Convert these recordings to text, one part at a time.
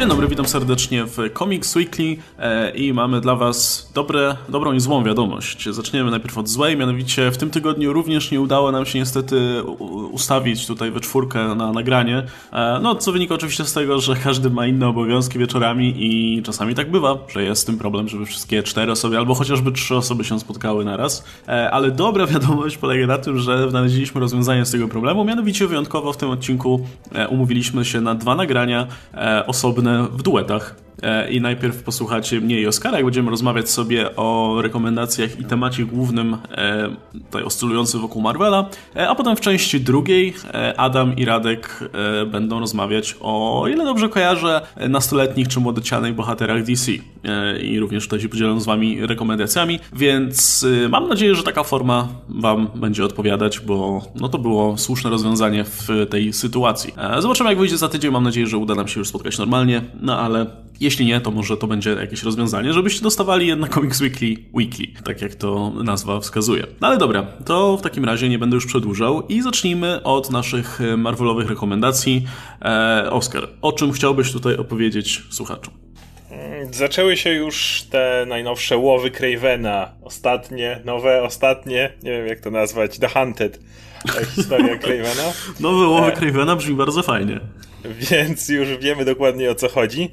Dzień dobry, witam serdecznie w Comics Weekly e, i mamy dla Was dobre, dobrą i złą wiadomość. Zaczniemy najpierw od złej, mianowicie w tym tygodniu również nie udało nam się niestety ustawić tutaj we czwórkę na nagranie, e, no co wynika oczywiście z tego, że każdy ma inne obowiązki wieczorami i czasami tak bywa, że jest tym problem, żeby wszystkie cztery osoby albo chociażby trzy osoby się spotkały naraz, e, ale dobra wiadomość polega na tym, że znaleźliśmy rozwiązanie z tego problemu, mianowicie wyjątkowo w tym odcinku umówiliśmy się na dwa nagrania osobne w duetach. E, I najpierw posłuchacie mnie i Oskara, jak będziemy rozmawiać sobie o rekomendacjach i temacie głównym e, tutaj oscylujący wokół Marvela, e, a potem w części drugiej Adam i Radek będą rozmawiać o, ile dobrze kojarzę, nastoletnich czy młodocianych bohaterach DC. I również tutaj się podzielę z wami rekomendacjami, więc mam nadzieję, że taka forma wam będzie odpowiadać, bo no to było słuszne rozwiązanie w tej sytuacji. Zobaczymy jak wyjdzie za tydzień, mam nadzieję, że uda nam się już spotkać normalnie, no ale jeśli nie, to może to będzie jakieś rozwiązanie, żebyście dostawali jednak Comics Weekly Weekly, tak jak to nazwa wskazuje. No ale dobra, to w takim razie nie będę już przedłużał i zacznijmy od naszych Marvelowych rekomendacji. E, Oskar, o czym chciałbyś tutaj opowiedzieć słuchaczom? Zaczęły się już te najnowsze łowy Cravena. Ostatnie, nowe, ostatnie, nie wiem jak to nazwać, The Hunted. Historia Cravena. Nowe łowy e... Cravena brzmi bardzo fajnie. Więc już wiemy dokładnie o co chodzi.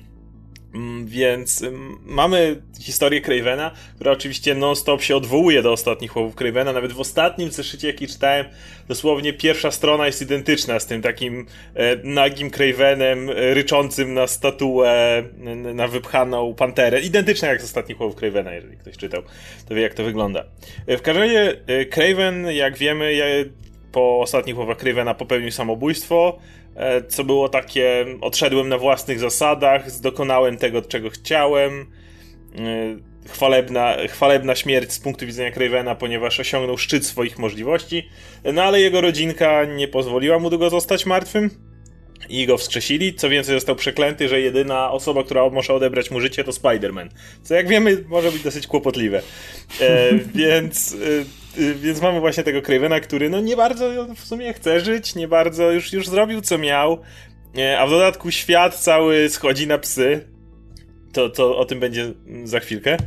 Mm, więc mamy historię Cravena, która oczywiście non-stop się odwołuje do ostatnich łowów Cravena. Nawet w ostatnim zeszycie, jaki czytałem, dosłownie pierwsza strona jest identyczna z tym takim e, nagim Cravenem e, ryczącym na statuę, na wypchaną panterę. Identyczna jak z ostatnich łowów Cravena, jeżeli ktoś czytał, to wie jak to wygląda. E, w każdym razie Craven, jak wiemy, po ostatnich łowach Cravena popełnił samobójstwo. E, co było takie, odszedłem na własnych zasadach, dokonałem tego, czego chciałem. E, chwalebna, chwalebna śmierć z punktu widzenia Cravena, ponieważ osiągnął szczyt swoich możliwości, no ale jego rodzinka nie pozwoliła mu długo zostać martwym i go wskrzesili. Co więcej, został przeklęty, że jedyna osoba, która może odebrać mu życie, to Spider-Man. Co jak wiemy, może być dosyć kłopotliwe. E, więc. E, więc mamy właśnie tego Cravena, który no nie bardzo w sumie chce żyć, nie bardzo już, już zrobił co miał, a w dodatku świat cały schodzi na psy. To, to o tym będzie za chwilkę.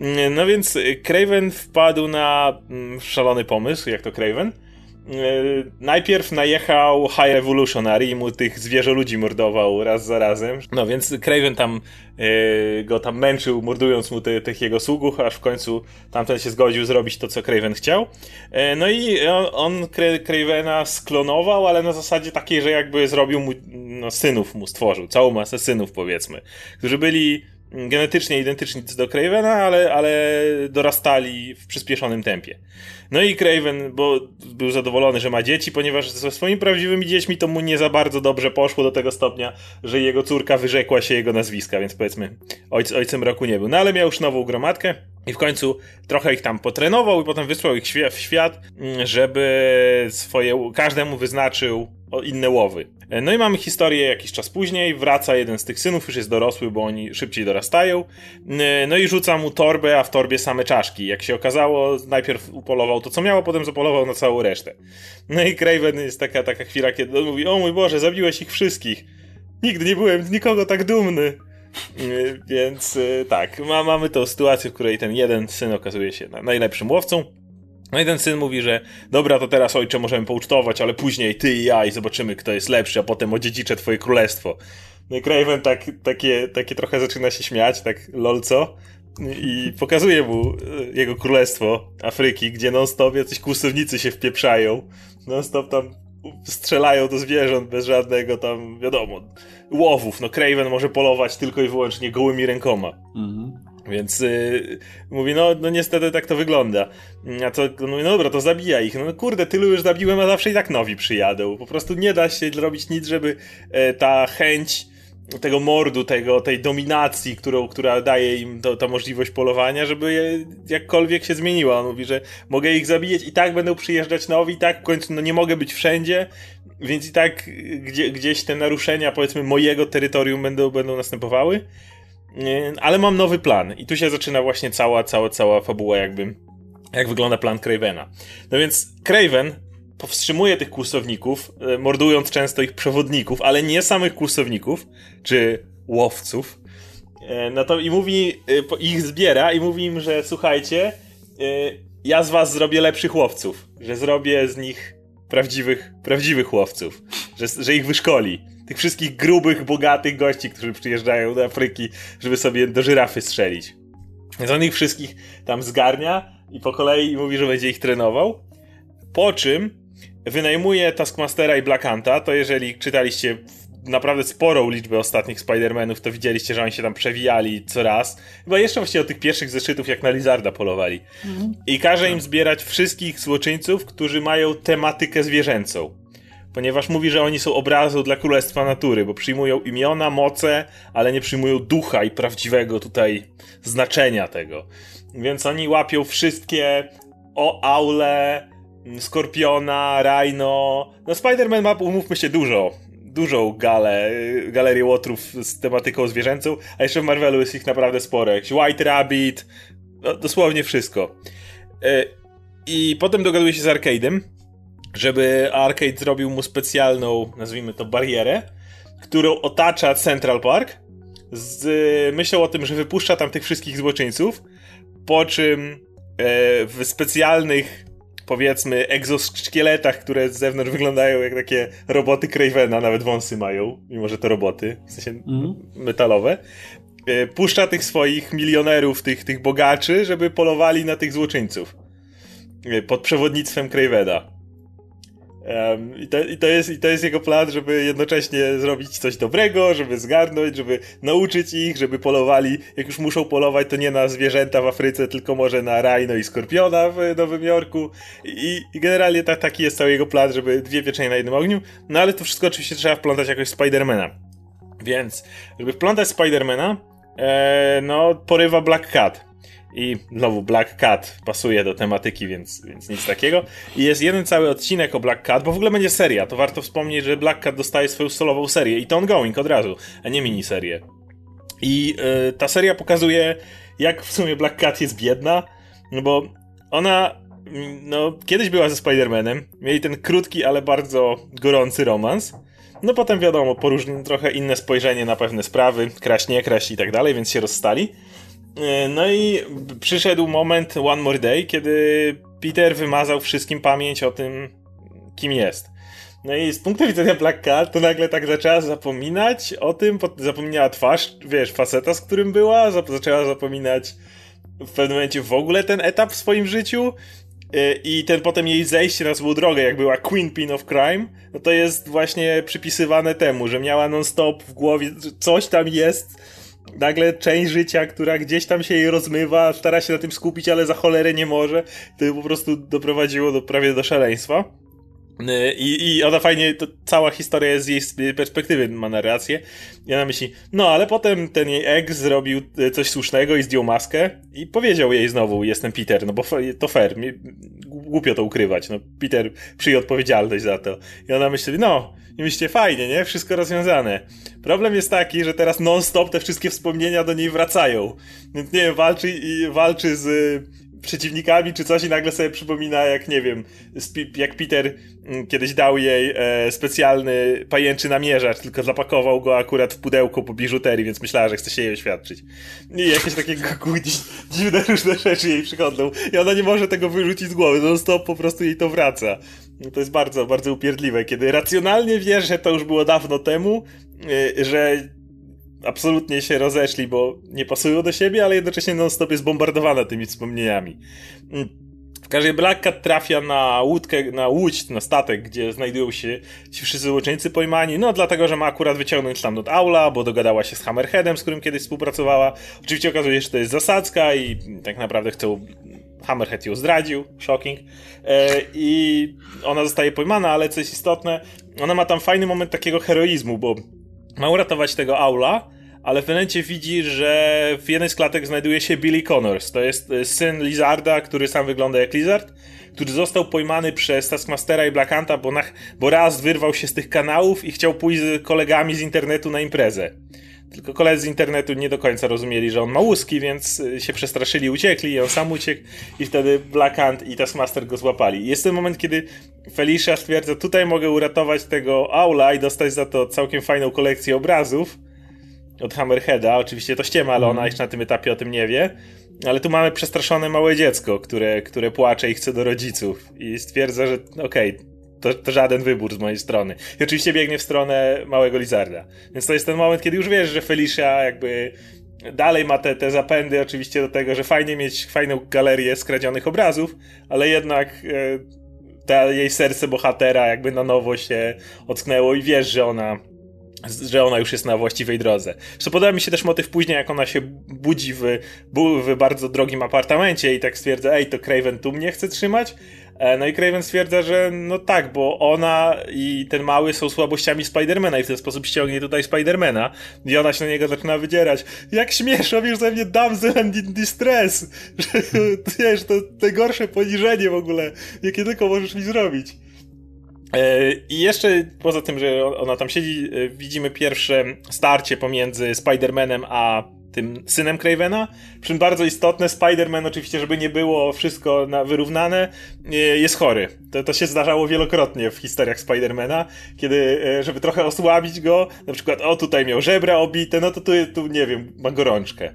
Mm, no więc Craven wpadł na mm, szalony pomysł, jak to Craven E, najpierw najechał High Revolutionary i mu tych zwierzę ludzi mordował raz za razem. No więc Craven tam e, go tam męczył, mordując mu te, tych jego sługów, aż w końcu tamten się zgodził zrobić to, co Craven chciał. E, no i on, on Cravena sklonował, ale na zasadzie takiej, że jakby zrobił mu, no synów mu stworzył, całą masę synów powiedzmy, którzy byli genetycznie identyczni do Cravena, ale, ale dorastali w przyspieszonym tempie. No i Craven, bo był zadowolony, że ma dzieci, ponieważ ze swoimi prawdziwymi dziećmi to mu nie za bardzo dobrze poszło do tego stopnia, że jego córka wyrzekła się jego nazwiska, więc powiedzmy ojc, ojcem roku nie był. No ale miał już nową gromadkę i w końcu trochę ich tam potrenował i potem wysłał ich w świat, żeby swoje, każdemu wyznaczył inne łowy. No i mamy historię jakiś czas później, wraca jeden z tych synów, już jest dorosły, bo oni szybciej dorastają, no i rzuca mu torbę, a w torbie same czaszki. Jak się okazało, najpierw upolował to, co miało, potem zapolował na całą resztę. No i Craven jest taka, taka chwila, kiedy on mówi, o mój Boże, zabiłeś ich wszystkich. Nigdy nie byłem z nikogo tak dumny. Więc y, tak, ma, mamy tą sytuację, w której ten jeden syn okazuje się najlepszym łowcą, no i ten syn mówi, że dobra, to teraz ojcze możemy poucztować, ale później ty i ja i zobaczymy, kto jest lepszy, a potem odziedziczę twoje królestwo. No i Craven tak, takie, takie trochę zaczyna się śmiać, tak lolco. I pokazuje mu e, jego królestwo Afryki, gdzie non-stop jacyś kłusownicy się wpieprzają. Non-stop tam strzelają do zwierząt bez żadnego tam, wiadomo, łowów. No Craven może polować tylko i wyłącznie gołymi rękoma. Mhm. Więc yy, mówi, no, no niestety tak to wygląda. A to, no, no dobra, to zabija ich. No kurde, tylu już zabiłem, a zawsze i tak nowi przyjadą. Po prostu nie da się robić nic, żeby e, ta chęć tego mordu, tego, tej dominacji, którą, która daje im to, ta możliwość polowania, żeby je, jakkolwiek się zmieniła. On mówi, że mogę ich zabijać i tak będą przyjeżdżać nowi, i tak w końcu no, nie mogę być wszędzie, więc i tak gdzie, gdzieś te naruszenia, powiedzmy, mojego terytorium będą, będą następowały ale mam nowy plan i tu się zaczyna właśnie cała, cała, cała fabuła jakby, jak wygląda plan Cravena. No więc Craven powstrzymuje tych kłusowników, e, mordując często ich przewodników, ale nie samych kłusowników, czy łowców. E, no to i mówi, ich zbiera i mówi im, że słuchajcie, ja z was zrobię lepszych łowców, że zrobię z nich prawdziwych, prawdziwych łowców, że, że ich wyszkoli. Tych wszystkich grubych, bogatych gości, którzy przyjeżdżają do Afryki, żeby sobie do żyrafy strzelić. Więc on ich wszystkich tam zgarnia i po kolei mówi, że będzie ich trenował. Po czym wynajmuje Taskmastera i Blackanta, to jeżeli czytaliście naprawdę sporą liczbę ostatnich Spider-Manów, to widzieliście, że oni się tam przewijali co raz. Chyba jeszcze właściwie od tych pierwszych zeszytów, jak na Lizarda polowali. Mhm. I każe im zbierać wszystkich złoczyńców, którzy mają tematykę zwierzęcą. Ponieważ mówi, że oni są obrazą dla Królestwa Natury, bo przyjmują imiona, moce, ale nie przyjmują ducha i prawdziwego tutaj znaczenia tego. Więc oni łapią wszystkie o aule, Skorpiona, Rhino. No Spider-Man ma, umówmy się, dużo dużą galę, galerię łotrów z tematyką zwierzęcą, a jeszcze w Marvelu jest ich naprawdę sporo. Jakiś White Rabbit, no, dosłownie wszystko. E, I potem dogaduje się z Arcade'em, żeby Arcade zrobił mu specjalną, nazwijmy to, barierę, którą otacza Central Park, z myślą o tym, że wypuszcza tam tych wszystkich złoczyńców, po czym e, w specjalnych powiedzmy egzoszkieletach, które z zewnątrz wyglądają jak takie roboty Cravena, nawet wąsy mają, mimo że to roboty, w sensie mm. metalowe. E, puszcza tych swoich milionerów, tych, tych bogaczy, żeby polowali na tych złoczyńców. E, pod przewodnictwem Cravena. Um, i, to, i, to jest, I to jest jego plan, żeby jednocześnie zrobić coś dobrego, żeby zgarnąć, żeby nauczyć ich, żeby polowali. Jak już muszą polować, to nie na zwierzęta w Afryce, tylko może na rajno i skorpiona w Nowym Jorku. I, i generalnie ta, taki jest cały jego plan, żeby dwie pieczenie na jednym ogniu. No ale to wszystko oczywiście trzeba wplątać jakoś Spidermana. Więc, żeby wplątać Spidermana, e, no porywa Black Cat i znowu Black Cat pasuje do tematyki, więc, więc nic takiego. I jest jeden cały odcinek o Black Cat, bo w ogóle będzie seria. To warto wspomnieć, że Black Cat dostaje swoją solową serię i to ongoing od razu, a nie miniserię. I yy, ta seria pokazuje, jak w sumie Black Cat jest biedna, no bo ona no, kiedyś była ze Spider-Manem, mieli ten krótki, ale bardzo gorący romans. No potem wiadomo, poróżnił trochę inne spojrzenie na pewne sprawy, kraść, nie kraść i tak dalej, więc się rozstali. E, no i przyszedł moment One More Day, kiedy Peter wymazał wszystkim pamięć o tym, kim jest. No i z punktu widzenia Black Cat, to nagle tak zaczęła zapominać o tym, zapomniała twarz, wiesz, faceta, z którym była, zaczęła zapominać w pewnym momencie w ogóle ten etap w swoim życiu e, i ten potem jej zejście na złą drogę, jak była Queen Pin of Crime, no to jest właśnie przypisywane temu, że miała non-stop w głowie, coś tam jest, nagle część życia, która gdzieś tam się jej rozmywa, stara się na tym skupić, ale za cholerę nie może, to po prostu doprowadziło do prawie do szaleństwa. Y, I, I ona fajnie, to cała historia jest z jej perspektywy, ma narrację. I ona myśli, no ale potem ten jej ex zrobił y, coś słusznego i zdjął maskę i powiedział jej znowu, jestem Peter, no bo to fair, głupio to ukrywać, no Peter przyjął odpowiedzialność za to. I ona myśli, no, i myślicie, fajnie, nie? Wszystko rozwiązane. Problem jest taki, że teraz non-stop te wszystkie wspomnienia do niej wracają. Więc nie wiem, walczy, walczy z przeciwnikami czy coś i nagle sobie przypomina, jak nie wiem, jak Peter mm, kiedyś dał jej e, specjalny pajęczy namierzacz, tylko zapakował go akurat w pudełko po biżuterii, więc myślała, że chce się jej oświadczyć. I jakieś takie dziwne różne rzeczy jej przychodzą i ona nie może tego wyrzucić z głowy, non stop po prostu jej to wraca. No to jest bardzo, bardzo upierdliwe, kiedy racjonalnie wiesz, że to już było dawno temu, e, że absolutnie się rozeszli, bo nie pasują do siebie, ale jednocześnie non-stop jest bombardowana tymi wspomnieniami. Mm. W każdym Black Cat trafia na łódkę, na łódź, na statek, gdzie znajdują się ci wszyscy złoczyńcy pojmani, no dlatego, że ma akurat wyciągnąć tam do Aula, bo dogadała się z Hammerheadem, z którym kiedyś współpracowała. Oczywiście okazuje się, że to jest zasadzka i tak naprawdę chcą Hammerhead ją zdradził, shocking. E, I ona zostaje pojmana, ale co jest istotne, ona ma tam fajny moment takiego heroizmu, bo ma uratować tego Aula, ale w momencie widzi, że w jednej z klatek znajduje się Billy Connors. To jest e, syn Lizarda, który sam wygląda jak Lizard, który został pojmany przez Taskmastera i Blackanta, bo, bo raz wyrwał się z tych kanałów i chciał pójść z kolegami z internetu na imprezę. Tylko koledzy z internetu nie do końca rozumieli, że on ma łuski, więc e, się przestraszyli, uciekli i on sam uciekł i wtedy Black Ant i Taskmaster go złapali. Jest ten moment, kiedy Felicia stwierdza, tutaj mogę uratować tego Aula i dostać za to całkiem fajną kolekcję obrazów, od Hammerheada. Oczywiście to ściema, ale ona mhm. jeszcze na tym etapie o tym nie wie. Ale tu mamy przestraszone małe dziecko, które, które płacze i chce do rodziców. I stwierdza, że okej, okay, to, to, żaden wybór z mojej strony. I oczywiście biegnie w stronę małego Lizarda. Więc to jest ten moment, kiedy już wiesz, że Felicia jakby dalej ma te, te zapędy oczywiście do tego, że fajnie mieć fajną galerię skradzionych obrazów, ale jednak e, ta jej serce bohatera jakby na nowo się ocknęło i wiesz, że ona że ona już jest na właściwej drodze. Co podoba mi się też motyw później, jak ona się budzi w, w bardzo drogim apartamencie i tak stwierdza, ej, to Craven tu mnie chce trzymać, E, no i Craven stwierdza, że no tak, bo ona i ten mały są słabościami Spidermana i w ten sposób ściągnie tutaj Spidermana i ona się na niego zaczyna wydzierać. Jak śmiesz, robisz ze mnie damsel in distress! Że, wiesz, to najgorsze poniżenie w ogóle, jakie tylko możesz mi zrobić. E, I jeszcze poza tym, że ona tam siedzi, e, widzimy pierwsze starcie pomiędzy Spider-Manem a tym synem Cravena. Przy czym bardzo istotne, Spider-Man oczywiście, żeby nie było wszystko na wyrównane, e, jest chory. To, to się zdarzało wielokrotnie w historiach Spidermana, kiedy, żeby trochę osłabić go, na przykład, o tutaj miał żebra obite, no to tu, tu nie wiem, ma gorączkę.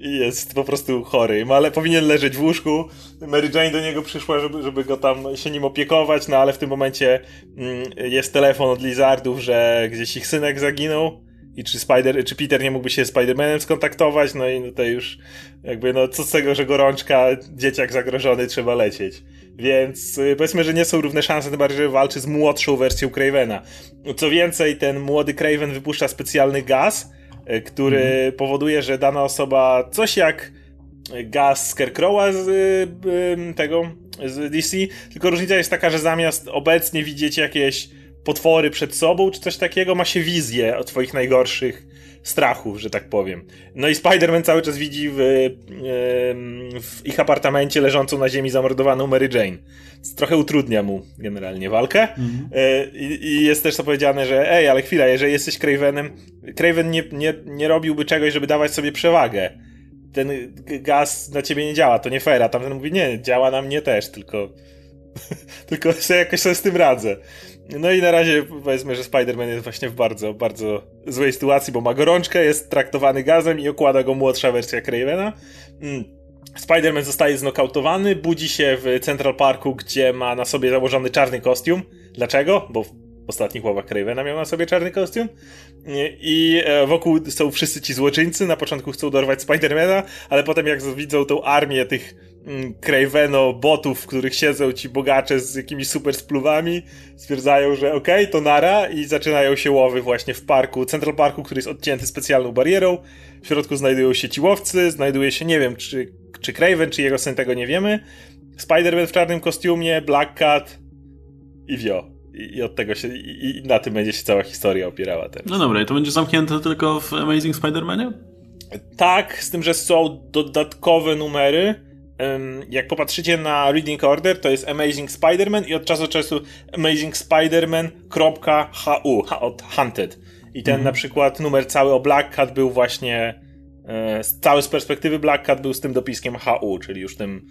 I jest po prostu chory, ale powinien leżeć w łóżku. Mary Jane do niego przyszła, żeby, żeby go tam się nim opiekować, no ale w tym momencie mm, jest telefon od Lizardów, że gdzieś ich synek zaginął i czy Spider, czy Peter nie mógłby się z Spider-Manem skontaktować, no i tutaj już jakby no co z tego, że gorączka, dzieciak zagrożony, trzeba lecieć. Więc y, powiedzmy, że nie są równe szanse, tym bardziej, że walczy z młodszą wersją Cravena. Co więcej, ten młody Craven wypuszcza specjalny gaz, który mm. powoduje, że dana osoba coś jak gaz Scarecrowa z y, tego, z DC, tylko różnica jest taka, że zamiast obecnie widzieć jakieś potwory przed sobą, czy coś takiego, ma się wizję o twoich najgorszych strachów, że tak powiem. No i Spider-Man cały czas widzi w, w, ich apartamencie leżącą na ziemi zamordowaną Mary Jane. Trochę utrudnia mu generalnie walkę. Mhm. E, I, I, jest też to powiedziane, że ej, ale chwila, jeżeli jesteś Cravenem, Craven nie, nie, nie robiłby czegoś, żeby dawać sobie przewagę. Ten gaz na ciebie nie działa, to nie fair, a tamten mówi, nie, działa na mnie też, tylko tylko sobie jakoś sobie z tym radzę. No i na razie powiedzmy, że Spider-Man jest właśnie w bardzo, bardzo złej sytuacji, bo ma gorączkę, jest traktowany gazem i okłada go młodsza wersja Cravena. Mm. Spider-Man zostaje znokautowany, budzi się w Central Parku, gdzie ma na sobie założony czarny kostium. Dlaczego? Bo ostatnich łowach Cravena miał na sobie czarny kostium. I e, wokół są wszyscy ci złoczyńcy. Na początku chcą dorwać Spidermana, ale potem jak widzą tą armię tych Craveno botów, w których siedzą ci bogacze z jakimiś super spluwami, stwierdzają, że okej, okay, to nara i zaczynają się łowy właśnie w parku, Central Parku, który jest odcięty specjalną barierą. W środku znajdują się ci łowcy, znajduje się, nie wiem, czy, czy Craven, czy jego syn, tego nie wiemy. Spider-Man w czarnym kostiumie, Black Cat i wio i od tego się, i, na tym będzie się cała historia opierała teraz. No dobra, i to będzie zamknięte tylko w Amazing Spider-Manie? Tak, z tym, że są dodatkowe numery. Jak popatrzycie na Reading Order, to jest Amazing Spider-Man i od czasu do czasu Amazing Spider-Man.hu, od Hunted. I ten mhm. na przykład numer cały o Black Cat był właśnie, e, cały z perspektywy Black Cat był z tym dopiskiem HU, czyli już tym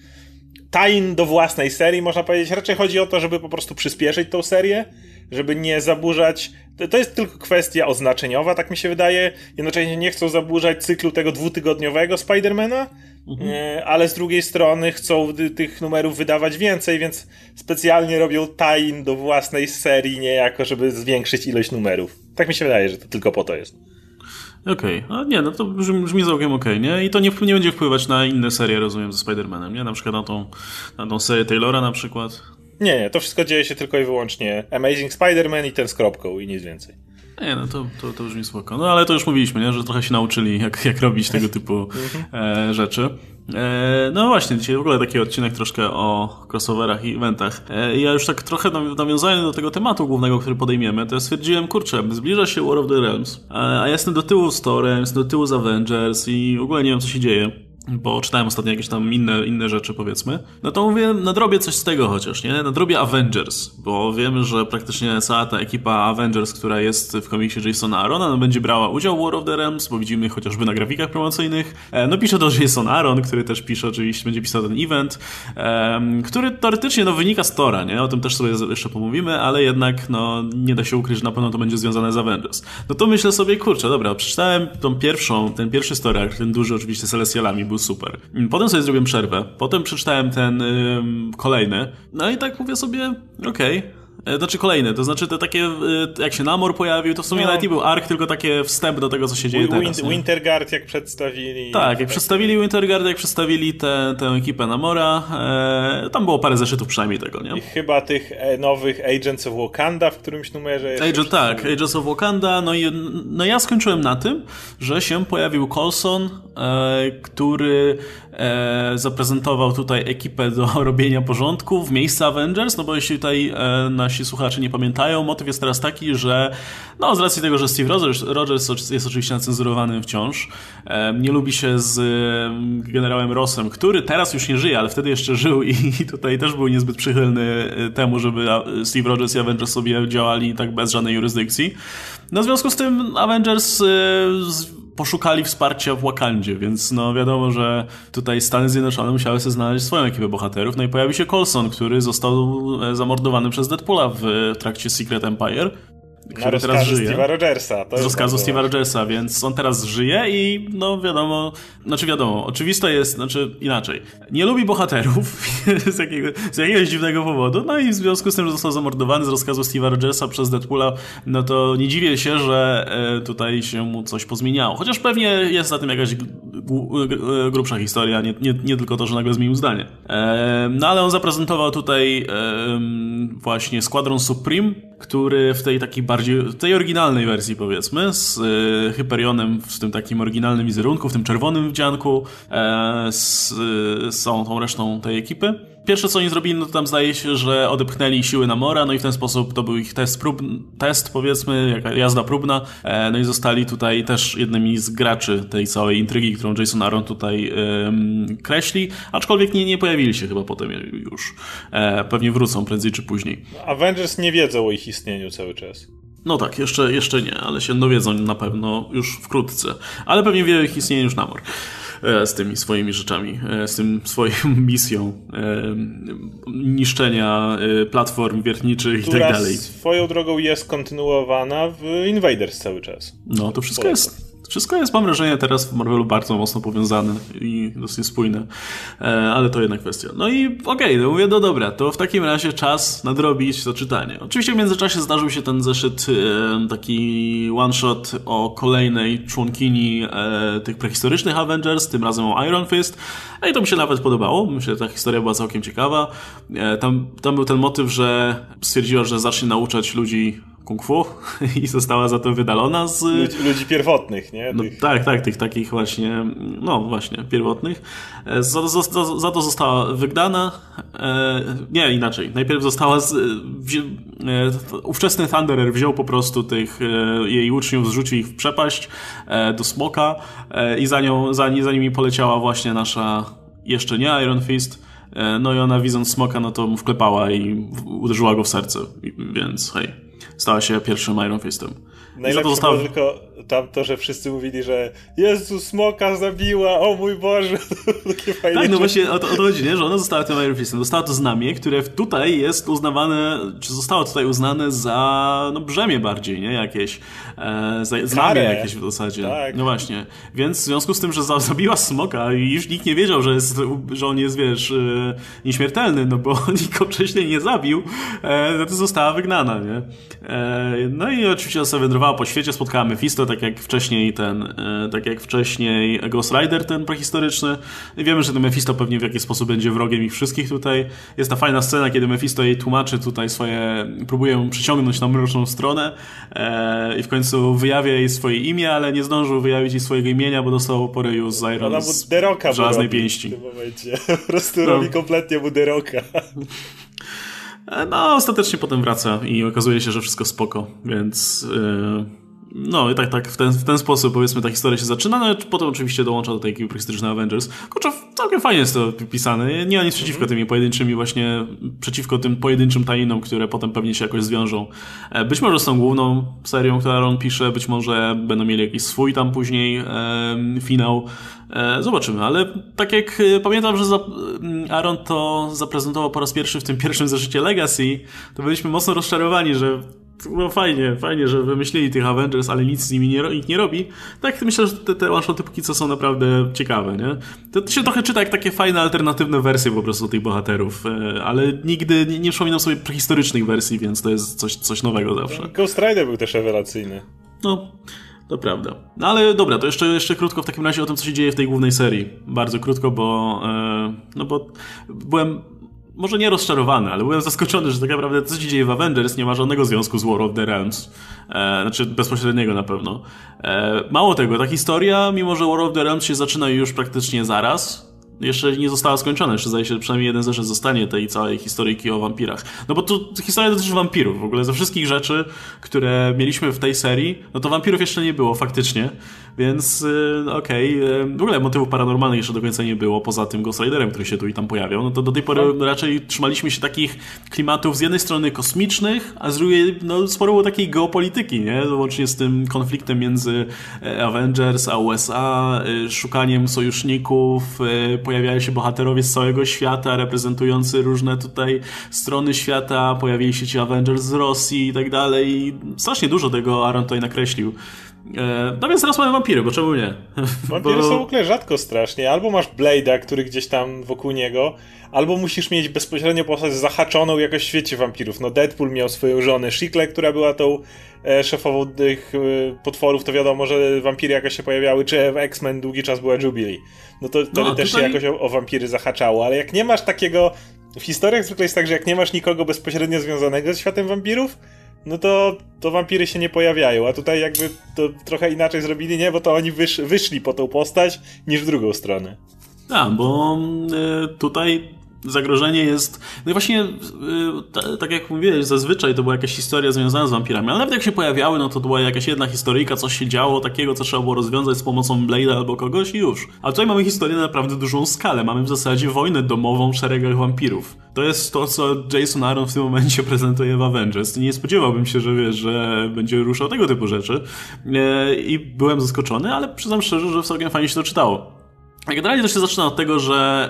tain do własnej serii, można powiedzieć. Raczej chodzi o to, żeby po prostu przyspieszyć tą serię, żeby nie zaburzać. To jest tylko kwestia oznaczeniowa, tak mi się wydaje. Jednocześnie nie chcą zaburzać cyklu tego dwutygodniowego Spidermana, mhm. E, ale z drugiej strony chcą tych numerów wydawać więcej, więc specjalnie robią tain do własnej serii, niejako, żeby zwiększyć ilość numerów. Tak mi się wydaje, że to tylko po to jest. Okej, okay. a nie, no to brzmi, brzmi całkiem okej, okay, nie? I to nie, nie będzie wpływać na inne serie, rozumiem, ze Spider-Manem, nie? Na przykład na tą, na tą serię Taylora na przykład. Nie, nie, to wszystko dzieje się tylko i wyłącznie Amazing Spider-Man i ten z kropką i nic więcej. Nie, no to, to, to brzmi spoko. No ale to już mówiliśmy, nie? że trochę się nauczyli, jak, jak robić tego typu e, rzeczy. E, no właśnie, dzisiaj w ogóle taki odcinek troszkę o crossoverach i eventach. E, ja już tak trochę nawiązałem do tego tematu głównego, który podejmiemy, to ja stwierdziłem, kurczę, zbliża się War of the Realms, a ja jestem do tyłu z Torem, do tyłu z Avengers i w ogóle nie wiem, co się dzieje. Bo czytałem ostatnio jakieś tam inne, inne rzeczy, powiedzmy, no to mówię, nadrobię coś z tego chociaż, nie? Nadrobię Avengers, bo wiemy, że praktycznie cała ta ekipa Avengers, która jest w komiksie Jasona Arona, no będzie brała udział w War of the Realms, bo widzimy chociażby na grafikach promocyjnych. E, no pisze to Jason Aaron, który też pisze oczywiście, będzie pisał ten event, który teoretycznie no wynika z Tora, nie? O tym też sobie jeszcze pomówimy, ale jednak no nie da się ukryć, że na pewno to będzie związane z Avengers. No to myślę sobie, kurczę, dobra, przeczytałem tą pierwszą, ten pierwszy story, ten duży oczywiście z Celestialami, był super. Potem sobie zrobiłem przerwę, potem przeczytałem ten kolejny, no i tak mówię sobie, okej, okay, znaczy kolejne, to znaczy te takie, e, jak się Namor pojawił, to w sumie no. nawet nie był ark, tylko takie wstęp do tego, co się dzieje teraz. Winterguard jak przedstawili. Tak, jak przedstawili Winterguard, jak przedstawili tę ekipę Namora, e, tam było parę zeszytów przynajmniej tego, nie? I chyba tych e, nowych Agents of Wakanda w którymś numerze jest. Agent, tak, Agents of Wakanda, no i no ja skończyłem na tym, że się pojawił Colson, e, który e, zaprezentował tutaj ekipę do robienia porządku w miejsce Avengers, no bo jeśli tutaj e, nasi słuchacze nie pamiętają, motyw jest teraz taki, że no z racji tego, że Steve Rogers, Rogers jest oczywiście nacenzurowany wciąż, e, nie lubi się z e, generałem Rossem, który teraz już nie żyje, ale wtedy jeszcze żył i tutaj też był niezbyt przychylny e, temu, żeby Steve Rogers i Avengers sobie działali tak bez żadnej jurysdykcji. No w związku z tym Avengers poszukali wsparcia w Wakandzie, więc no wiadomo, że tutaj Stany Zjednoczone musiały sobie znaleźć swoją ekipę bohaterów. No i pojawi się Colson, który został e, zamordowany przez Deadpoola w trakcie Secret Empire który teraz żyje. Steve'a Rogersa. To z rozkazu Steve'a Rogersa, więc on teraz żyje i no wiadomo, znaczy wiadomo, oczywiste jest, znaczy inaczej. Nie lubi bohaterów z, jakiego, z jakiegoś dziwnego powodu, no i w związku z tym, że został zamordowany z rozkazu Steve'a Rogersa przez Deadpoola, no to nie dziwię się, że e, tutaj się mu coś pozmieniało. Chociaż pewnie jest za tym jakaś grubsza historia, nie, nie, nie tylko to, że nagle zmienił zdanie. E, no ale on zaprezentował tutaj właśnie Squadron Supreme, który w tej takiej bardziej, tej oryginalnej wersji powiedzmy, z y, Hyperionem w tym takim oryginalnym wizerunku, w tym czerwonym wdzianku, e, z, z całą tą resztą tej ekipy Pierwsze co oni zrobili, no to tam zdaje się, że odepchnęli siły Namora, no i w ten sposób to był ich test, prób, test powiedzmy, jazda próbna, e, no i zostali tutaj też jednymi z graczy tej całej intrygi, którą Jason Aaron tutaj kreśli, aczkolwiek nie, nie pojawili się chyba potem już. E, pewnie wrócą prędzej czy później. Avengers nie wiedzą o ich istnieniu cały czas. No tak, jeszcze, jeszcze nie, ale się dowiedzą na pewno już wkrótce. Ale pewnie wie ich istnieniu już Namor. E, z tymi swoimi rzeczami, e, z tym swoją misją e, niszczenia platform wiertniczych i tak dalej. swoją drogą jest kontynuowana w Invaders cały czas. No to wszystko jest wszystko jest, mam wrażenie, teraz w Marvelu bardzo mocno powiązane i dosyć spójne, e, ale to jedna kwestia. No i okej, okay, no mówię, no dobra, to w takim razie czas nadrobić to czytanie. Oczywiście w międzyczasie zdarzył się ten zeszyt, e, taki one-shot o kolejnej członkini e, tych prehistorycznych Avengers, tym razem o Iron Fist, no i to mi się nawet podobało, myślę, że ta historia była całkiem ciekawa. Tam, tam był ten motyw, że stwierdziła, że zacznie nauczać ludzi kung fu i została za to wydalona z... Ludzi, ludzi pierwotnych, nie? No, tak, tak, tych takich właśnie, no właśnie, pierwotnych. E, za, za, za to została wygnana, e, nie, inaczej, najpierw została, z, wzi, e, ówczesny Thunderer wziął po prostu tych e, jej uczniów, zrzucił ich w przepaść do smoka i za, nią, za, za nimi poleciała właśnie nasza, jeszcze nie Iron Fist, no i ona widząc smoka, no to mu wklepała i uderzyła go w serce, więc hej stała się pierwszym Iron Fistem. Najlepsze zostało... tylko tam to, że wszyscy mówili, że Jezu, smoka zabiła, o mój Boże. Takie fajne tak, no właśnie o to, o to chodzi, nie? że ona została tym Iron Fistem. Dostała to znamie, które tutaj jest uznawane, czy zostało tutaj uznane za no, brzemię bardziej, nie? Jakieś e, za, znamie jakieś w zasadzie. Tak. No właśnie. Więc w związku z tym, że zabiła smoka i już nikt nie wiedział, że, jest, że on jest, wiesz, e, nieśmiertelny, no bo nikt go wcześniej nie zabił, e, no to została wygnana, nie? E, no i oczywiście sobie wędrowała po świecie, spotkała Mephisto, tak jak wcześniej ten, e, tak jak wcześniej Ghost Rider, ten prehistoryczny. I wiemy, że ten Mephisto pewnie w jakiś sposób będzie wrogiem ich wszystkich tutaj. Jest ta fajna scena, kiedy Mephisto jej tłumaczy tutaj swoje, próbuje ją przyciągnąć na mroczną stronę e, i w końcu wyjawia jej swoje imię, ale nie zdążył wyjawić jej swojego imienia, bo dostał po ryju z Iron Ona deroka żelaznej pięści. W tym momencie. Po prostu no. robi kompletnie mu deroka. E, no, ostatecznie potem wraca i okazuje się, że wszystko spoko, więc... Yy no i tak, tak, w ten, w ten sposób powiedzmy ta historia się zaczyna, no potem oczywiście dołącza do tej ekipy prestiżnej Avengers. Kurczę, całkiem fajnie jest to pisane. Nie ma nic przeciwko tymi pojedynczymi właśnie, przeciwko tym pojedynczym tajinom, które potem pewnie się jakoś zwiążą. E, być może z tą główną serią, którą pisze, być może będą mieli jakiś swój tam później e, finał. E, zobaczymy, ale tak jak e, pamiętam, że Aaron to zaprezentował po raz pierwszy w tym pierwszym zeszycie Legacy, to byliśmy mocno rozczarowani, że no fajnie, fajnie, że wymyślili tych Avengers, ale nic z nimi nie, nikt nie robi. Tak myślę, że te, te one-shoty póki co są naprawdę ciekawe, nie? To, to, się trochę czyta jak takie fajne, alternatywne wersje po prostu tych bohaterów, e, ale nigdy nie, nie przypominam sobie prehistorycznych wersji, więc to jest coś, coś nowego zawsze. Ghost Rider był też rewelacyjny. No, to prawda. No ale dobra, to jeszcze, jeszcze krótko w takim razie o tym, co się dzieje w tej głównej serii. Bardzo krótko, bo, e, no bo byłem może nie rozczarowany, ale byłem zaskoczony, że tak naprawdę to, co się dzieje w Avengers, nie ma żadnego związku z War of the Realms. E, znaczy bezpośredniego na pewno. E, mało tego, ta historia, mimo że War of the Realms się zaczyna już praktycznie zaraz, jeszcze nie została skończona, jeszcze zdaje się, że przynajmniej jeden zeszyt zostanie tej całej historyjki o wampirach. No bo tu historia dotyczy wampirów. W ogóle ze wszystkich rzeczy, które mieliśmy w tej serii, no to wampirów jeszcze nie było faktycznie. Więc yy, okej, okay. W ogóle motywów paranormalnych jeszcze do końca nie było, poza tym Ghost Riderem, który się tu i tam pojawiał. No to do tej pory no. raczej trzymaliśmy się takich klimatów z jednej strony kosmicznych, a z drugiej no, sporo było takiej geopolityki, nie? Łącznie z tym konfliktem między e, Avengers a USA, yy, szukaniem sojuszników, yy, pojawiają się bohaterowie z całego świata, reprezentujący różne tutaj strony świata, pojawili się ci Avengers z Rosji i tak dalej. Strasznie dużo tego Aaron tutaj nakreślił. E, no więc teraz mamy wampiry, bo czemu nie? Wampiry bo... są w ogóle rzadko strasznie. Albo masz Blade'a, który gdzieś tam wokół niego, albo musisz mieć bezpośrednio postać zahaczoną jakoś w świecie wampirów. No Deadpool miał swoją żonę Shikle, która była tą e, szefową tych e, potworów, to wiadomo, że wampiry jakoś się pojawiały, czy w X-Men długi czas była Jubilee. No to wtedy no, też tutaj... się jakoś o, o wampiry zahaczało, ale jak nie masz takiego... W historiach zwykle jest tak, że jak nie masz nikogo bezpośrednio związanego z światem wampirów, no to, to wampiry się nie pojawiają, a tutaj jakby to trochę inaczej zrobili, nie? Bo to oni wysz, wyszli po tą postać niż w drugą stronę. Tak, bo y, tutaj zagrożenie jest. No i właśnie, yy, tak jak mówiłeś, zazwyczaj to była jakaś historia związana z wampirami, ale nawet jak się pojawiały, no to była jakaś jedna historyjka, coś się działo takiego, co trzeba było rozwiązać z pomocą Blade'a albo kogoś i już. A tutaj mamy historię na naprawdę dużą skalę. Mamy w zasadzie wojnę domową w szeregach wampirów. To jest to, co Jason Aaron w tym momencie prezentuje w Avengers. Nie spodziewałbym się, że wiesz, że będzie ruszał tego typu rzeczy. Yy, I byłem zaskoczony, ale przyznam szczerze, że w całkiem fajnie się to czytało. Generalnie to się zaczyna od tego, że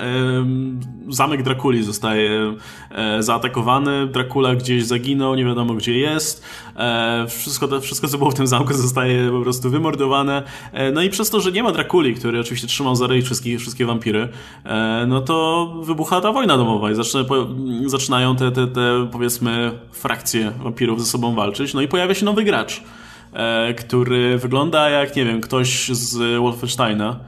y, zamek Drakuli zostaje y, zaatakowany, Dracula gdzieś zaginął, nie wiadomo gdzie jest, y, wszystko, to, wszystko co było w tym zamku zostaje po prostu wymordowane, no i przez to, że nie ma Drakuli, który oczywiście trzymał za ryj wszystkie, wszystkie wampiry, no to wybucha ta wojna domowa i zaczyna, po, zaczynają te, te, te powiedzmy frakcje wampirów ze sobą walczyć, no i pojawia się nowy gracz, który wygląda jak, nie wiem, ktoś z Wolfensteina,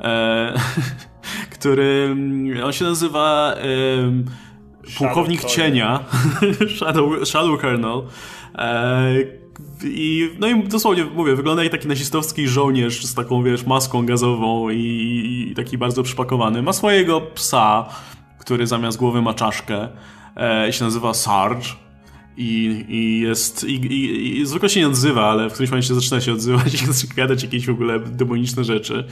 e, który, mm, on się nazywa e, Pułkownik Cienia, Shadow, Shadow Colonel. E, i, no i dosłownie mówię, wygląda jak taki nazistowski żołnierz z taką, wiesz, maską gazową i, i taki bardzo przypakowany. Ma swojego psa, który zamiast głowy ma czaszkę. E, się nazywa Sarge. I, i jest. I, i, I zwykle się nie odzywa, ale w którymś momencie zaczyna się odzywać i zaczyna gadać jakieś w ogóle demoniczne rzeczy.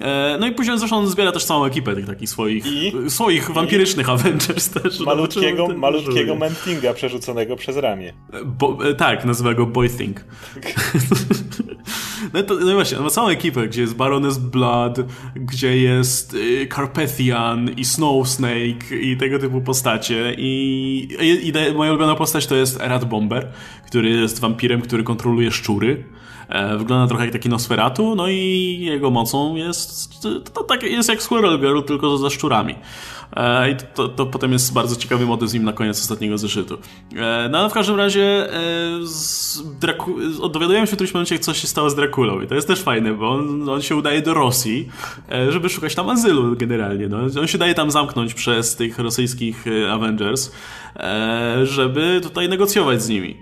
E, no i później zresztą on zbiera też całą ekipę tych takich swoich, I? swoich wampirycznych I? Avengers też. Malutkiego, malutkiego Mantinga przerzuconego przez ramię. Bo, e, tak, nazywa go Boything. no, to, no właśnie, on ma całą ekipę, gdzie jest Baroness Blood, gdzie jest y, Carpathian i Snow Snake i tego typu postacie. I, i, i moja ulubiona postać to jest Rat Bomber, który jest wampirem, który kontroluje szczury. E, wygląda trochę jak taki Nosferatu, no i jego mocą jest, to, tak jest jak Squirrel Girl, tylko ze szczurami. E, I to, to, potem jest bardzo ciekawy motyw z nim na koniec ostatniego zeszytu. E, no ale w każdym razie dowiadujemy się w którymś momencie, co się stało z Drakulą. I to jest też fajne, bo on, on się udaje do Rosji, żeby szukać tam azylu generalnie. No. On się daje tam zamknąć przez tych rosyjskich Avengers, żeby tutaj negocjować z nimi.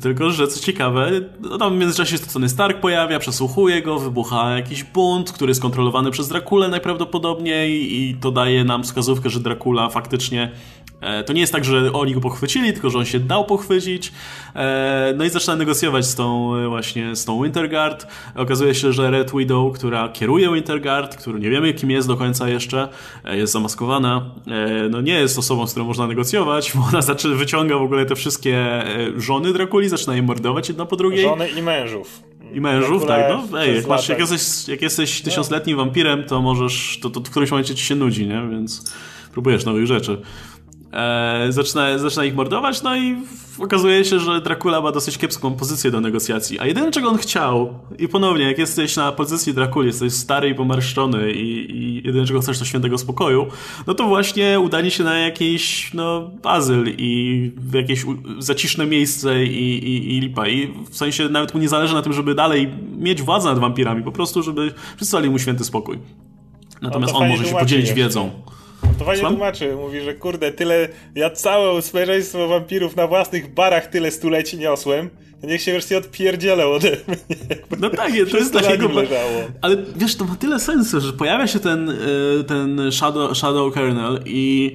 Tylko, że co ciekawe, no tam w międzyczasie Tony Stark pojawia, przesłuchuje go, wybucha jakiś bunt, który jest kontrolowany przez Drakulę najprawdopodobniej i to daje nam wskazówkę, że Dracula faktycznie to nie jest tak, że oni go pochwycili, tylko że on się dał pochwycić. E, no i zaczyna negocjować z tą właśnie z tą Winterguard. Okazuje się, że Red Widow, która kieruje Winterguard, który nie wiemy kim jest do końca jeszcze, jest zamaskowana, no nie jest osobą, z którą można negocjować, bo ona zaczyna, wyciąga w ogóle te wszystkie żony Drakuli, zaczyna je mordować jedna po drugiej. Żony i mężów. I mężów, tak, no. Ej, jak, masz, jak, jesteś, jak jesteś tysiącletnim wampirem, to możesz, to, to w którymś momencie ci się nudzi, nie? Więc próbujesz nowych rzeczy. E, zaczyna, zaczyna ich mordować, no i okazuje się, że Dracula ma dosyć kiepską pozycję do negocjacji. A jedyne, czego on chciał, i ponownie, jak jesteś na pozycji Drakuli, jesteś stary i pomarszczony i, i jedyne, czego chcesz, to świętego spokoju, no to właśnie udanie się na jakiś, no, azyl i w jakieś zaciszne miejsce i, i, i lipa. I w sensie nawet mu nie zależy na tym, żeby dalej mieć władzę nad wampirami, po prostu, żeby przysłali mu święty spokój. Natomiast no on może się podzielić jeszcze. To fajnie Słucham? tłumaczy. Mówi, że kurde, tyle. Ja całe społeczeństwo wampirów na własnych barach tyle stuleci niosłem. Niech się wreszcie odpierdzielą ode mnie. No tak, to jest takiego. Leżało. Ale wiesz, to ma tyle sensu, że pojawia się ten, y, ten Shadow, Shadow Kernel i,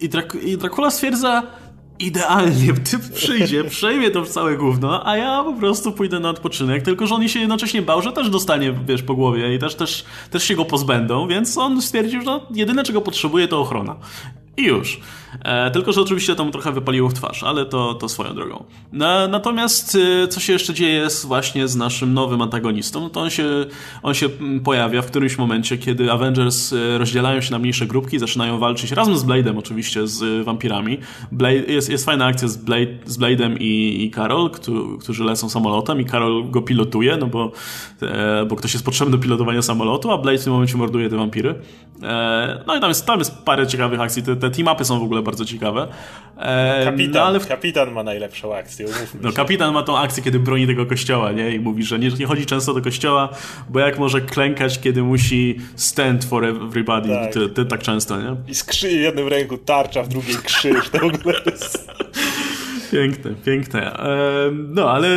i, Drak i Dracula stwierdza idealnie, typ przyjdzie, przejmie to w całe gówno, a ja po prostu pójdę na odpoczynek, tylko że on się jednocześnie bał, że też dostanie, wiesz, po głowie i też, też, też się go pozbędą, więc on stwierdził, że jedyne czego potrzebuje to ochrona. I już. E, tylko, że oczywiście to mu trochę wypaliło w twarz, ale to, to swoją drogą. No, natomiast e, co się jeszcze dzieje z, właśnie z naszym nowym antagonistą, no to on się, on się pojawia w którymś momencie, kiedy Avengers e, rozdzielają się na mniejsze grupki zaczynają walczyć razem z Blade'em oczywiście, z wampirami. Blade, jest, jest fajna akcja z, Blade, z Blade'em i, i Carol, którzy lecą samolotem i Carol go pilotuje, no bo, e, bo ktoś jest potrzebny do pilotowania samolotu, a Blade w tym momencie morduje te wampiry. E, no i tam jest, tam jest parę ciekawych akcji. Te, te team-upy są w ogóle bardzo ciekawe. E, kapitan, no, ale w... kapitan ma najlepszą akcję, No, kapitan ma tą akcję, kiedy broni tego kościoła, nie? I mówi, że nie, nie chodzi często do kościoła, bo jak może klękać, kiedy musi stand for everybody tak, ty, ty tak często, nie? I skrzy w jednym ręku tarcza, w drugiej krzyż, to w ogóle jest... Piękne, piękne. E, no, ale...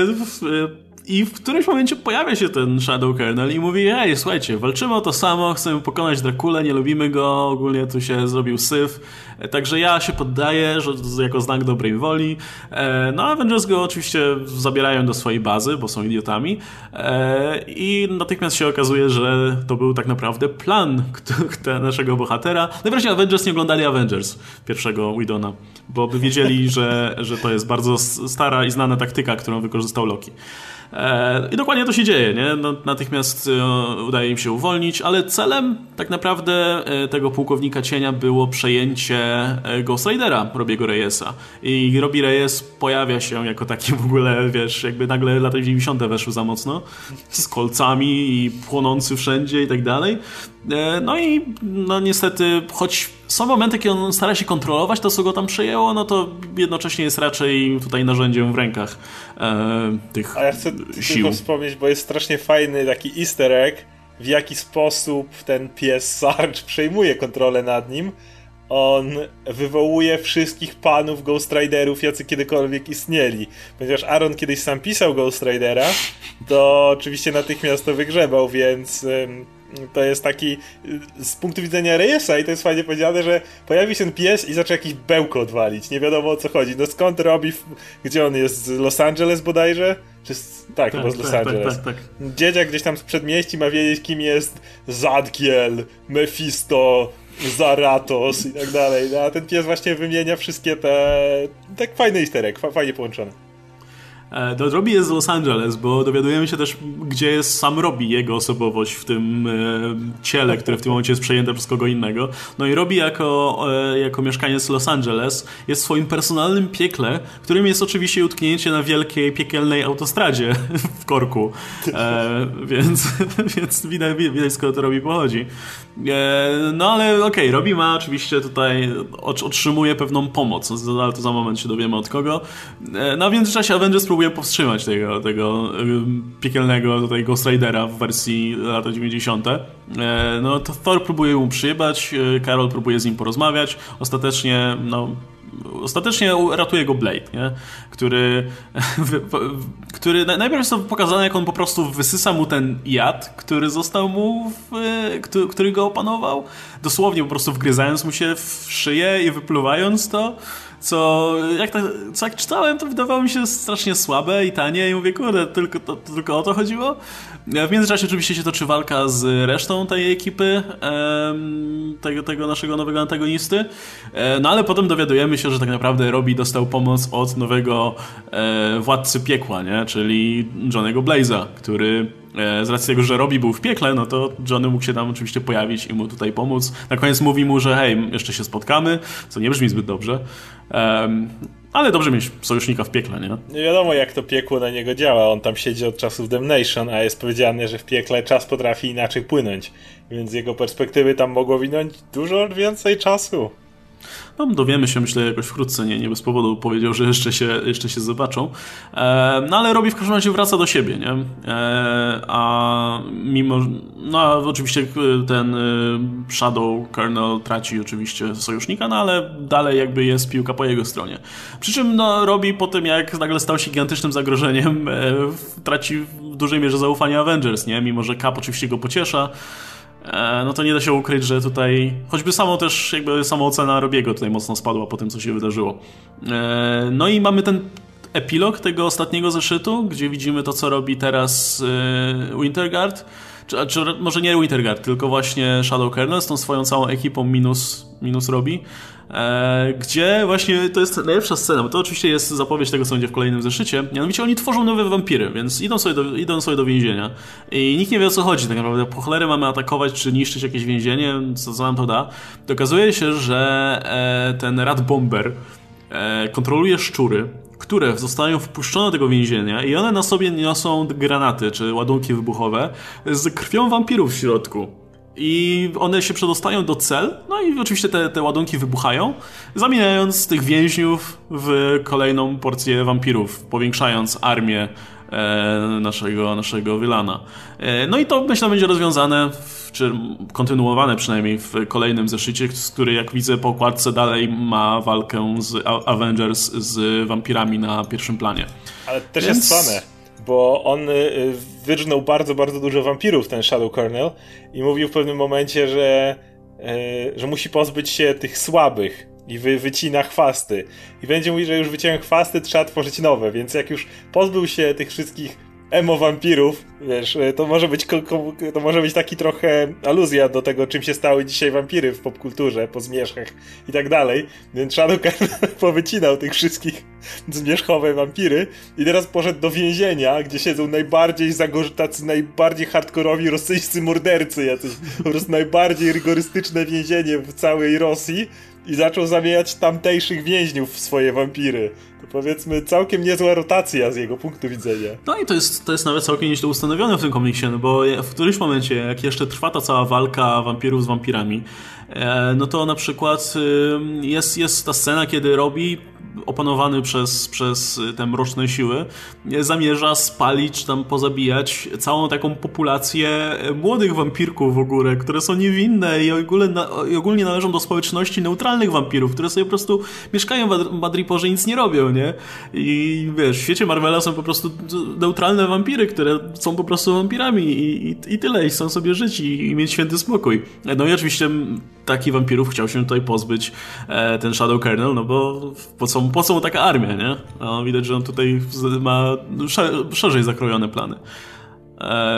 I w którymś momencie pojawia się ten Shadow Kernel i mówi, ej, słuchajcie, walczymy o to samo, chcemy pokonać Drakulę, nie lubimy go, ogólnie tu się zrobił syf, e, także ja się poddaję, że jako znak dobrej woli. E, no, Avengers go oczywiście zabierają do swojej bazy, bo są idiotami e, i natychmiast się okazuje, że to był tak naprawdę plan naszego bohatera. Najwyraźniej Avengers nie oglądali Avengers, pierwszego Widona, bo by wiedzieli, że, że to jest bardzo stara i znana taktyka, którą wykorzystał Loki. E, I dokładnie to się dzieje, nie? No, natychmiast e, udaje im się uwolnić, ale celem tak naprawdę e, tego pułkownika cienia było przejęcie Ghost Ridera Robiego Reyesa. I Robi Reyes pojawia się jako taki w ogóle, wiesz, jakby nagle lata 90. weszły za mocno, z kolcami i płonący wszędzie i tak dalej. No i no niestety, choć są momenty, kiedy on stara się kontrolować to, co go tam przejęło, no to jednocześnie jest raczej tutaj narzędziem w rękach e, tych A ja chcę sił. tylko wspomnieć, bo jest strasznie fajny taki easter egg, w jaki sposób ten pies Sarge przejmuje kontrolę nad nim. On wywołuje wszystkich panów Ghost Riderów, jacy kiedykolwiek istnieli. Ponieważ Aaron kiedyś sam pisał Ghost Ridera, to oczywiście natychmiast to wygrzebał, więc to jest taki y, z punktu widzenia Reyesa i to jest fajnie powiedziane, że pojawi się ten pies i zaczął jakiś bełko odwalić. Nie wiadomo o co chodzi. No skąd robi, gdzie on jest? Z Los Angeles bodajże? Czy z, tak, tak, chyba z Los tak, tak Angeles. Tak, tak, tak. Dzieciak gdzieś tam z przedmieści ma wiedzieć, kim jest Zadkiel, Mephisto, Zaratos i tak dalej. No, a ten pies właśnie wymienia wszystkie te... Tak fajny easter egg, fajnie połączone. E, to Robbie jest z Los Angeles, bo dowiadujemy się też, gdzie jest sam Robbie, jego osobowość w tym e, ciele, które w tym momencie jest przejęte przez kogo innego. No i Robbie jako, e, jako mieszkaniec Los Angeles jest w swoim personalnym piekle, którym jest oczywiście utknięcie na wielkiej, piekielnej autostradzie w korku. E, więc, więc widać, widać skąd to Robbie pochodzi. E, no ale okej, okay, Robbie ma oczywiście tutaj, otrzymuje pewną pomoc, ale to za moment się dowiemy od kogo. E, no w międzyczasie Avengers próbuje powstrzymać tego, tego piekielnego tutaj Ghost Ridera w wersji lata 90. E, no to Thor próbuje mu przyjebać, Carol e, próbuje z nim porozmawiać. Ostatecznie, no, ostatecznie ratuje go Blade, nie? Który, który najpierw jest to pokazane, jak on po prostu wysysa mu ten jad, który został mu, w, który, go opanował, dosłownie po prostu wgryzając mu się w szyję i wypluwając to co jak, tak, co jak czytałem, to wydawało mi się strasznie słabe i tanie i mówię, kurde, tylko, to, to tylko o to chodziło. W międzyczasie oczywiście się toczy walka z resztą tej ekipy, tego, tego naszego nowego antagonisty, e, no ale potem dowiadujemy się, że tak naprawdę Robbie dostał pomoc od nowego e, władcy piekła, nie? czyli Johnego Blaze'a, który e, z racji tego, że Robbie był w piekle, no to Johnny mógł się tam oczywiście pojawić i mu tutaj pomóc. Na koniec mówi mu, że hej, jeszcze się spotkamy, co nie brzmi zbyt dobrze. Ale dobrze mieć sojusznika w piekle, nie? Nie wiadomo, jak to piekło na niego działa. On tam siedzi od czasów Damnation, a jest powiedziane, że w piekle czas potrafi inaczej płynąć. Więc z jego perspektywy tam mogło winąć dużo więcej czasu. No, dowiemy się, myślę, jakoś wkrótce, nie, nie bez powodu powiedział, że jeszcze się, jeszcze się zobaczą. E, no ale robi w każdym razie wraca do siebie, nie? E, a mimo, no oczywiście ten e, Shadow Kernel traci oczywiście sojusznika, no ale dalej jakby jest piłka po jego stronie. Przy czym no, robi po tym, jak nagle stał się gigantycznym zagrożeniem, e, traci w dużej mierze zaufanie Avengers, nie? Mimo, że Cap oczywiście go pociesza, E, no to nie da się ukryć, że tutaj choćby samo też jakby samoocena Robiego tutaj mocno spadła po tym, co się wydarzyło. E, no i mamy ten epilog tego ostatniego zeszytu, gdzie widzimy to, co robi teraz e, Winterguard, czy, czy może nie Winterguard, tylko właśnie Shadow Kernel z tą swoją całą ekipą minus, minus robi. E, gdzie właśnie to jest najlepsza scena, bo to oczywiście jest zapowiedź tego, co będzie w kolejnym zeszycie. Mianowicie oni tworzą nowe wampiry, więc idą sobie do, idą sobie do więzienia i nikt nie wie o co chodzi tak naprawdę. Po cholerę mamy atakować czy niszczyć jakieś więzienie, co, co nam to da. Okazuje się, że e, ten Rat Bomber e, kontroluje szczury, które zostają wpuszczone do tego więzienia i one na sobie niosą granaty czy ładunki wybuchowe z krwią wampirów w środku. I one się przedostają do cel, no i oczywiście te, te ładunki wybuchają, zamieniając tych więźniów w kolejną porcję wampirów, powiększając armię e, naszego, naszego Wylana. E, no i to myślę będzie rozwiązane, w, czy kontynuowane przynajmniej w kolejnym zeszycie, który jak widzę po okładce dalej ma walkę z Avengers z wampirami na pierwszym planie. Ale też Więc... jest fane bo on y, wyrżnął bardzo, bardzo dużo wampirów, ten Shadow Colonel, i mówił w pewnym momencie, że, y, że musi pozbyć się tych słabych i wy, wycina chwasty. I będzie mówić, że już wyciąłem chwasty, trzeba tworzyć nowe, więc jak już pozbył się tych wszystkich emo wampirów, wiesz, e, to może być to może być taki trochę aluzja do tego, czym się stały dzisiaj wampiry w popkulturze, po zmierzchach i tak dalej. Więc Shadowcan powycinał tych wszystkich zmierzchowe wampiry i teraz poszedł do więzienia, gdzie siedzą najbardziej zagorzy, najbardziej hardkorowi rosyjscy mordercy, jacyś po prostu najbardziej rygorystyczne więzienie w całej Rosji i zaczął zamieniać tamtejszych więźniów w swoje wampiry. Powiedzmy całkiem niezła rotacja z jego punktu widzenia. No i to jest, to jest nawet całkiem nieźle ustanowione w tym komiksie, no bo w którymś momencie, jak jeszcze trwa ta cała walka wampirów z wampirami, e, no to na przykład jest, jest ta scena, kiedy robi opanowany przez, przez te mroczne siły, zamierza spalić czy tam pozabijać całą taką populację młodych wampirków w ogóle, które są niewinne i ogólnie, i ogólnie należą do społeczności neutralnych wampirów, które sobie po prostu mieszkają w Madriporze i nic nie robią, nie? I wiesz, w świecie Marvela są po prostu neutralne wampiry, które są po prostu wampirami i, i, i tyle, i chcą sobie żyć i, i mieć święty spokój. No i oczywiście takich wampirów chciał się tutaj pozbyć e, ten Shadow Kernel, no bo po co, po co mu taka armia, nie? No, widać, że on tutaj ma szerzej zakrojone plany.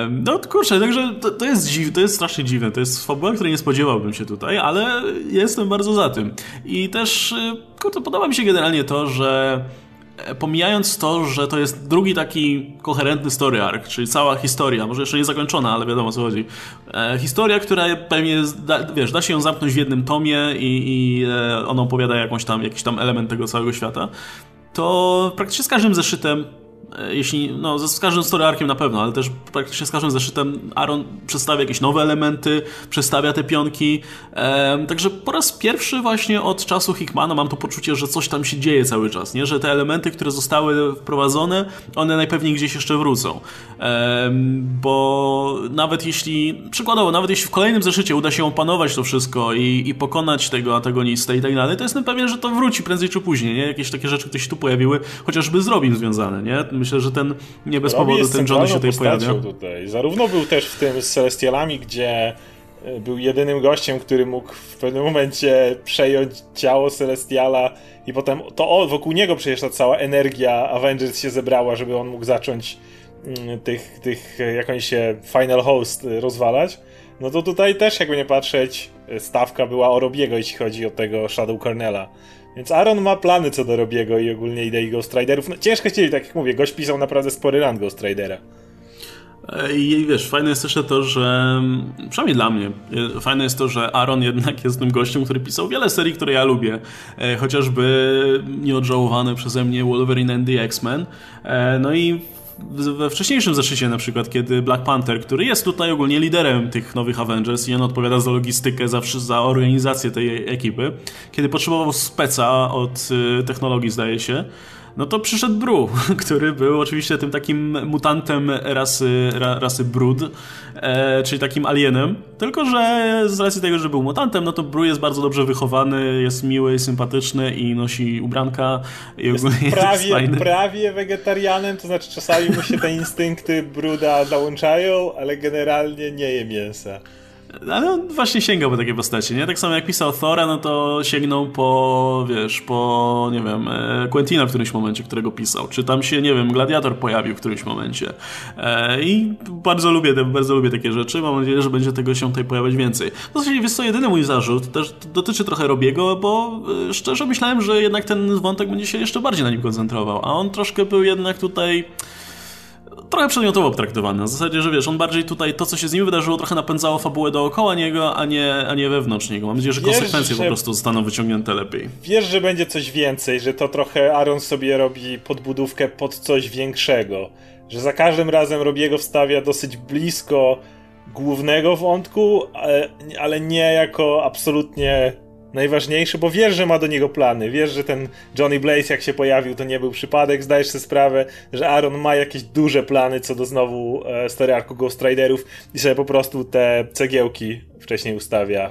No kurczę, także to, to jest dziwne, to jest strasznie dziwne, to jest fabuła, której nie spodziewałbym się tutaj, ale jestem bardzo za tym. I też, e, kurczę, podoba mi się generalnie to, że E, pomijając to, że to jest drugi taki koherentny story arc, czyli cała historia, może jeszcze nie zakończona, ale wiadomo o co chodzi. E, historia, która pewnie, da, wiesz, da się ją zamknąć w jednym tomie i, i e, ona opowiada jakąś tam, jakiś tam element tego całego świata, to praktycznie z każdym zeszytem jeśli, no z każdym story arkiem na pewno, ale też praktycznie z każdym zeszytem Aaron przedstawia jakieś nowe elementy, przedstawia te pionki, e, także po raz pierwszy właśnie od czasu Hickmana mam to poczucie, że coś tam się dzieje cały czas, nie? że te elementy, które zostały wprowadzone, one najpewniej gdzieś jeszcze wrócą, e, bo nawet jeśli, przykładowo, nawet jeśli w kolejnym zeszycie uda się opanować to wszystko i, i pokonać tego antagonistę i tak dalej, to jestem pewien, że to wróci prędzej czy później, nie? Jakieś takie rzeczy, które się tu pojawiły, chociażby z Robin związane, nie? Myślę, że ten nie bez Robbie powodu ten Johnny się tutaj pojawia. Tutaj. Zarówno był też w tym z Celestialami, gdzie e, był jedynym gościem, który mógł w pewnym momencie przejąć ciało Celestiala i potem to wokół niego przecież ta cała energia Avengers się zebrała, żeby on mógł zacząć mm, tych, tych jak oni się, Final Host rozwalać. No to tutaj też, jakby nie patrzeć, stawka była o Robiego, jeśli chodzi o tego Shadow Cornela. Więc Aaron ma plany co do Robiego i ogólnie idei Ghost Riderów. No, ciężko chcieli, tak jak mówię, gość pisał naprawdę spory run Ghost Ridera. I wiesz, fajne jest też to, że przynajmniej dla mnie, fajne jest to, że Aaron jednak jest tym gościem, który pisał wiele serii, które ja lubię. E, chociażby nieodżałowany przeze mnie Wolverine and the X-Men. E, no i we wcześniejszym zeszycie na przykład, kiedy Black Panther, który jest tutaj ogólnie liderem tych nowych Avengers i on odpowiada za logistykę, za, za organizację tej ekipy, kiedy potrzebował speca od y, technologii zdaje się, no to przyszedł Bru, który był oczywiście tym takim mutantem rasy, ra, rasy Brud, e, czyli takim alienem. Tylko, że z racji tego, że był mutantem, no to Bru jest bardzo dobrze wychowany, jest miły, sympatyczny i nosi ubranka. I jest prawie, jest prawie wegetarianem, to znaczy czasami mu się te instynkty Bruda załączają, ale generalnie nie je mięsa. Ale on właśnie sięgał po takie postacie, nie? Tak samo jak pisał Thora, no to sięgnął po, wiesz, po, nie wiem, e, Quentina w którymś momencie, którego pisał. Czy tam się, nie wiem, Gladiator pojawił w którymś momencie. E, I bardzo lubię, bardzo lubię takie rzeczy. Mam nadzieję, że będzie tego się tutaj pojawiać więcej. W zasadzie, wiesz co, jedyny mój zarzut też dotyczy trochę Robiego, bo e, szczerze myślałem, że jednak ten wątek będzie się jeszcze bardziej na nim koncentrował, a on troszkę był jednak tutaj trochę przedmiotowo traktowany. Na zasadzie, że wiesz, on bardziej tutaj to, co się z nim wydarzyło, trochę napędzało fabułę dookoła niego, a nie, a nie wewnątrz niego. Mam nadzieję, że wiesz, konsekwencje że... po prostu zostaną wyciągnięte lepiej. Wiesz, że będzie coś więcej, że to trochę Aaron sobie robi podbudówkę pod coś większego. Że za każdym razem Robiego wstawia dosyć blisko głównego wątku, ale, ale nie jako absolutnie najważniejszy, bo wiesz, że ma do niego plany. Wiesz, że ten Johnny Blaze, jak się pojawił, to nie był przypadek. Zdajesz sobie sprawę, że Aaron ma jakieś duże plany co do znowu e, story arku Ghost Riderów i sobie po prostu te cegiełki wcześniej ustawia.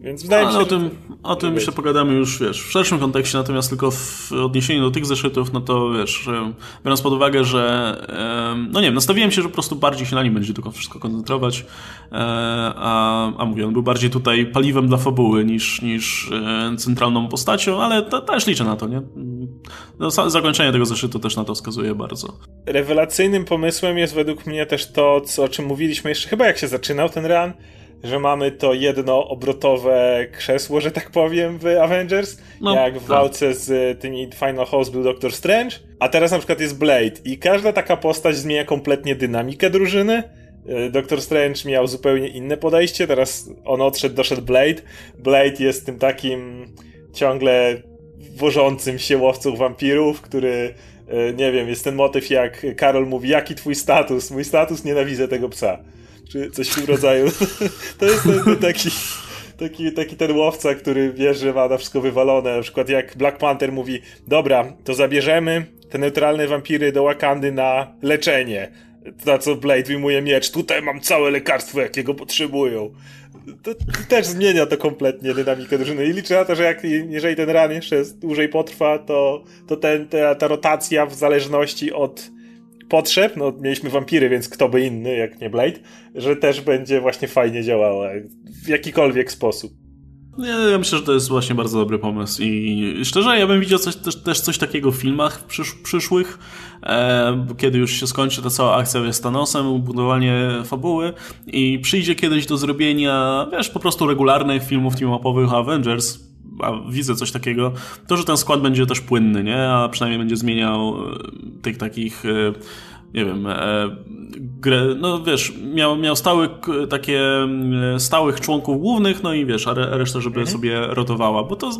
Więc wydaje mi się, o tym, o tym jeszcze pogadamy już, wiesz, w szerszym kontekście, natomiast tylko w odniesieniu do tych zeszytów, no to wiesz, biorąc pod uwagę, że no nie wiem, nastawiłem się, że po prostu bardziej się na nim będzie tylko wszystko koncentrować, e, a, a mówię, on był bardziej tutaj paliwem dla fabuły niż, niż e, centralną postacią, ale też liczę na to, nie? No, zakończenie tego zeszytu też na to wskazuje bardzo. Rewelacyjnym pomysłem jest według mnie też to, co, o czym mówiliśmy jeszcze chyba jak się zaczynał ten run, że mamy to jedno obrotowe krzesło, że tak powiem, w Avengers, no, jak w tak. walce z tymi Final House był Doctor Strange, a teraz na przykład jest Blade i każda taka postać zmienia kompletnie dynamikę drużyny. E, Doctor Strange miał zupełnie inne podejście, teraz on odszedł, doszedł Blade. Blade jest tym takim ciągle wożącym się łowcą wampirów, który e, nie wiem, jest ten motyw jak Karol mówi, jaki twój status? Mój status, nienawidzę tego psa czy coś w tym rodzaju. To jest taki, taki, taki ten łowca, który wie, że ma na wszystko wywalone. Na przykład jak Black Panther mówi, dobra, to zabierzemy te neutralne wampiry do Wakandy na leczenie. Na co Blade wyjmuje miecz, tutaj mam całe lekarstwo, jakiego potrzebują. To, to, też zmienia to kompletnie dynamikę drużyny i liczę na to, że jak, jeżeli ten ran jeszcze dłużej potrwa, to, to ten, ta, ta rotacja w zależności od potrzeb, no mieliśmy wampiry, więc kto by inny, jak nie Blade, że też będzie właśnie fajnie działała w jakikolwiek sposób. Nie, ja myślę, że to jest właśnie bardzo dobry pomysł i szczerze ja bym widział coś, też, też coś takiego w filmach przysz, przyszłych, e, kiedy już się skończy ta cała akcja z Thanosem, budowanie fabuły i przyjdzie kiedyś do zrobienia, wiesz, po prostu regularnych filmów team-upowych Avengers, a widzę coś takiego, to, że ten skład będzie też płynny, nie? A przynajmniej będzie zmieniał e, tych takich e, nie wiem, e, grę, no wiesz, miał, miał stały, takie stałych członków głównych, no i wiesz, a reszta, żeby mhm. sobie rotowała, bo to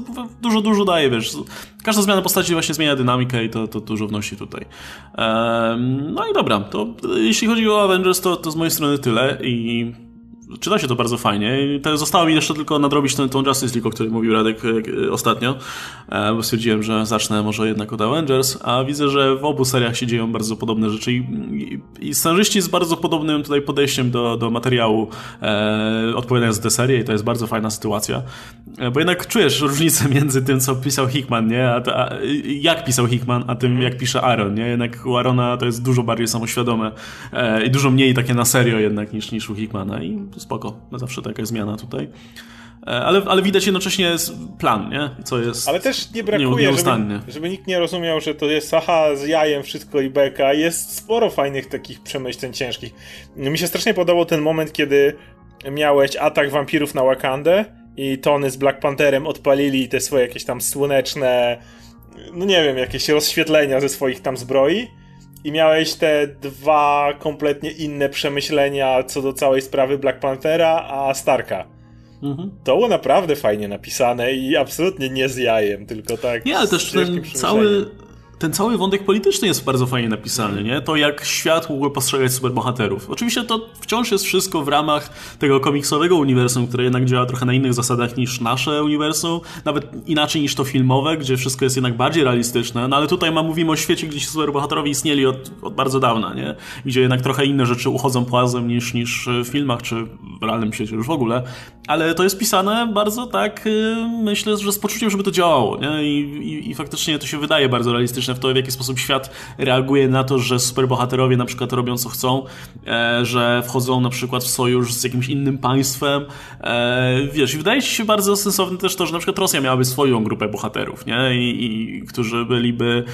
dużo, dużo daje, wiesz. Każda zmiana postaci właśnie zmienia dynamikę i to, to dużo wnosi tutaj. no i dobra, to jeśli chodzi o Avengers, to, to z mojej strony tyle i czyta się to bardzo fajnie. Zostało mi jeszcze tylko nadrobić ten, tą Justice League, o której mówił Radek e, ostatnio, e, bo stwierdziłem, że zacznę może jednak od Avengers, a widzę, że w obu seriach się dzieją bardzo podobne rzeczy i, i, i scenarzyści z bardzo podobnym tutaj podejściem do, do materiału e, odpowiadają za tę serię i to jest bardzo fajna sytuacja. E, bo jednak czujesz różnicę między tym, co pisał Hickman, nie? A, a, jak pisał Hickman, a tym, jak pisze Aaron, nie? Jednak u Arona to jest dużo bardziej samoświadome e, i dużo mniej takie na serio jednak niż, niż u Hickmana i spoko, zawsze taka zmiana tutaj. E, ale, ale widać jednocześnie plan, nie? Co jest. Ale też nie brakuje, żeby, żeby nikt nie rozumiał, że to jest aha, z jajem wszystko i beka. Jest sporo fajnych takich przemyśleń ciężkich. Mi się strasznie podobał ten moment, kiedy miałeś atak wampirów na Wakandę i Tony z Black Pantherem odpalili te swoje jakieś tam słoneczne, no nie wiem, jakieś rozświetlenia ze swoich tam zbroi i miałeś te dwa kompletnie inne przemyślenia co do całej sprawy Black Panthera, a Starka. Mhm. To było naprawdę fajnie napisane i absolutnie nie z jajem, tylko tak. Nie, ale też ten cały ten cały wątek polityczny jest bardzo fajnie napisany, nie? To jak świat mógł postrzegać superbohaterów. Oczywiście to wciąż jest wszystko w ramach tego komiksowego uniwersum, które jednak działa trochę na innych zasadach niż nasze uniwersum, nawet inaczej niż to filmowe, gdzie wszystko jest jednak bardziej realistyczne, no ale tutaj ma, mówimy o świecie, gdzie superbohaterowie istnieli od, od bardzo dawna, nie? Gdzie jednak trochę inne rzeczy uchodzą płazem niż, niż w filmach, czy w realnym świecie już w ogóle, ale to jest pisane bardzo tak, y, myślę, że z poczuciem, żeby to działało, nie? I, i, i faktycznie to się wydaje bardzo realistyczne w to, w jaki sposób świat reaguje na to, że superbohaterowie na przykład robią co chcą, e, że wchodzą na przykład w sojusz z jakimś innym państwem. E, wiesz, i wydaje się bardzo sensowne też to, że na przykład Rosja miałaby swoją grupę bohaterów, nie? I, i którzy byliby,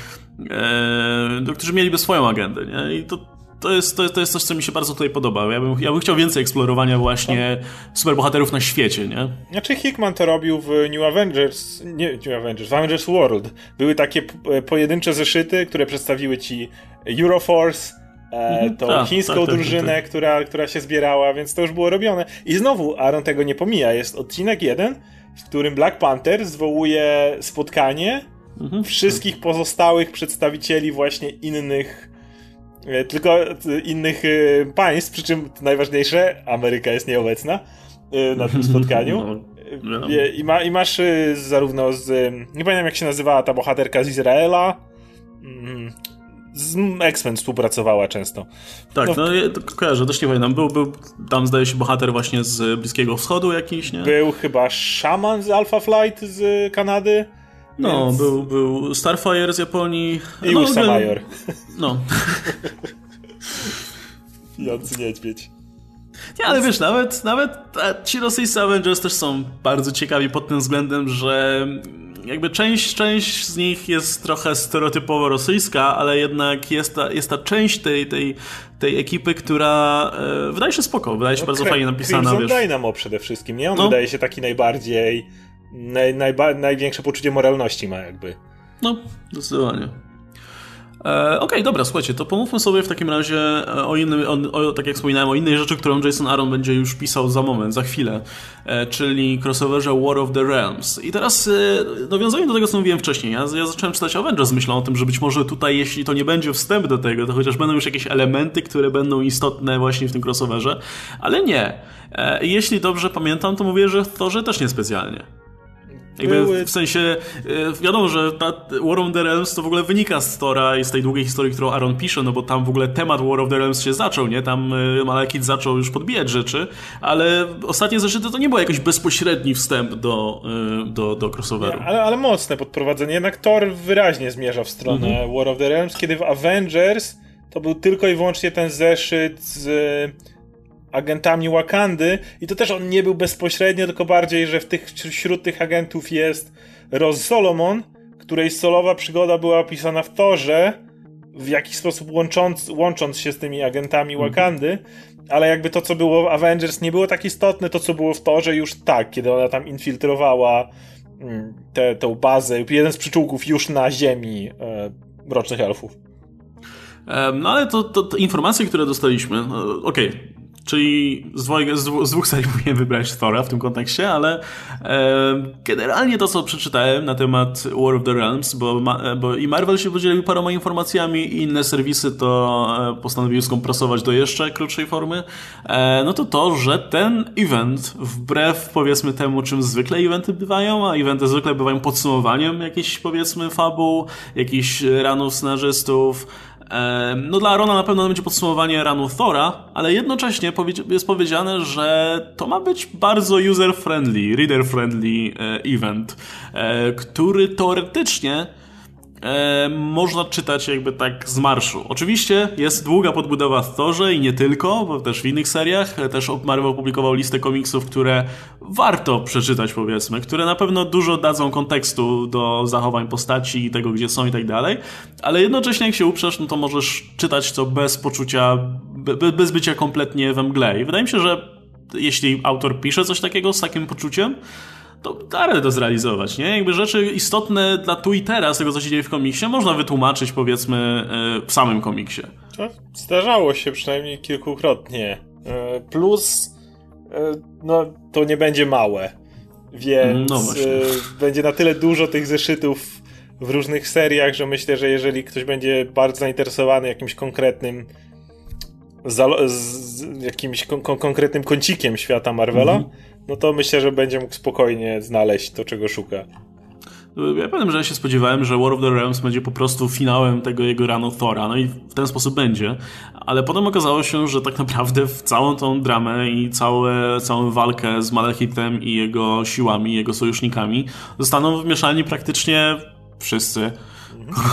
e, którzy mieliby swoją agendę, nie? I to to jest, to, to jest coś, co mi się bardzo tutaj podoba. Ja bym, ja bym chciał więcej eksplorowania właśnie superbohaterów na świecie, nie? Znaczy Hickman to robił w New Avengers, nie New Avengers, w Avengers World. Były takie pojedyncze zeszyty, które przedstawiły ci Euroforce, e, mhm. tą tak, chińską tak, tak, drużynę, tak. Która, która się zbierała, więc to już było robione. I znowu Aaron tego nie pomija. Jest odcinek jeden, w którym Black Panther zwołuje spotkanie mhm. wszystkich pozostałych przedstawicieli właśnie innych E, tylko innych e, państw, przy czym najważniejsze, Ameryka jest nieobecna e, na tym spotkaniu. No, no. I, ma, I masz zarówno z. Nie pamiętam jak się nazywała ta bohaterka z Izraela. Mm, z X-Men współpracowała często. Tak, no, no ja kojarzę, też nie pamiętam. Był, był tam zdaje się bohater właśnie z Bliskiego Wschodu jakiś, nie? Był chyba szaman z Alpha Flight z Kanady. No, Więc... był, był Starfire z Japonii. I no, Ursa Major. No. Pijący niedźwiedź. Nie, ale wiesz, nawet, nawet ci rosyjscy Avengers też są bardzo ciekawi pod tym względem, że jakby część, część z nich jest trochę stereotypowo rosyjska, ale jednak jest ta, jest ta część tej, tej, tej ekipy, która e, wydaje się spoko, wydaje się no, bardzo fajnie napisana. Crimson wiesz. Dynamo przede wszystkim, nie? On no. wydaje się taki najbardziej naj, największe poczucie moralności ma jakby. No, zdecydowanie. E, Okej, okay, dobra, słuchajcie, to pomówmy sobie w takim razie e, o innym, o, o, tak jak wspominałem, o innej rzeczy, którą Jason Aaron będzie już pisał za moment, za chwilę, e, czyli crossoverze War of the Realms. I teraz, e, nawiązując do tego, co mówiłem wcześniej, ja, ja zacząłem czytać Avengers myślą o tym, że być może tutaj, jeśli to nie będzie wstęp do tego, to chociaż będą już jakieś elementy, które będą istotne właśnie w tym crossoverze, ale nie. E, jeśli dobrze pamiętam, to mówię, że w Thorze też niespecjalnie. Były... w sensie, e, wiadomo, że ta War of the Realms to w ogóle wynika z Tora i z tej długiej historii, którą Aaron pisze, no bo tam w ogóle temat War of the Realms się zaczął, nie? Tam e, Malekith zaczął już podbijać rzeczy, ale ostatnie zeszyty to nie był jakiś bezpośredni wstęp do, e, do, do crossoveru. Nie, ale, ale mocne podprowadzenie. Jednak Thor wyraźnie zmierza w stronę mhm. War of the Realms, kiedy w Avengers to był tylko i wyłącznie ten zeszyt z agentami Wakandy i to też on nie był bezpośrednio, tylko bardziej, że w tych, wśród tych agentów jest Roz Solomon, której solowa przygoda była opisana w Torze, w jakiś sposób łącząc, łącząc się z tymi agentami mhm. Wakandy, ale jakby to, co było w Avengers nie było tak istotne, to, co było w Torze już tak, kiedy ona tam infiltrowała mm, tę te, bazę, jeden z przyczółków już na ziemi e, Mrocznych Elfów. No ale to, to, to informacje, które dostaliśmy, no, okej, okay Czyli z, dwojga, z, dwóch serii wybrać Thora w tym kontekście, ale e, generalnie to, co przeczytałem na temat War of the Realms, bo, ma, bo i Marvel się podzielił paroma informacjami i inne serwisy to e, postanowiły skompresować do jeszcze krótszej formy, e, no to to, że ten event, wbrew powiedzmy temu, czym zwykle eventy bywają, a eventy zwykle bywają podsumowaniem jakichś powiedzmy fabuł, jakichś ranów scenarzystów, no dla Arona na pewno będzie podsumowanie ranu Thora, ale jednocześnie jest powiedziane, że to ma być bardzo user-friendly, reader-friendly e, event, e, który teoretycznie e, można czytać jakby tak z marszu. Oczywiście jest długa podbudowa w Thorze i nie tylko, bo też w innych seriach. Też Marvel opublikował listę komiksów, które warto przeczytać powiedzmy, które na pewno dużo dadzą kontekstu do zachowań postaci i tego, gdzie są i tak dalej, ale jednocześnie jak się uprzesz, no to możesz czytać to bez poczucia, bez bycia kompletnie we mgle. I wydaje mi się, że jeśli autor pisze coś takiego z takim poczuciem, to da to zrealizować, nie? Jakby rzeczy istotne dla tu i teraz, tego co się dzieje w komiksie, można wytłumaczyć powiedzmy e, w samym komiksie. To zdarzało się przynajmniej kilkukrotnie. E, plus, e, no, to nie będzie małe, więc no będzie na tyle dużo tych zeszytów w różnych seriach, że myślę, że jeżeli ktoś będzie bardzo zainteresowany jakimś konkretnym z jakimś kon konkretnym kącikiem świata Marvela, mm -hmm no to myślę, że będzie mógł spokojnie znaleźć to, czego szuka. Ja powiem, że ja się spodziewałem, że War of the Realms będzie po prostu finałem tego jego ranu Thora, no i w ten sposób będzie, ale potem okazało się, że tak naprawdę w całą tą dramę i całe, całą walkę z Malechitem i jego siłami, jego sojusznikami zostaną wmieszani praktycznie wszyscy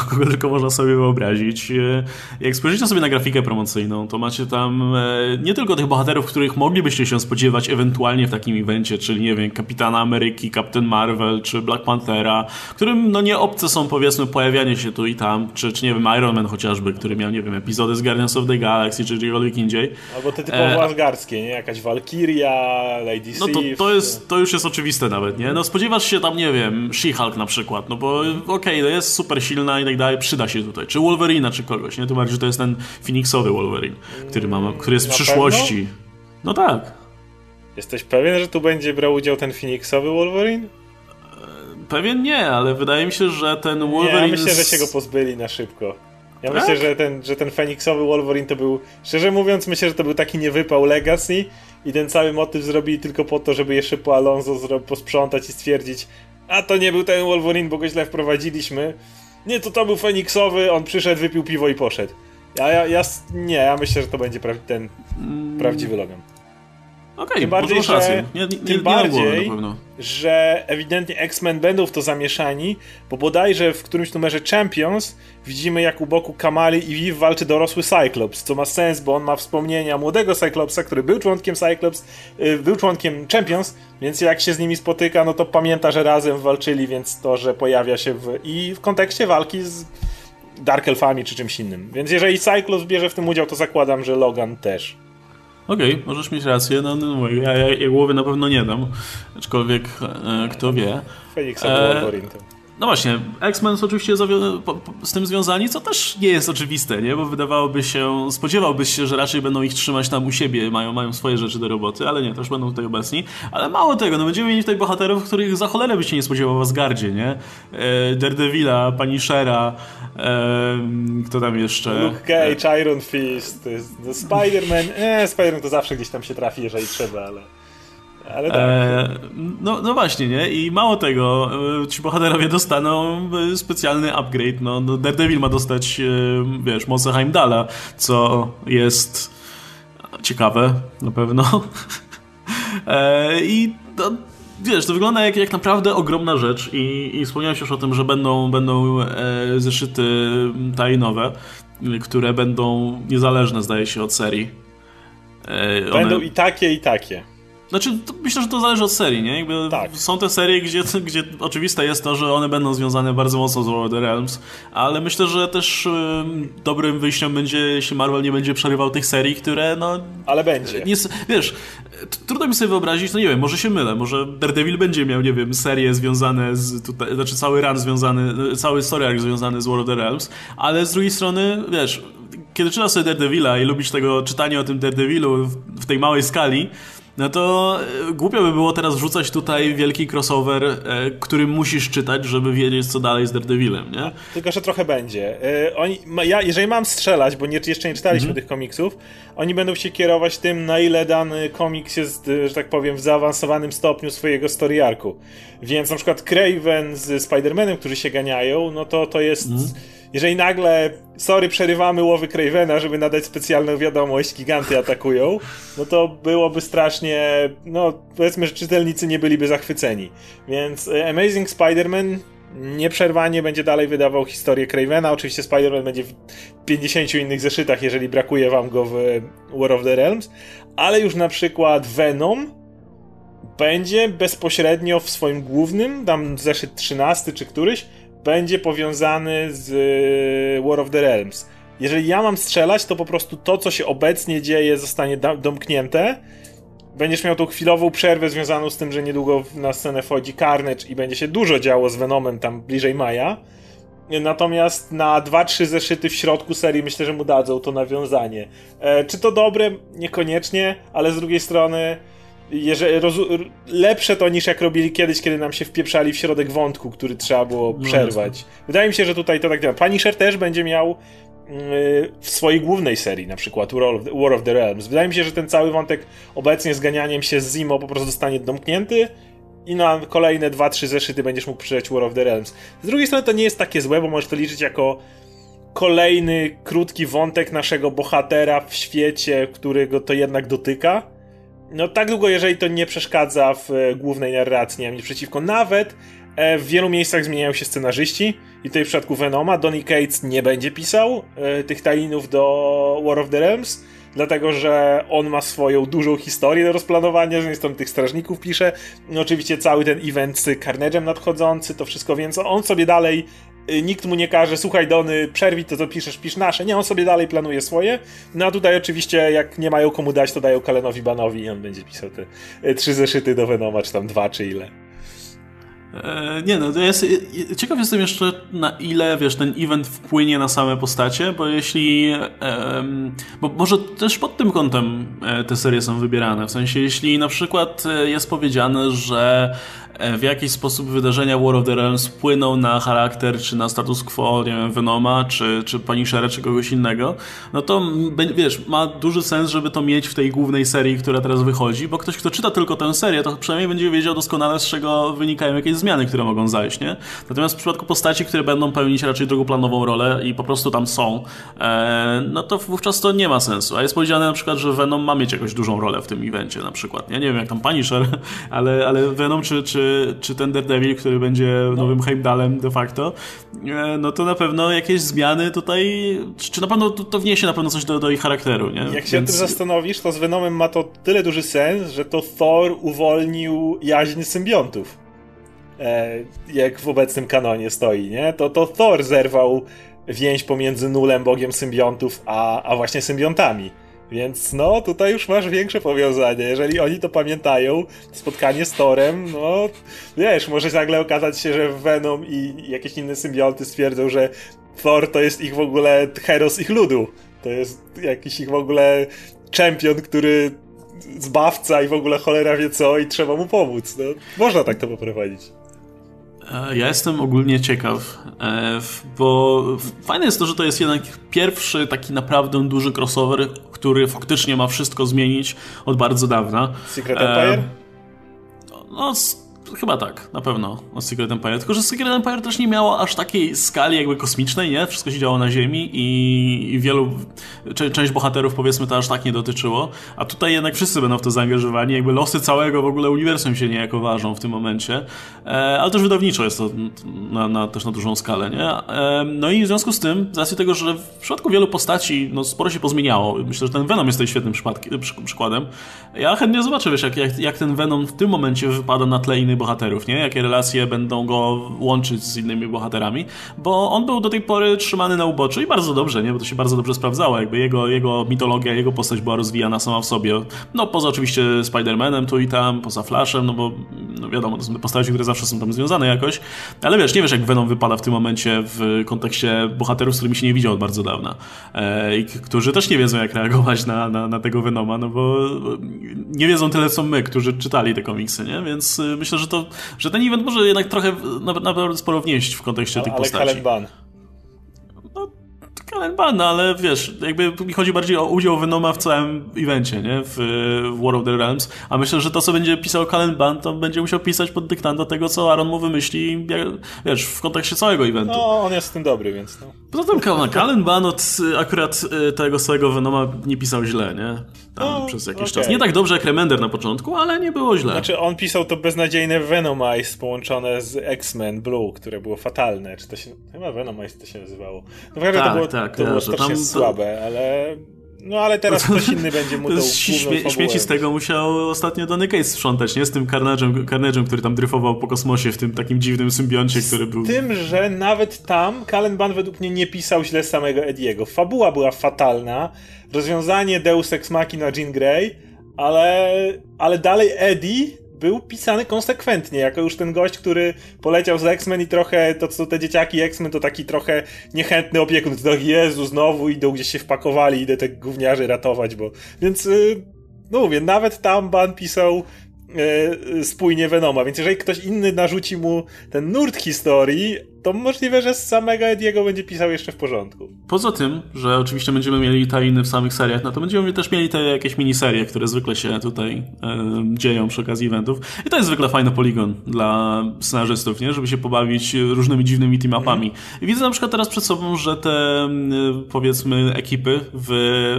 kogo tylko można sobie wyobrazić. E, jak spojrzycie sobie na grafikę promocyjną, to macie tam e, nie tylko tych bohaterów, których moglibyście się spodziewać ewentualnie w takim evencie, czyli nie wiem, Kapitana Ameryki, Captain Marvel czy Black Panthera, którym no nie obce są powiedzmy pojawianie się tu i tam, czy, czy nie wiem, Iron Man chociażby, który miał, nie wiem, epizody z Guardians of the Galaxy, czy gdziekolwiek indziej. Albo te typowo e... asgardzkie, nie? Jakaś Valkyria, Lady No to, to, jest, to już jest oczywiste nawet, nie? No spodziewasz się tam, nie wiem, She-Hulk na przykład, no bo okej, okay, to jest super silna i tak dalej, przyda się tutaj. Czy Wolverina, czy kogoś, nie? Tym bardziej, że to jest ten Phoenixowy Wolverine, który, ma, który jest w przyszłości. Pewno? No tak. Jesteś pewien, że tu będzie brał udział ten Phoenixowy Wolverine? Pewien nie, ale wydaje mi się, że ten Wolverine... Nie, ja myślę, że się go pozbyli na szybko. Ja tak? myślę, że ten, że ten Feniξowy Wolverine to był, szczerze mówiąc, myślę, że to był taki niewypał Legacy i ten cały motyw zrobili tylko po to, żeby jeszcze po Alonso posprzątać i stwierdzić a to nie był ten Wolverine, bo go źle wprowadziliśmy. Nie, to to był Feniksowy, on przyszedł, wypił piwo i poszedł. Ja, ja, ja nie, ja myślę, że to będzie pra ten mm. prawdziwy Logan. Okej, okay, bardziej, że, nie, nie, tym nie bardziej, że ewidentnie X-Men będą w to zamieszani, bo bodajże w którymś numerze Champions widzimy jak u boku Kamali i Viv walczy dorosły Cyclops, co ma sens, bo on ma wspomnienia młodego Cyclopsa, który był członkiem Cyclops, yy, był członkiem Champions, więc jak się z nimi spotyka, no to pamięta, że razem walczyli, więc to, że pojawia się w, i w kontekście walki z Dark Elfami czy czymś innym. Więc jeżeli Cyclops bierze w tym udział, to zakładam, że Logan też. Okej, okay, możesz mieć rację, no, no ja, ja, ja głowy na pewno nie dam, aczkolwiek e, kto wie. Felix e, no właśnie, X-Men są oczywiście z tym związani, co też nie jest oczywiste, nie? Bo wydawałoby się, spodziewałbyś się, że raczej będą ich trzymać tam u siebie, mają, mają swoje rzeczy do roboty, ale nie, też będą tutaj obecni. Ale mało tego, no będziemy mieli tutaj bohaterów, których za cholerę by się nie spodziewał w Asgardzie, nie? E, Daredevila, Punishera, e, kto tam jeszcze? Luke Cage, e, Iron Fist, no Spider-Man, e, Spider-Man to zawsze gdzieś tam się trafi, jeżeli trzeba, ale... Ale tak. E, no, no właśnie, nie? I mało tego, e, ci bohaterowie dostaną e, specjalny upgrade. No, no Daredevil ma dostać, e, wiesz, moce Heimdala, co jest ciekawe na pewno. I to, wiesz, to wygląda jak, jak naprawdę ogromna rzecz i, i wspomniałeś już o tym, że będą, będą zeszyty tajnowe, które będą niezależne, zdaje się, od serii. Będą i takie, i takie. Znaczy, myślę, że to zależy od serii, nie? Jakby tak. Są te serie, gdzie, gdzie oczywiste jest to, że one będą związane bardzo mocno z War of the Realms, ale myślę, że też y, dobrym wyjściem będzie, jeśli Marvel nie będzie przerywał tych serii, które, no... Ale będzie. Nie, wiesz, trudno mi sobie wyobrazić, no nie wiem, może się mylę, może Daredevil będzie miał, nie wiem, serie związane z, tutaj, znaczy cały run związany, cały story związany z War of the Realms, ale z drugiej strony, wiesz, kiedy czytasz sobie Daredevila i lubisz tego czytania o tym Daredevilu w, w tej małej skali, no to e, głupio by było teraz wrzucać tutaj wielki crossover, e, który musisz czytać, żeby wiedzieć, co dalej z Daredevilem, nie? Tylko, że trochę będzie. E, oni, ja, jeżeli mam strzelać, bo nie, jeszcze nie czytaliśmy mhm. tych komiksów, oni będą się kierować tym, na ile dany komiks jest, że tak powiem, w zaawansowanym stopniu swojego story arku. Więc na przykład Craven z Spider-Manem, którzy się ganiają, no to to jest... Mhm jeżeli nagle, sorry, przerywamy łowy Cravena, żeby nadać specjalną wiadomość, giganty atakują, no to byłoby strasznie, no powiedzmy, że czytelnicy nie byliby zachwyceni. Więc e, Amazing Spider-Man nieprzerwanie będzie dalej wydawał historię Cravena. Oczywiście Spider-Man będzie w 50 innych zeszytach, jeżeli brakuje wam go w War of the Realms, ale już na przykład Venom będzie bezpośrednio w swoim głównym, tam zeszyt 13 czy któryś, będzie powiązany z e, War of the Realms. Jeżeli ja mam strzelać, to po prostu to, co się obecnie dzieje, zostanie domknięte. Będziesz miał tą chwilową przerwę związaną z tym, że niedługo na scenę wchodzi Carnage i będzie się dużo działo z Venomem tam bliżej maja. Natomiast na 2-3 zeszyty w środku serii myślę, że mu dadzą to nawiązanie. E, czy to dobre? Niekoniecznie, ale z drugiej strony jeżeli, lepsze to niż jak robili kiedyś, kiedy nam się wpieprzali w środek wątku, który trzeba było no, przerwać. Wydaje mi się, że tutaj to tak działa. Punisher też będzie miał yy, w swojej głównej serii, na przykład War of, the, Realms. Wydaje mi się, że ten cały wątek obecnie z ganianiem się z Zimo po prostu zostanie domknięty i na kolejne 2-3 zeszyty będziesz mógł przeczytać War of the Realms. Z drugiej strony to nie jest takie złe, bo możesz to liczyć jako kolejny krótki wątek naszego bohatera w świecie, którego to jednak dotyka no tak długo, jeżeli to nie przeszkadza w e, głównej narracji, nie mam nic przeciwko. Nawet e, w wielu miejscach zmieniają się scenarzyści i tutaj w przypadku Venoma Donny Cates nie będzie pisał e, tych tainów do War of the Realms, dlatego że on ma swoją dużą historię do rozplanowania, z jednej strony tych strażników pisze, no oczywiście cały ten event z Carnage'em nadchodzący, to wszystko, więc on sobie dalej nikt mu nie każe, słuchaj Dony, przerwij to, co piszesz, pisz nasze. Nie, on sobie dalej planuje swoje. No a tutaj oczywiście, jak nie mają komu dać, to dają Kalenowi Banowi i on będzie pisał te y, trzy zeszyty do Venoma, czy tam dwa, czy ile. E, nie no, to jest, ciekaw jestem jeszcze na ile, wiesz, ten event wpłynie na same postacie, bo jeśli, bo może też pod tym kątem e, te serie są wybierane, w sensie jeśli na przykład e, jest powiedziane, że E, w jakiś sposób wydarzenia War of the Realms wpłyną na charakter, czy na status quo, nie wiem, Venoma, czy, czy Punishera, czy kogoś innego, no to wiesz, ma duży sens, żeby to mieć w tej głównej serii, która teraz wychodzi, bo ktoś, kto czyta tylko tę serię, to przynajmniej będzie wiedział doskonale, z czego wynikają jakieś zmiany, które mogą zajść, nie? Natomiast w przypadku postaci, które będą pełnić raczej drugoplanową rolę i po prostu tam są, e, no to wówczas to nie ma sensu. A jest powiedziane na przykład, że Venom ma mieć jakąś dużą rolę w tym evencie na przykład. Ja nie wiem, jak tam Punisher, ale, ale Venom czy, czy czy, ten Daredevil, który będzie no. nowym Heimdallem de facto, e, no to na pewno jakieś zmiany tutaj, czy na pewno to wniesie na pewno coś do, do ich charakteru, nie? Jak się Więc... tym zastanowisz, to z Venomem ma to tyle duży sens, że to Thor uwolnił jaźń symbiontów. E, jak w obecnym kanonie stoi, nie? To, to Thor zerwał więź pomiędzy Nulem, bogiem symbiontów, a, a właśnie symbiontami. Więc no, tutaj już masz większe powiązanie. Jeżeli oni to pamiętają, spotkanie z Torem, no wiesz, może nagle okazać się, że Venom i jakieś inne symbionty stwierdzą, że Thor to jest ich w ogóle heros ich ludu. To jest jakiś ich w ogóle czempion, który zbawca i w ogóle cholera wie co i trzeba mu pomóc. No, można tak to poprowadzić. E, ja jestem ogólnie ciekaw, e, bo fajne jest to, że to jest jednak pierwszy taki naprawdę duży crossover, który faktycznie ma wszystko zmienić od bardzo dawna. Secret Empire? E, no, Chyba tak, na pewno o Secret Empire. Tylko, że Secret Empire też nie miało aż takiej skali jakby kosmicznej, nie? Wszystko się działo na Ziemi i, wielu, część bohaterów powiedzmy to aż tak nie dotyczyło. A tutaj jednak wszyscy będą w to zaangażowani, jakby losy całego w ogóle uniwersum się niejako ważą w tym momencie. E, ale też wydawniczo jest to na, na, też na dużą skalę, nie? E, no i w związku z tym, z racji tego, że w przypadku wielu postaci no, sporo się pozmieniało. Myślę, że ten Venom jest tutaj świetnym przykładem. Ja chętnie zobaczę, wiesz, jak, jak, jak ten Venom w tym momencie wypada na tle innych innych bohaterów, nie? Jakie relacje będą go łączyć z innymi bohaterami, bo on był do tej pory trzymany na uboczu i bardzo dobrze, nie? Bo to się bardzo dobrze sprawdzało, jakby jego, jego mitologia, jego postać była rozwijana sama w sobie. No poza oczywiście Spider-Manem tu i tam, poza Flashem, no bo no wiadomo, to są te postaci, które zawsze są tam związane jakoś, ale wiesz, nie wiesz jak Venom wypada w tym momencie w kontekście bohaterów, z którymi się nie widział od bardzo dawna e, i którzy też nie wiedzą jak reagować na, na, na tego Venoma, no bo nie wiedzą tyle co my, którzy czytali te komiksy, nie? Więc y, myślę, że to, że ten event może jednak trochę naprawdę sporo wnieść w kontekście ale, tych ale postaci. Kalen Ban. Kalenban, no ale wiesz, jakby mi chodzi bardziej o udział Venoma w całym evencie, nie? W, w War of the Realms, a myślę, że to, co będzie pisał Kalenban, to będzie musiał pisać pod dyktando tego, co Aaron mu wymyśli, wiesz, w kontekście całego eventu. No, on jest w tym dobry, więc no. Poza tym Kalenban od akurat y, tego swojego Venoma nie pisał źle, nie? Tam no, przez jakiś okay. czas. Nie tak dobrze jak Remender na początku, ale nie było źle. Znaczy, on pisał to beznadziejne Venomize połączone z X-Men Blue, które było fatalne. Czy to się... Chyba Venomize to się nazywało. No, tak, to było, tak, to było strasznie tam, słabe, ale... No ale teraz ktoś inny będzie mu to, to śmie Śmieci z tego musiał ostatnio Donny Cates sprzątać, nie? Z tym Carnage'em, Carnage'em, który tam dryfował po kosmosie w tym takim dziwnym symbioncie, który był... Z tym, że nawet tam Kalen Ban według mnie nie pisał źle samego Ediego. Fabuła była fatalna, rozwiązanie Deus Ex Machina Jean Grey, ale, ale dalej Eddie był pisany konsekwentnie, jako już ten gość, który poleciał z X-Men i trochę, to co te dzieciaki X-Men, to taki trochę niechętny opiekun, to tak, Jezu, znowu idą gdzieś się wpakowali, idę te gówniarzy ratować, bo... Więc, y, no mówię, nawet tam Ban pisał e, spójnie Venoma, więc jeżeli ktoś inny narzuci mu ten nurt historii, to możliwe, że z samego Ediego będzie pisał jeszcze w porządku. Poza tym, że oczywiście będziemy mieli tajny w samych seriach, no to będziemy też mieli te jakieś miniserie, które zwykle się tutaj e, dzieją przy okazji eventów. I to jest zwykle fajny poligon dla scenarzystów, nie? Żeby się pobawić różnymi dziwnymi team-upami. I widzę na przykład teraz przed sobą, że te powiedzmy ekipy w,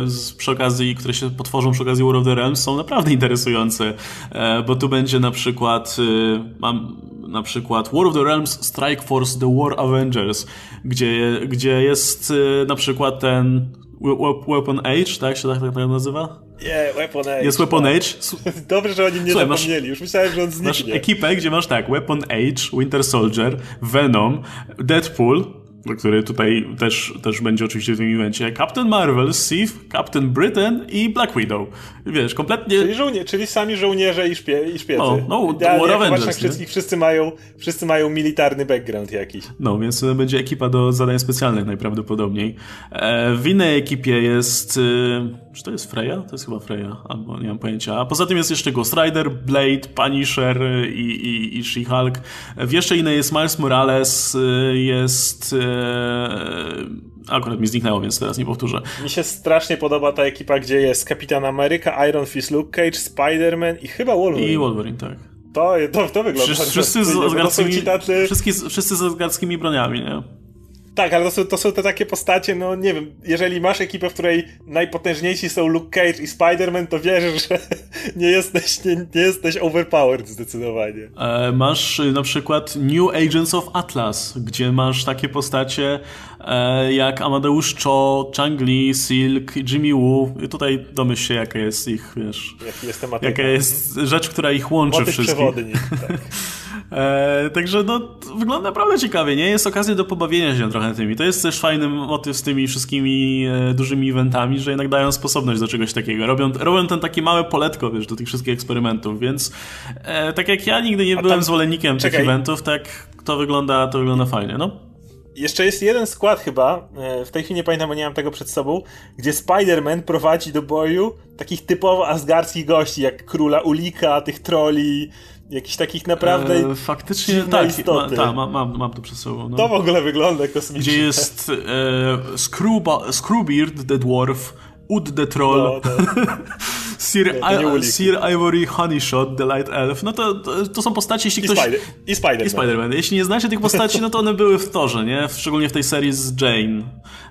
z, przy okazji, które się potworzą przy okazji War of the Realms są naprawdę interesujące, e, bo tu będzie na przykład e, mam na przykład War of the Realms Strike Force The War Avengers, gdzie, gdzie jest y, na przykład ten Weapon Age, tak się tak, tak, tak nazywa? Nie, yeah, Weapon Age. Jest Weapon Age. Dobrze, że o nim nie Słuchaj, zapomnieli. Masz, Już myślałem, że on zniknie. Masz ekipę, gdzie masz tak, Weapon Age, Winter Soldier, Venom, Deadpool, który tutaj też, też będzie oczywiście w tym evencie. Captain Marvel, Sif, Captain Britain i Black Widow. Wiesz, kompletnie... Czyli, żołnie, czyli sami żołnierze i, szpie, i szpiecy. No, no War Avengers, wszystkich, wszyscy, mają, wszyscy mają militarny background jakiś. No, więc będzie ekipa do zadań specjalnych najprawdopodobniej. E, w innej ekipie jest... Czy to jest Freya? To jest chyba Freya, albo nie mam pojęcia. A poza tym jest jeszcze Ghost Rider, Blade, Punisher i, i, i She-Hulk. W jeszcze innej jest Miles Morales, e, jest akurat mi zniknęło, więc teraz nie powtórzę. Mi się strasznie podoba ta ekipa, gdzie jest Kapitan Ameryka, Iron Fist, Luke Cage, Spider-Man i chyba Wolverine. I Wolverine, tak. To, to, to wygląda Wszyscy, wszyscy, z osgardzkimi, tacy... wszyscy, wszyscy z osgardzkimi broniami, nie? Tak, ale to są, to są te takie postacie, no nie wiem, jeżeli masz ekipę, w której najpotężniejsi są Luke Cage i Spider-Man, to wiesz, że nie jesteś, nie, nie jesteś overpowered zdecydowanie. E, masz y, na przykład New Agents of Atlas, gdzie masz takie postacie e, jak Amadeusz Cho, Chang Li, Silk, Jimmy Woo. I tutaj domyśl się, jaka jest ich, wiesz... Jest Jaka jest rzecz, która ich łączy Motyw wszystkich. przewodni, tak. E, także no, wygląda naprawdę ciekawie, nie? Jest okazja do pobawienia się trochę tymi. To jest też fajny motyw z tymi wszystkimi e, dużymi eventami, że jednak dają sposobność do czegoś takiego. Robią, robią ten takie małe poletko, wiesz, do tych wszystkich eksperymentów, więc e, tak jak ja nigdy nie A byłem tam... zwolennikiem Czekaj. tych eventów, tak to wygląda, to wygląda fajnie, no. Jeszcze jest jeden skład chyba, e, w tej chwili nie pamiętam, bo nie mam tego przed sobą, gdzie Spider-Man prowadzi do boju takich typowo asgardzkich gości, jak króla Ulika, tych troli, jakichś takich naprawdę e, Faktycznie tak, istoty. Ma, ta, mam, mam, mam to przed sobą. No. To w ogóle wygląda kosmicznie. Gdzie jest e, Screwba, Screwbeard the Dwarf, Ud the Troll, no, no. Sir, I, Sir Ivory Honeyshot, The Light Elf, no to, to, to są postacie, jeśli I ktoś... Spider, I Spider-Man. I Spider-Man. Jeśli nie znacie tych postaci, no to one były w torze, nie? Szczególnie w tej serii z Jane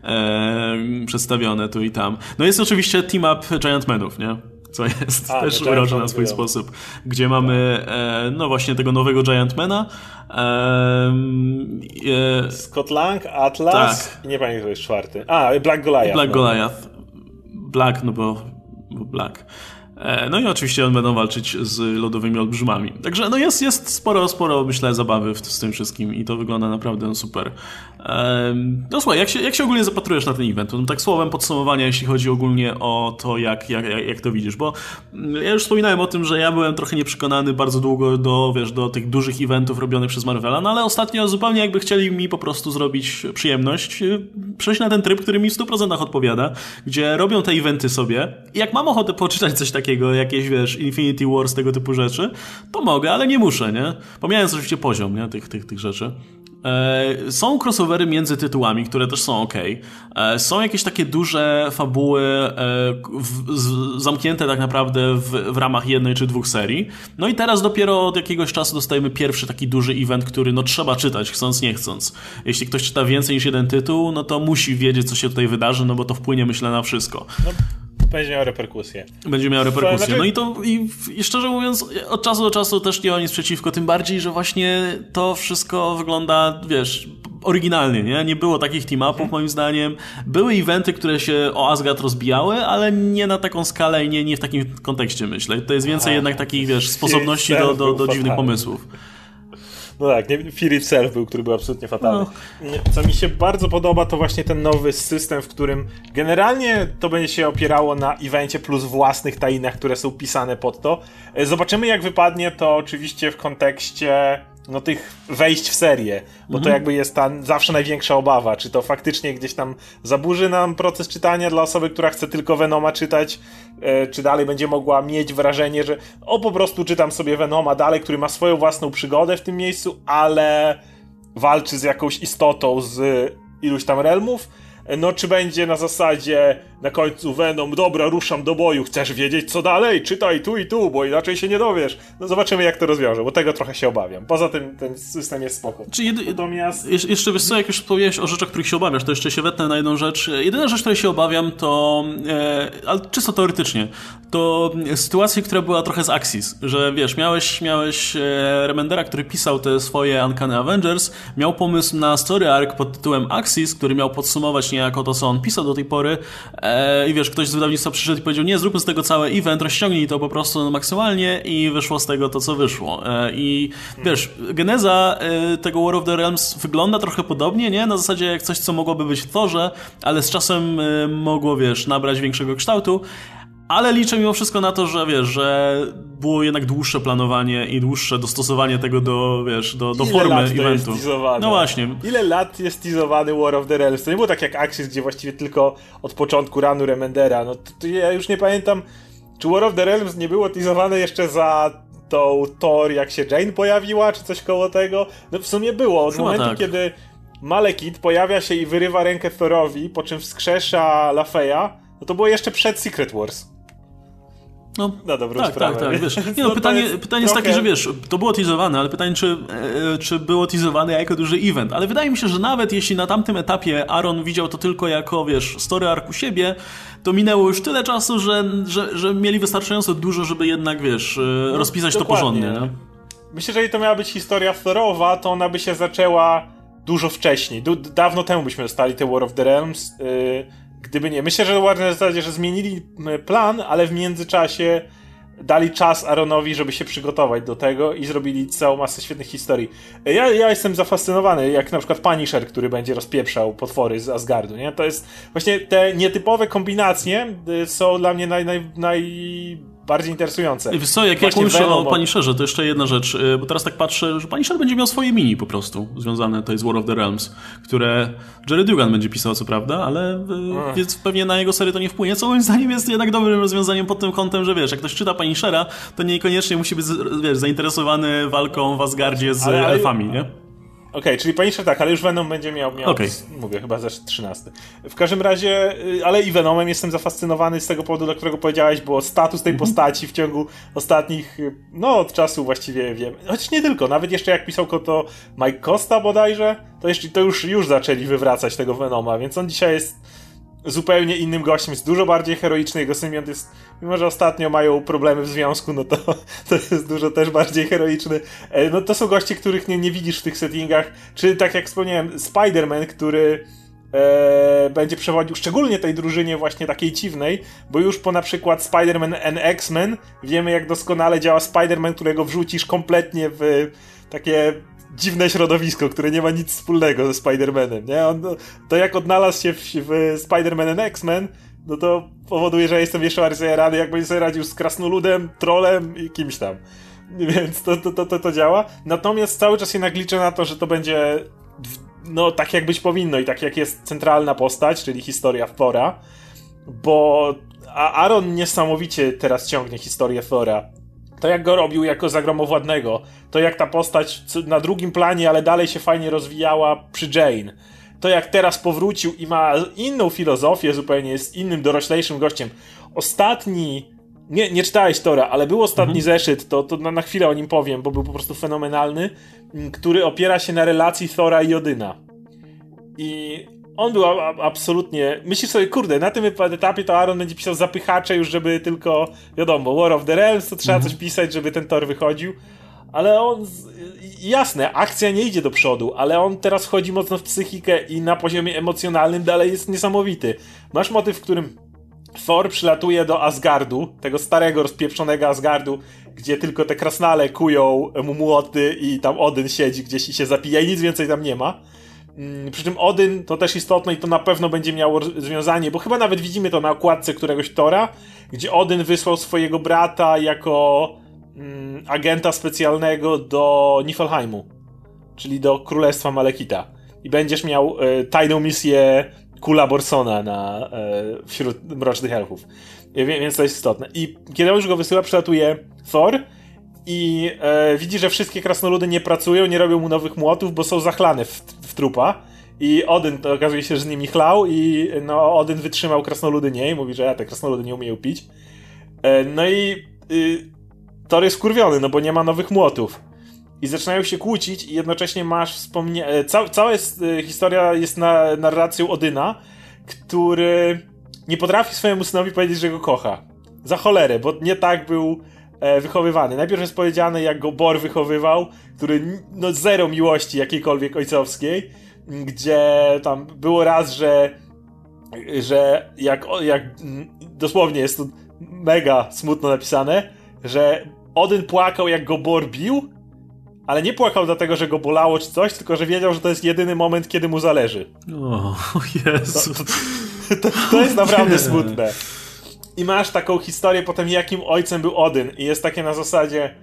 e, przedstawione tu i tam. No jest oczywiście team-up Giant Manów, nie? Co jest A, też urocze na swój sposób, gdzie mamy e, no właśnie tego nowego Giantmana. E, e, Scott Lang, Atlas tak. i nie pamiętam, kto jest czwarty. A, Black Goliath. Black no. Goliath. Black, no bo, bo Black. E, no i oczywiście on będą walczyć z lodowymi olbrzymami. Także no jest, jest sporo, sporo myślę zabawy w, z tym wszystkim i to wygląda naprawdę super. No słuchaj, jak się, jak się ogólnie zapatrujesz na ten event? No, tak słowem podsumowania, jeśli chodzi ogólnie o to, jak, jak, jak to widzisz, bo mm, ja już wspominałem o tym, że ja byłem trochę nieprzekonany bardzo długo do, wiesz, do tych dużych eventów robionych przez Marvela, no ale ostatnio zupełnie jakby chcieli mi po prostu zrobić przyjemność, y, przejść na ten tryb, który mi w 100% odpowiada, gdzie robią te eventy sobie i jak mam ochotę poczytać coś takiego, jakieś, wiesz, Infinity Wars, tego typu rzeczy, to mogę, ale nie muszę, nie? Pomijając oczywiście poziom, nie? Tych, tych, tych rzeczy. E, są crossovery między tytułami, które też są ok. E, są jakieś takie duże fabuły e, zamknięte tak naprawdę w, w, ramach jednej czy dwóch serii. No i teraz dopiero od jakiegoś czasu dostajemy pierwszy taki duży event, który no trzeba czytać, chcąc nie chcąc. Jeśli ktoś czyta więcej niż jeden tytuł, no to musi wiedzieć, co się tutaj wydarzy, no bo to wpłynie, myślę, na wszystko. Będzie miał reperkusje. Będzie miał reperkusje. Znaczy... No i to i, i, szczerze mówiąc, od czasu do czasu też nie ma nic przeciwko, tym bardziej, że właśnie to wszystko wygląda, wiesz, oryginalnie, nie? Nie było takich team-upów, mhm. moim zdaniem. Były eventy, które się o Asgard rozbijały, ale nie na taką skalę i nie, nie w takim kontekście, myślę. To jest więcej A, jednak takich, wiesz, sposobności do, do, do dziwnych pomysłów. No tak, nie, Fear Itself był, który był absolutnie fatalny. No. Co mi się bardzo podoba, to właśnie ten nowy system, w którym generalnie to będzie się opierało na evencie plus własnych tajnach, które są pisane pod to. E, zobaczymy jak wypadnie to oczywiście w kontekście no, tych wejść w serię, bo mhm. to jakby jest ta zawsze największa obawa, czy to faktycznie gdzieś tam zaburzy nam proces czytania dla osoby, która chce tylko Venoma czytać, e, czy dalej będzie mogła mieć wrażenie, że o po prostu czytam sobie Venoma dalej, który ma swoją własną przygodę w tym miejscu, ale walczy z jakąś istotą z iluś tam realmów, no czy będzie na zasadzie na końcu Venom, dobra, ruszam do boju, chcesz wiedzieć co dalej? Czytaj tu i tu, bo inaczej się nie dowiesz. No zobaczymy jak to rozwiąże, bo tego trochę się obawiam. Poza tym ten system jest spoko. Czy jedy... Natomiast... jeszcze wiesz co, jak już wspomniałeś o rzeczach, których się obawiasz, to jeszcze się wetnę na jedną rzecz. Jedyna rzecz, której się obawiam to, e, ale czysto teoretycznie, to sytuacja, która była trochę z Axis, że wiesz, miałeś, miałeś e, Remendera, który pisał te swoje Uncanny Avengers, miał pomysł na story arc pod tytułem Axis, który miał podsumować niejako to, co on pisał do tej pory e, i wiesz, ktoś z wydawnictwa przyszedł i powiedział, nie, zróbmy z tego cały event, rozciągnij to po prostu maksymalnie i wyszło z tego to, co wyszło. E, I wiesz, geneza e, tego War of the Realms wygląda trochę podobnie, nie? Na zasadzie jak coś, co mogłoby być w Thorze, ale z czasem e, mogło, wiesz, nabrać większego kształtu, ale liczę mimo wszystko na to, że wiesz, że było jednak dłuższe planowanie i dłuższe dostosowanie tego do, wiesz, do, do formy lat eventu. no właśnie. Ile lat jest teasowany War of the Realms? To nie było tak jak Axis, gdzie właściwie tylko od początku ranu Remendera. No to, to ja już nie pamiętam, czy War of the Realms nie było teasowane jeszcze za tą Thor, jak się Jane pojawiła, czy coś koło tego? No w sumie było. Od Chyba momentu, tak. kiedy Malekith pojawia się i wyrywa rękę Thorowi, po czym wskrzesza Lafeya, no to było jeszcze przed Secret Wars. No, na dobrą tak, sprawę. Tak, tak, wiesz. Nie, no, no pytanie, jest, pytanie jest takie, że wiesz, to było teasowane, ale pytanie, czy, e, czy było teasowane jako duży event. Ale wydaje mi się, że nawet jeśli na tamtym etapie Aaron widział to tylko jako, wiesz, story arku siebie, to minęło już tyle czasu, że, że, że mieli wystarczająco dużo, żeby jednak, wiesz, e, no, rozpisać dokładnie. to porządnie. Nie? Myślę, że jeżeli to miała być historia Thorowa, to ona by się zaczęła dużo wcześniej. dawno temu byśmy dostali te War of the Realms. Yy Gdyby nie. Myślę, że Warner w zasadzie, że zmienili plan, ale w międzyczasie dali czas Aaronowi, żeby się przygotować do tego i zrobili całą masę świetnych historii. Ja, ja jestem zafascynowany, jak na przykład Punisher, który będzie rozpieprzał potwory z Asgardu, nie? To jest właśnie te nietypowe kombinacje y, są dla mnie naj, naj, naj bardziej interesujące. Wiesz co, jak, jak mówisz o Punisherze, to jeszcze jedna rzecz, y, bo teraz tak patrzę, że Punisher będzie miał swoje mini po prostu, związane to jest War of the Realms, które Jerry Dugan będzie pisał, co prawda, ale y, więc pewnie na jego serię to nie wpłynie, co moim zdaniem jest jednak dobrym rozwiązaniem pod tym kątem, że wiesz, jak ktoś czyta Punishera, to niekoniecznie musi być wiesz, zainteresowany walką w Asgardzie z ale, ale... elfami, nie? Okej, okay, czyli Punisher tak, ale już Venom będzie miał, miał okay. mówię, chyba ze 13. W każdym razie, y, ale i Venomem jestem zafascynowany z tego powodu, dla którego powiedziałeś, bo status tej mhm. postaci w ciągu ostatnich, y, no od czasu właściwie wiem, chociaż nie tylko, nawet jeszcze jak pisał to Mike Costa bodajże, to, jeszcze, to już, już zaczęli wywracać tego Venoma, więc on dzisiaj jest zupełnie innym gościem, jest dużo bardziej heroiczny, jego symbiont jest, mimo że ostatnio mają problemy w związku, no to, to jest dużo też bardziej heroiczny. E, no to są goście, których nie, nie widzisz w tych settingach, czy tak jak wspomniałem, Spider-Man, który e, będzie przewodził szczególnie tej drużynie właśnie takiej dziwnej, bo już po na przykład Spider-Man and X-Men wiemy jak doskonale działa Spider-Man, którego wrzucisz kompletnie w takie dziwne środowisko, które nie ma nic wspólnego ze Spider-Manem, nie? On, to jak odnalazł się w, w Spider-Man X-Men, no to powoduje, że jestem jeszcze bardziej zajarany, jak będzie sobie radził z krasnoludem, trolem i kimś tam. Więc to, to, to, to, działa. Natomiast cały czas się nagliczę na to, że to będzie no tak jak być powinno i tak jak jest centralna postać, czyli historia Thora, bo Aaron niesamowicie teraz ciągnie historię Thora. To jak go robił jako zagromowładnego, to jak ta postać na drugim planie, ale dalej się fajnie rozwijała przy Jane. To jak teraz powrócił i ma inną filozofię, zupełnie jest innym, doroślejszym gościem. Ostatni nie, nie czytałeś Tora, ale był ostatni mhm. zeszyt, to, to na, na, chwilę o nim powiem, bo był po prostu fenomenalny, który opiera się na relacji Thora i Odyna. I on był a, absolutnie. Myślisz sobie, kurde, na tym etapie to Aaron będzie pisał zapychacze już, żeby tylko, wiadomo, War of the Realms, to trzeba mhm. coś pisać, żeby ten Thor wychodził. Ale on, jasne, akcja nie idzie do przodu, ale on teraz wchodzi mocno w psychikę i na poziomie emocjonalnym dalej jest niesamowity. Masz motyw, w którym Thor przylatuje do Asgardu, tego starego, rozpieprzonego Asgardu, gdzie tylko te krasnale kują mu młoty i tam Odyn siedzi gdzieś i się zapija i nic więcej tam nie ma. Mm, przy czym Odyn to też istotne i to na pewno będzie miało związanie, bo chyba nawet widzimy to na okładce któregoś Tora, gdzie Odyn wysłał swojego brata jako mm, agenta specjalnego do Niflheimu, czyli do Królestwa Malekita. I będziesz miał y, tajną misję Kula Borsona na, e, wśród Mrocznych Elfów. Więc to jest istotne. I kiedy on już go wysyła, przylatuje Thor i e, widzi, że wszystkie krasnoludy nie pracują, nie robią mu nowych młotów, bo są zachlane w, w trupa. I Odyn to okazuje się, że z nimi chlał i no, Odyn wytrzymał krasnoludy nie i mówi, że ja te krasnoludy nie umieją pić. E, no i y, Thor jest kurwiony, no bo nie ma nowych młotów i zaczynają się kłócić i jednocześnie masz wspomnienie... Ca cała jest, e, historia jest na narracją Odyna, który nie potrafi swojemu synowi powiedzieć, że go kocha. Za cholerę, bo nie tak był e, wychowywany. Najpierw jest powiedziane, jak go Bor wychowywał, który no zero miłości jakiejkolwiek ojcowskiej, gdzie tam było raz, że że jak, jak dosłownie jest to mega smutno napisane, że Odyn płakał jak go Bor bił, ale nie płakał dlatego, że go bolało czy coś, tylko że wiedział, że to jest jedyny moment, kiedy mu zależy. O, Jezu. To, to, to jest naprawdę smutne. I masz taką historię potem, jakim ojcem był Odyn. I jest takie na zasadzie.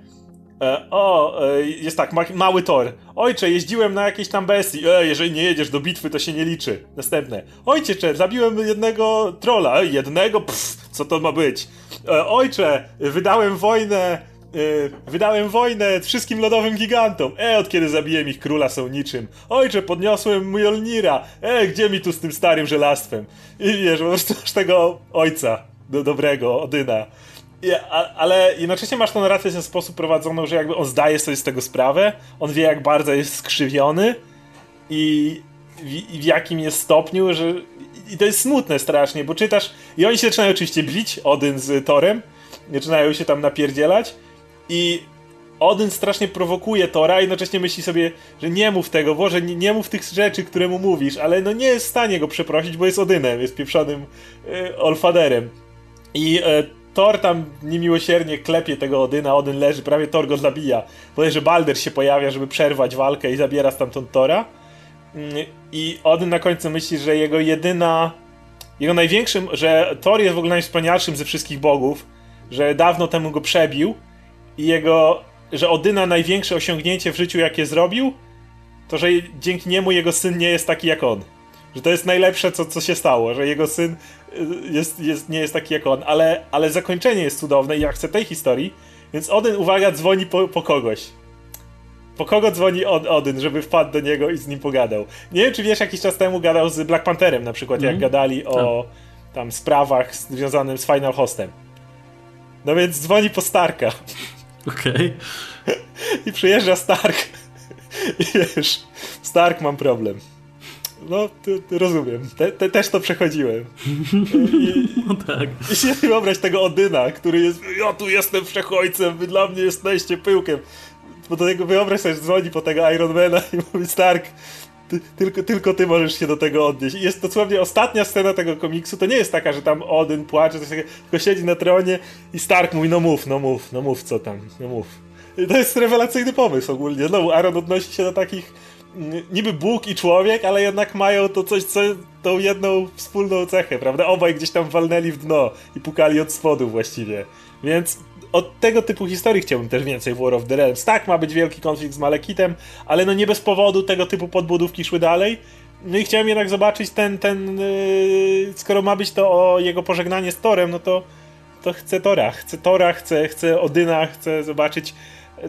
E, o, e, jest tak, ma, mały tor. Ojcze, jeździłem na jakiejś tam bestii. E, jeżeli nie jedziesz do bitwy, to się nie liczy. Następne. Ojcze, zabiłem jednego trola. E, jednego? Pff, co to ma być? E, ojcze, wydałem wojnę Yy, wydałem wojnę wszystkim lodowym gigantom. E, od kiedy zabiłem ich króla są niczym. Ojcze, podniosłem Mjolnira. E, gdzie mi tu z tym starym żelastwem? I wiesz, po prostu masz tego ojca do, dobrego, Odyna. I, a, ale jednocześnie masz tą narrację w ten sposób prowadzoną, że jakby on zdaje sobie z tego sprawę, on wie jak bardzo jest skrzywiony i w, i w jakim jest stopniu, że... I to jest smutne strasznie, bo czytasz... I oni się zaczynają oczywiście bić, Odyn z Torem, zaczynają się tam napierdzielać, i Odyn strasznie prowokuje Tora, a jednocześnie myśli sobie, że nie mów tego, Boże, nie, nie mów tych rzeczy, które mu mówisz, ale no nie jest w stanie go przeprosić, bo jest Odynem, jest pieprzonym y, Olfaderem. I y, Thor tam niemiłosiernie klepie tego Odyna, Odyn leży, prawie Thor go zabija. Powie, że Balder się pojawia, żeby przerwać walkę i zabiera stamtąd Tora. Y, I Odyn na końcu myśli, że jego jedyna... Jego największym, że Thor jest w ogóle najwspanialszym ze wszystkich bogów, że dawno temu go przebił, i jego, że Odyna największe osiągnięcie w życiu, jakie zrobił, to że dzięki niemu jego syn nie jest taki jak on. Że to jest najlepsze, co, co się stało, że jego syn jest, jest, nie jest taki jak on, ale, ale zakończenie jest cudowne i ja chcę tej historii, więc Odyn, uwaga, dzwoni po, po kogoś. Po kogo dzwoni Od Odyn, żeby wpadł do niego i z nim pogadał? Nie wiem, czy wiesz, jakiś czas temu gadał z Black Pantherem na przykład, mm -hmm. jak mhm. gadali o tak. tam sprawach związanych z Final Hostem. No więc dzwoni po Starka. Okej. Okay. I przyjeżdża Stark. I wiesz, Stark mam problem. No, ty, ty rozumiem. Te, te, też to przechodziłem. I, no tak. I się wyobraź tego Odyna, który jest, ja tu jestem wszechojcem, wy dla mnie jesteście pyłkiem. Bo do tego wyobraź sobie, że dzwoni po tego Ironmana i mówi Stark, ty, tylko, tylko ty możesz się do tego odnieść. I jest dosłownie ostatnia scena tego komiksu, to nie jest taka, że tam Odyn płacze, takie, tylko siedzi na tronie i Stark mówi, no mów, no mów, no mów, co tam, no mów. I to jest rewelacyjny pomysł ogólnie. Znowu Aaron odnosi się do takich niby Bóg i człowiek, ale jednak mają to coś, co, tą jedną wspólną cechę, prawda? Obaj gdzieś tam walnęli w dno i pukali od spodu właściwie. Więc od tego typu historii chciałbym też więcej w War of the Realms. Tak, ma być wielki konflikt z Malekitem, ale no nie bez powodu tego typu podbudówki szły dalej. No i chciałem jednak zobaczyć ten, ten yy, skoro ma być to o jego pożegnanie z Torem, no to, to chcę Tora. Chcę Tora, chcę, chcę Odyna, chcę zobaczyć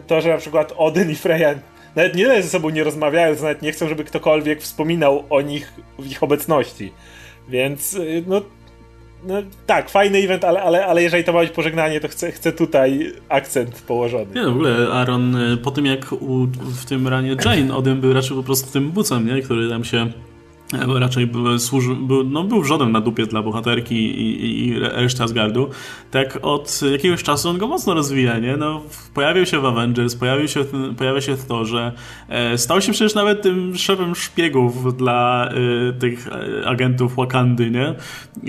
to, że na przykład Odyn i Freya nawet nie tyle ze sobą nie rozmawiają, nawet nie chcą, żeby ktokolwiek wspominał o nich w ich obecności. Więc y, no, no tak, fajny event, ale, ale, ale jeżeli to ma być pożegnanie, to chcę, chcę tutaj akcent położony. Nie, no w ogóle Aaron y, po tym jak u, w tym ranie Jane Odin był raczej po prostu tym bucem, nie? który tam się raczej był, służy, był, no, był wrzodem na dupie dla bohaterki i, i, i reszty Asgardu, tak od jakiegoś czasu on go mocno rozwija, nie? No, pojawił się w Avengers, pojawił się, pojawia się w to, że e, stał się przecież nawet tym szefem szpiegów dla e, tych e, agentów Wakandy, nie?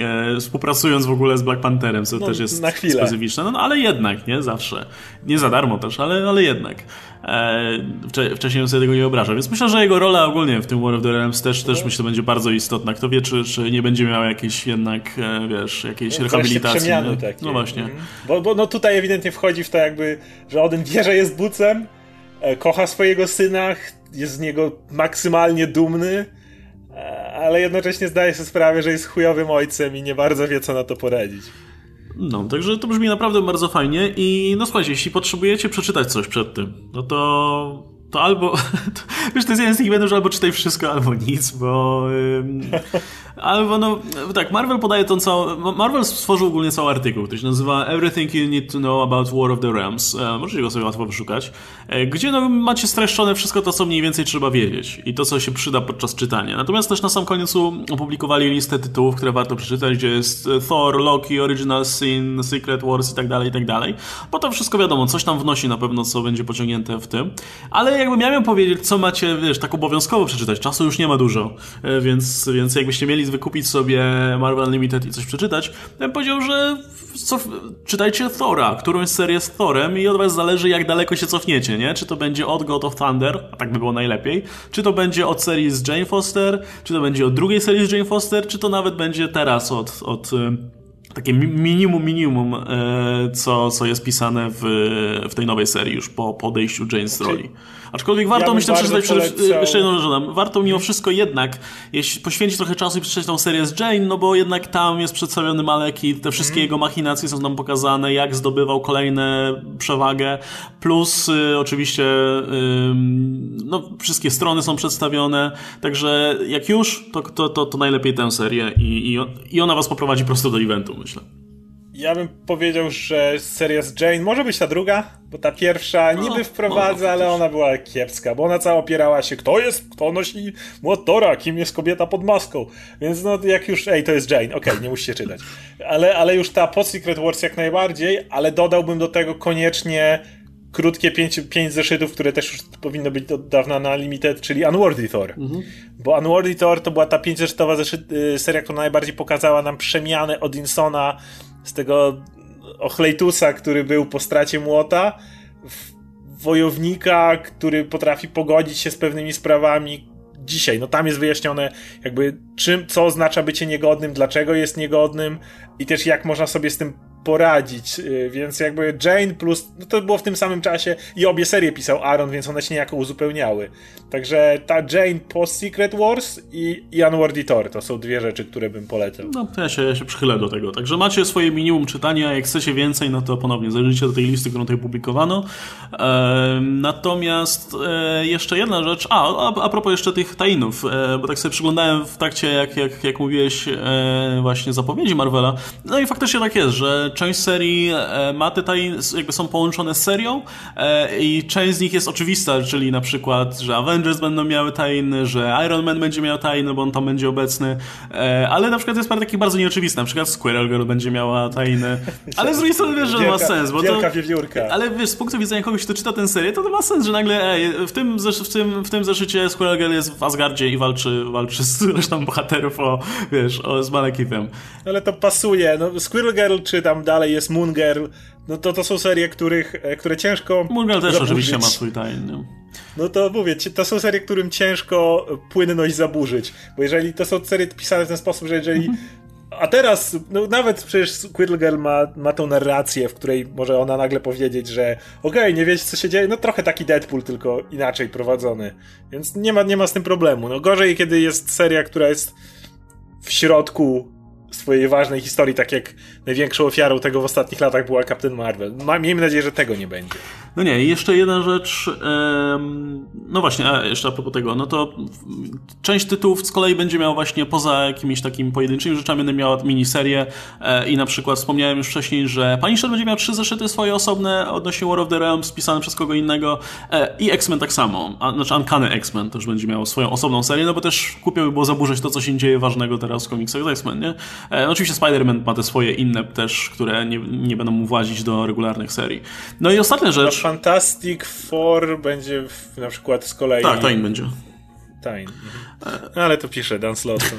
E, współpracując w ogóle z Black Pantherem, co no, też jest specyficzne, no, no, ale jednak, nie? Zawsze. Nie za darmo też, ale, ale jednak. E, wcześniej on sobie tego nie wyobrażał. Więc myślę, że jego rola ogólnie w tym War of the Realms też, też myślę, będzie bardzo istotna. Kto wie, czy, czy nie będzie miał jakiejś jednak, e, wiesz, jakiejś rehabilitacji. No właśnie. Mhm. Bo, bo no tutaj ewidentnie wchodzi w to jakby, że Odin wie, że jest bucem, e, kocha swojego syna, jest z niego maksymalnie dumny, ale jednocześnie zdaje sobie sprawę, że jest chujowym ojcem i nie bardzo wie, co na to poradzić. No, także to brzmi naprawdę bardzo fajnie i no słuchajcie, jeśli potrzebujecie przeczytać coś przed tym, no to to albo, to, wiesz, to jest jeden z tych eventów, że albo czytaj wszystko, albo nic, bo albo no, tak, Marvel podaje tą całą, Marvel stworzył ogólnie cały artykuł, który się nazywa Everything You Need to Know About War of the Realms, e, możecie go sobie łatwo wyszukać, e, gdzie no, macie streszczone wszystko to, co mniej więcej trzeba wiedzieć i to, co się przyda podczas czytania. Natomiast też na sam koniec opublikowali listę tytułów, które warto przeczytać, gdzie jest e, Thor, Loki, Original Sin, Secret Wars i tak dalej, i tak dalej, bo to wszystko wiadomo, coś tam wnosi na pewno, co będzie pociągnięte w tym, ale jakbym miałem powiedzieć, co macie, wiesz, tak obowiązkowo przeczytać, czasu już nie ma dużo, e, więc, więc jakbyście mieli wykupić sobie Marvel Unlimited i coś przeczytać, ja bym powiedział, że czytajcie Thora, którąś serię z Thorem i od was zależy, jak daleko się cofniecie, nie? Czy to będzie od God of Thunder, a tak by było najlepiej, czy to będzie od serii z Jane Foster, czy to będzie od drugiej serii z Jane Foster, czy to nawet będzie teraz od, od takie minimum, minimum, e, co, co jest pisane w, w tej nowej serii już po podejściu Jane's z. Aczkolwiek warto, ja myślę, przeczytać jeszcze jedną rzecz. Warto mimo wszystko jednak jeśli poświęcić trochę czasu i przeczytać tą serię z Jane, no bo jednak tam jest przedstawiony Maleki, te wszystkie mm. jego machinacje są nam pokazane, jak zdobywał kolejne przewagę, plus y, oczywiście y, no, wszystkie strony są przedstawione, także jak już, to, to, to, to najlepiej tę serię i, i, i ona was poprowadzi prosto do eventu, myślę. Ja bym powiedział, że seria z Jane może być ta druga, bo ta pierwsza no, niby wprowadza, no, ale ona była kiepska, bo ona cała opierała się, kto jest, kto nosi motora, kim jest kobieta pod maską. Więc no jak już, ej, to jest Jane, okej, okay, nie musicie czytać. Ale, ale już ta pod Secret Wars jak najbardziej, ale dodałbym do tego koniecznie krótkie pięć, pięć zeszytów, które też już powinno być od dawna na Limited, czyli Unworthy Thor. Mhm. Bo Unworthy Thor to była ta pięciozeszytowa y, seria, która najbardziej pokazała nam przemianę Odinsona z tego Ochlejtusa, który był po stracie młota, wojownika, który potrafi pogodzić się z pewnymi sprawami dzisiaj. No tam jest wyjaśnione jakby czym, co oznacza bycie niegodnym, dlaczego jest niegodnym i też jak można sobie z tym poradzić, y, więc jakby Jane plus, no to było w tym samym czasie i obie serie pisał Aaron, więc one się niejako uzupełniały. Także ta Jane post Secret Wars i, Unworthy Thor to są dwie rzeczy, które bym polecał. No to ja się, ja się przychylę do tego. Także macie swoje minimum czytania, jak chcecie więcej, no to ponownie zajrzyjcie do tej listy, którą tutaj publikowano. Natomiast e, jeszcze jedna rzecz, a, a, a propos jeszcze tych tainów, e, bo tak sobie przyglądałem w trakcie, jak, jak, jak mówiłeś, e, właśnie zapowiedzi Marvela, no i faktycznie tak jest, że część serii ma te tajny, jakby są połączone z serią i część z nich jest oczywista, czyli na przykład, że Avengers będą miały tajny, że Iron Man będzie miał tajny, bo on tam będzie obecny, ale na przykład jest parę takich bardzo nieoczywistych, na przykład Squirrel Girl będzie miała tajny, ale z drugiej strony wiesz, że wielka, ma sens, bo wielka to... Wiewiórka. Ale wiesz, z punktu widzenia kogoś, kto czyta tę serię, to to ma sens, że nagle ej, w, tym, w, tym, w tym zeszycie Squirrel Girl jest w Asgardzie i walczy, walczy z resztą bohaterów o, wiesz, o, z Malekithem. Ale to pasuje, no Squirrel Girl czy tam dalej jest Moon Girl, no to to są serie, których, e, które ciężko Moon Girl też zaburzyć. oczywiście ma swój tajny. No to mówię, to są serie, którym ciężko płynność zaburzyć, bo jeżeli to są serie pisane w ten sposób, że jeżeli mhm. A teraz, no nawet przecież Squirrel Girl ma, ma tą narrację, w której może ona nagle powiedzieć, że okej, okay, nie wiecie co się dzieje, no trochę taki Deadpool, tylko inaczej prowadzony. Więc nie ma, nie ma z tym problemu. No gorzej, kiedy jest seria, która jest w środku swojej ważnej historii, tak jak największą ofiarą tego w ostatnich latach była Captain Marvel. Miejmy nadzieję, że tego nie będzie. No nie, jeszcze jedna rzecz, no właśnie, a jeszcze a propos tego, no to część tytułów z kolei będzie miała właśnie poza jakimiś takimi pojedynczymi rzeczami, będę miała miniserię e, i na przykład wspomniałem już wcześniej, że Punisher będzie miał trzy zeszyty swoje osobne odnośnie War of the Realms spisane przez kogo innego e, i X-Men tak samo, a, znaczy Uncanny X-Men też będzie miał swoją osobną serię, no bo też głupio by było zaburzać to, co się dzieje ważnego teraz w komiksach z X-Men, nie? E, oczywiście Spider-Man ma te swoje inne też, które nie, nie będą mu włazić do regularnych serii. No i ostatnia rzecz... Fantastic Four będzie w, na przykład z kolei... Tak, Tain będzie. Tain. No, ale to pisze Dan Slott.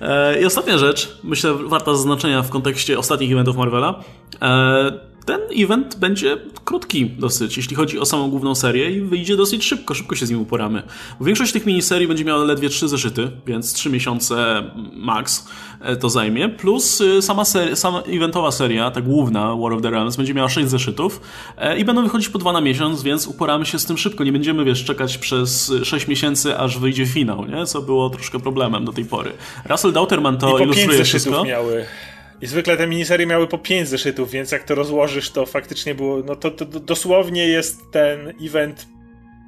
E, I ostatnia rzecz, myślę, warta zaznaczenia w kontekście ostatnich eventów Marvela. Ten event będzie krótki dosyć, jeśli chodzi o samą główną serię i wyjdzie dosyć szybko, szybko się z nim uporamy. Bo większość tych miniserii będzie miała ledwie trzy zeszyty, więc trzy miesiące max e, to zajmie, plus e, sama, seria, sama eventowa seria, ta główna War of the Realms, będzie miała sześć zeszytów e, i będą wychodzić po dwa na miesiąc, więc uporamy się z tym szybko. Nie będziemy, wiesz, czekać przez sześć miesięcy, aż wyjdzie finał, nie? Co było troszkę problemem do tej pory. Russell Dauterman to ilustruje wszystko. miały. I zwykle te miniserie miały po 5 zeszytów, więc jak to rozłożysz, to faktycznie było. No to, to, dosłownie jest ten event,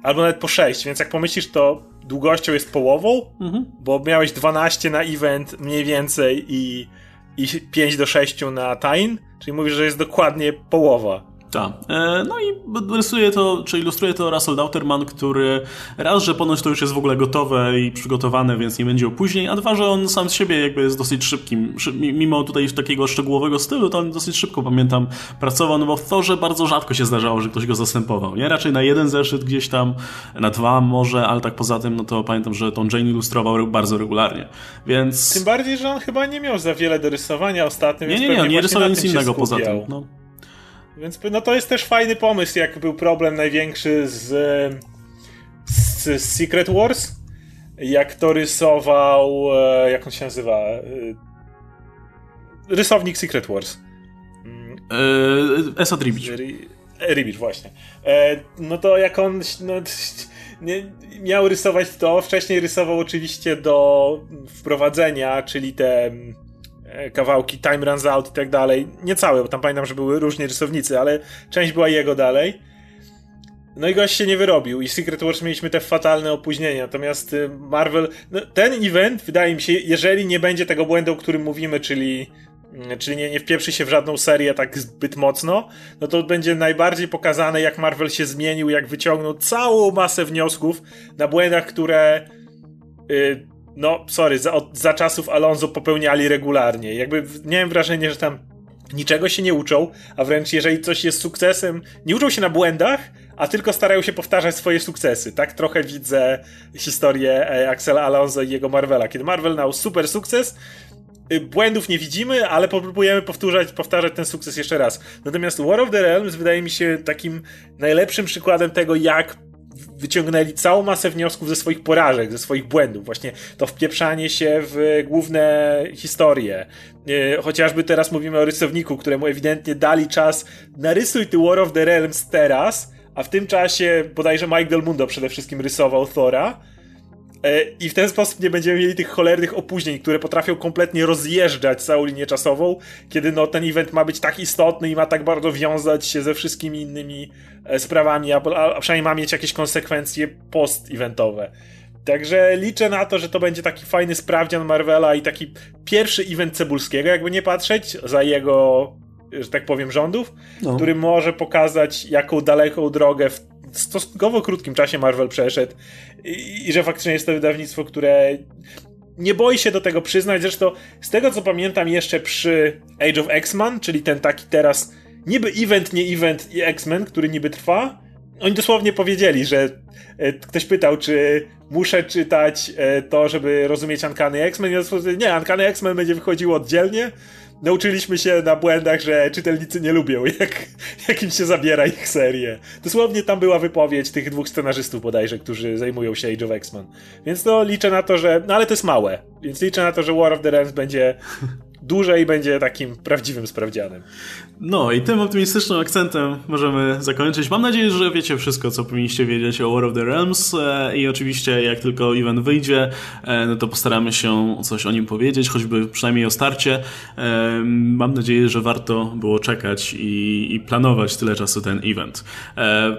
albo nawet po 6, więc jak pomyślisz, to długością jest połową, mhm. bo miałeś 12 na event mniej więcej i, i 5 do 6 na Tain, czyli mówisz, że jest dokładnie połowa. Tak. No i rysuje to, czy ilustruje to Russell Dauterman, który raz, że ponoć to już jest w ogóle gotowe i przygotowane, więc nie będzie opóźnień, a dwa, że on sam z siebie jakby jest dosyć szybkim. Mimo tutaj takiego szczegółowego stylu, to on dosyć szybko, pamiętam, pracował, no bo w Thorze bardzo rzadko się zdarzało, że ktoś go zastępował, nie? Raczej na jeden zeszyt gdzieś tam, na dwa może, ale tak poza tym, no to pamiętam, że tą Jane ilustrował bardzo regularnie, więc... Tym bardziej, że on chyba nie miał za wiele do rysowania ostatnio, Nie, nie, nie, nie rysował nic innego poza tym, no. Więc no to jest też fajny pomysł, jak był problem największy z, z Secret Wars. Jak to rysował. E, jak on się nazywa? E, rysownik Secret Wars. Eee, Esad Ribic. Ribic, właśnie. E, no to jak on no, nie, miał rysować to, wcześniej rysował oczywiście do wprowadzenia, czyli te E, kawałki Time Runs Out i tak dalej. Nie całe, bo tam pamiętam, że były różni rysownicy, ale część była jego dalej. No i gość się nie wyrobił i Secret Wars mieliśmy te fatalne opóźnienia, natomiast y, Marvel, no, ten event wydaje mi się, jeżeli nie będzie tego błędu, o którym mówimy, czyli, mm, czyli nie, nie wpieprzy się w żadną serię tak zbyt mocno, no to będzie najbardziej pokazane jak Marvel się zmienił, jak wyciągnął całą masę wniosków na błędach, które y, no, sorry, za, za czasów Alonso popełniali regularnie. Jakby miałem wrażenie, że tam niczego się nie uczą, a wręcz jeżeli coś jest sukcesem, nie uczą się na błędach, a tylko starają się powtarzać swoje sukcesy. Tak trochę widzę historię e, Axela Alonso i jego Marvela. Kiedy Marvel miał super sukces, y, błędów nie widzimy, ale próbujemy powtarzać, powtarzać ten sukces jeszcze raz. Natomiast War of the Realms wydaje mi się takim najlepszym przykładem tego, jak wyciągnęli całą masę wniosków ze swoich porażek, ze swoich błędów. Właśnie to wpieprzanie się w główne historie. E, chociażby teraz mówimy o rysowniku, któremu ewidentnie dali czas narysuj ty War of the Realms teraz, a w tym czasie bodajże Mike Del Mundo przede wszystkim rysował Thora I w ten sposób nie będziemy mieli tych cholernych opóźnień, które potrafią kompletnie rozjeżdżać całą linię czasową, kiedy no, ten event ma być tak istotny i ma tak bardzo wiązać się ze wszystkimi innymi e, sprawami, a, a przynajmniej ma mieć jakieś konsekwencje post-eventowe. Także liczę na to, że to będzie taki fajny sprawdzian Marvela i taki pierwszy event Cebulskiego, jakby nie patrzeć, za jego że tak powiem, rządów, no. który może pokazać, jaką daleką drogę w stosunkowo krótkim czasie Marvel przeszedł i, i że faktycznie jest to wydawnictwo, które nie boi się do tego przyznać. Zresztą z tego co pamiętam jeszcze przy Age of X-Men, czyli ten taki teraz niby event, nie event i X-Men, który niby trwa, oni dosłownie powiedzieli, że e, ktoś pytał, czy muszę czytać e, to, żeby rozumieć Uncanny X-Men. Nie, Uncanny X-Men będzie wychodziło oddzielnie. Nauczyliśmy się na błędach, że czytelnicy nie lubią, jak, jak im się zabiera ich serię. Dosłownie tam była wypowiedź tych dwóch scenarzystów bodajże, którzy zajmują się Age of X-Men. Więc no liczę na to, że... No ale to jest małe. Więc liczę na to, że War of the Realms będzie dłużej będzie takim prawdziwym sprawdzianem. No i tym optymistycznym akcentem możemy zakończyć. Mam nadzieję, że wiecie wszystko, co powinniście wiedzieć o War of the Realms e, i oczywiście jak tylko event wyjdzie, e, no to postaramy się coś o nim powiedzieć, choćby przynajmniej o starcie. E, mam nadzieję, że warto było czekać i, i planować tyle czasu ten event.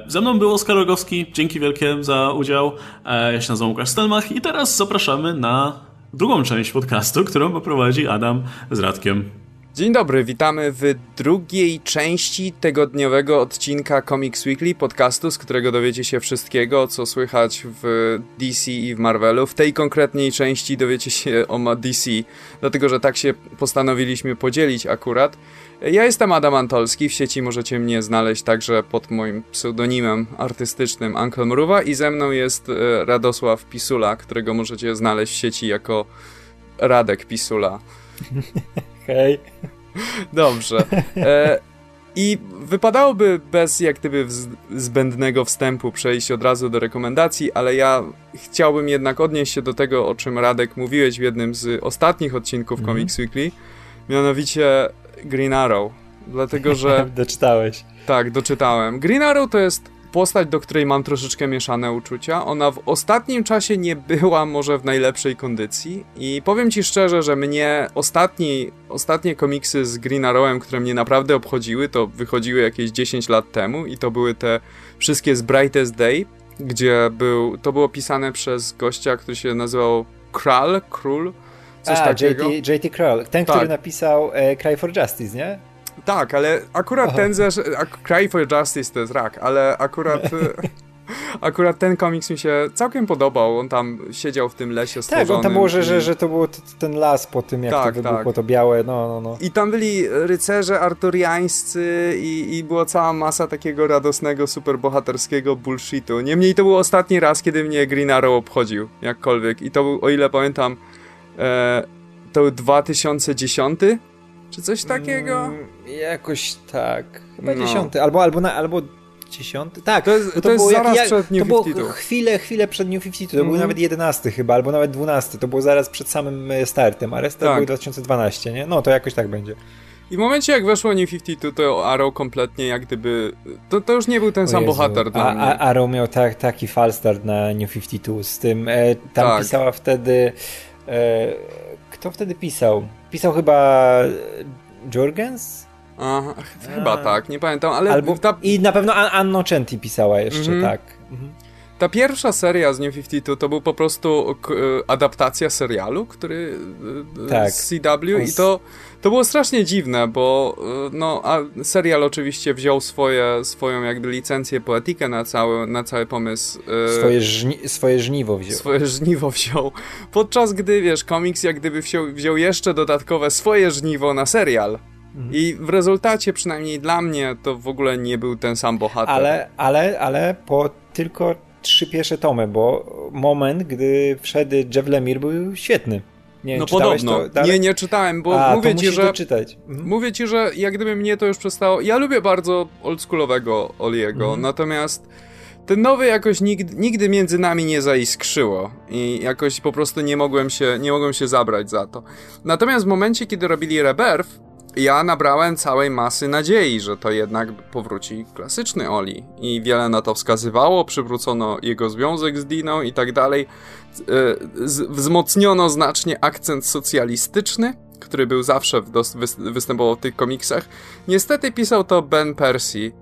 Ze mną był Oskar Rogowski, dzięki wielkie za udział. Ja się nazywam Łukasz Stelmach i teraz zapraszamy na drugą część podcastu, którą poprowadzi Adam z Radkiem. Dzień dobry, witamy w drugiej części tygodniowego odcinka Comics Weekly podcastu, z którego dowiecie się wszystkiego, co słychać w DC i w Marvelu. W tej konkretnej części dowiecie się o DC, dlatego że tak się postanowiliśmy podzielić akurat. Ja jestem Adam Antolski, w sieci możecie mnie znaleźć także pod moim pseudonimem artystycznym Uncle Mruwa i ze mną jest e, Radosław Pisula, którego możecie znaleźć w sieci jako Radek Pisula. Hej. Dobrze. E, I wypadałoby bez jak gdyby zbędnego wstępu przejść od razu do rekomendacji, ale ja chciałbym jednak odnieść się do tego, o czym Radek mówiłeś w jednym z ostatnich odcinków -hmm. Comics Weekly, mianowicie Green Arrow. Dlatego, że... Doczytałeś. Tak, doczytałem. Green Arrow to jest postać, do której mam troszeczkę mieszane uczucia. Ona w ostatnim czasie nie była może w najlepszej kondycji i powiem ci szczerze, że mnie ostatni, ostatnie komiksy z Green Arrowem, które mnie naprawdę obchodziły, to wychodziły jakieś 10 lat temu i to były te wszystkie z Brightest Day, gdzie był, to było pisane przez gościa, który się nazywał Kral, Król, coś A, takiego. JT, JT Kral, ten, tak. który napisał e, Cry for Justice, nie? Tak, ale akurat ten ze... Cry for Justice to jest rak, ale akurat... akurat ten komiks mi się całkiem podobał. On tam siedział w tym lesie stworzonym. Tak, on tam było, że, że, że to był ten las po tym, jak tak, to wybuchło, tak. to białe, no, no, no. I tam byli rycerze arturiańscy i, i była cała masa takiego radosnego, superbohaterskiego bullshitu. Niemniej to był ostatni raz, kiedy mnie Green Arrow obchodził, jakkolwiek. I to był, o ile pamiętam, e, to był 2010 czy coś takiego? Mm, jakoś tak. Chyba no. dziesiąty, albo, albo, na, albo dziesiąty. Tak, to jest, to, to było zaraz jak, przed New To było chwilę, chwilę przed New 52, to mm. był mhm. nawet jedenasty chyba, albo nawet dwunasty. To było zaraz przed samym e, startem, a reszta tak. był 2012, nie? No, to jakoś tak będzie. I w momencie jak weszło New 52, to Arrow kompletnie jak gdyby... To, to już nie był ten o sam Jezu. bohater dla a, mnie. A Arrow miał tak, taki falstart na New 52 z tym... E, tam tak. pisała wtedy... E, kto wtedy pisał? Pisał chyba Jorgens? Aha, chyba tak, nie pamiętam, ale... Albo, ta... I na pewno Anno Centi pisała jeszcze, mhm. tak. Mhm. Ta pierwsza seria z New 52 to był po prostu adaptacja serialu, który e, tak. z CW i to to było strasznie dziwne, bo y, no, a serial oczywiście wziął swoje, swoją jakby licencję, poetykę na cały, na cały pomysł. Y, swoje, żni swoje żniwo wziął. Swoje żniwo wziął. Podczas gdy, wiesz, komiks jak gdyby wziął, wziął jeszcze dodatkowe swoje żniwo na serial. Mhm. I w rezultacie, przynajmniej dla mnie, to w ogóle nie był ten sam bohater. Ale, ale, ale po tylko trzy pierwsze tomy, bo moment, gdy wszedł Jeff Lemire był świetny. Nie, no podobno. nie, nie czytałem, bo A, mówię ci, że. Mhm. Mówię ci, że jak gdyby mnie to już przestało. Ja lubię bardzo oldschoolowego Oliego, mhm. natomiast ten nowy jakoś nigdy, nigdy między nami nie zaiskrzyło i jakoś po prostu nie mogłem się, nie mogłem się zabrać za to. Natomiast w momencie, kiedy robili Rebirth, ja nabrałem całej masy nadziei, że to jednak powróci klasyczny Oli. I wiele na to wskazywało, przywrócono jego związek z Diną i tak dalej. E, wzmocniono znacznie akcent socjalistyczny, który był zawsze występował w tych komiksach. Niestety pisał to Ben Percy.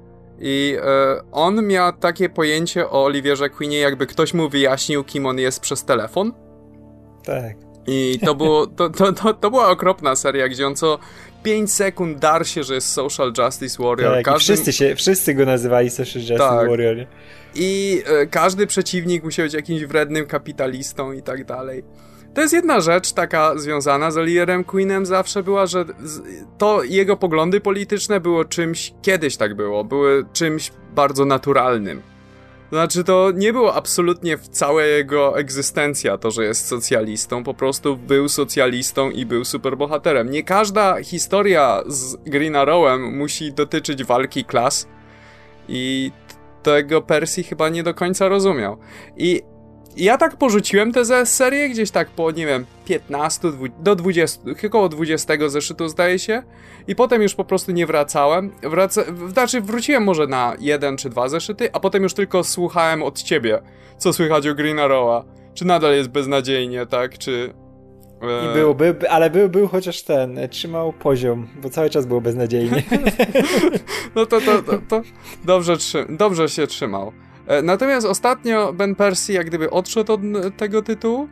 I e, on miał takie pojęcie o Oliwierze Queenie, jakby ktoś mu wyjaśnił, kim on jest przez telefon. Tak. I to, było, to, to, to, to była okropna seria, gdzie on co 5 sekund dar się, że jest Social Justice Warrior. Tak, każdy... wszyscy, się, wszyscy go nazywali Social Justice tak. Warrior. I e, każdy przeciwnik musiał być jakimś wrednym kapitalistą i tak dalej. To jest jedna rzecz taka związana z Olierem Queenem zawsze była, że to jego poglądy polityczne było czymś, kiedyś tak było, były czymś bardzo naturalnym. Znaczy, to nie było absolutnie w całej jego egzystencja to, że jest socjalistą, po prostu był socjalistą i był superbohaterem. Nie każda historia z Green Arrowem musi dotyczyć walki klas i tego Percy chyba nie do końca rozumiał. I ja tak porzuciłem tę serię gdzieś tak po, nie wiem, 15 do 20, około 20 zeszytu zdaje się. I potem już po prostu nie wracałem. Wraca, znaczy wróciłem może na jeden czy dwa zeszyty, a potem już tylko słuchałem od ciebie, co słychać o Green Arrowa. Czy nadal jest beznadziejnie, tak? Czy i był, był, ale był, był chociaż ten, trzymał poziom, bo cały czas było beznadziejnie. no to, to, to, to dobrze, dobrze się trzymał. E, natomiast ostatnio Ben Percy jak gdyby odszedł od tego tytułu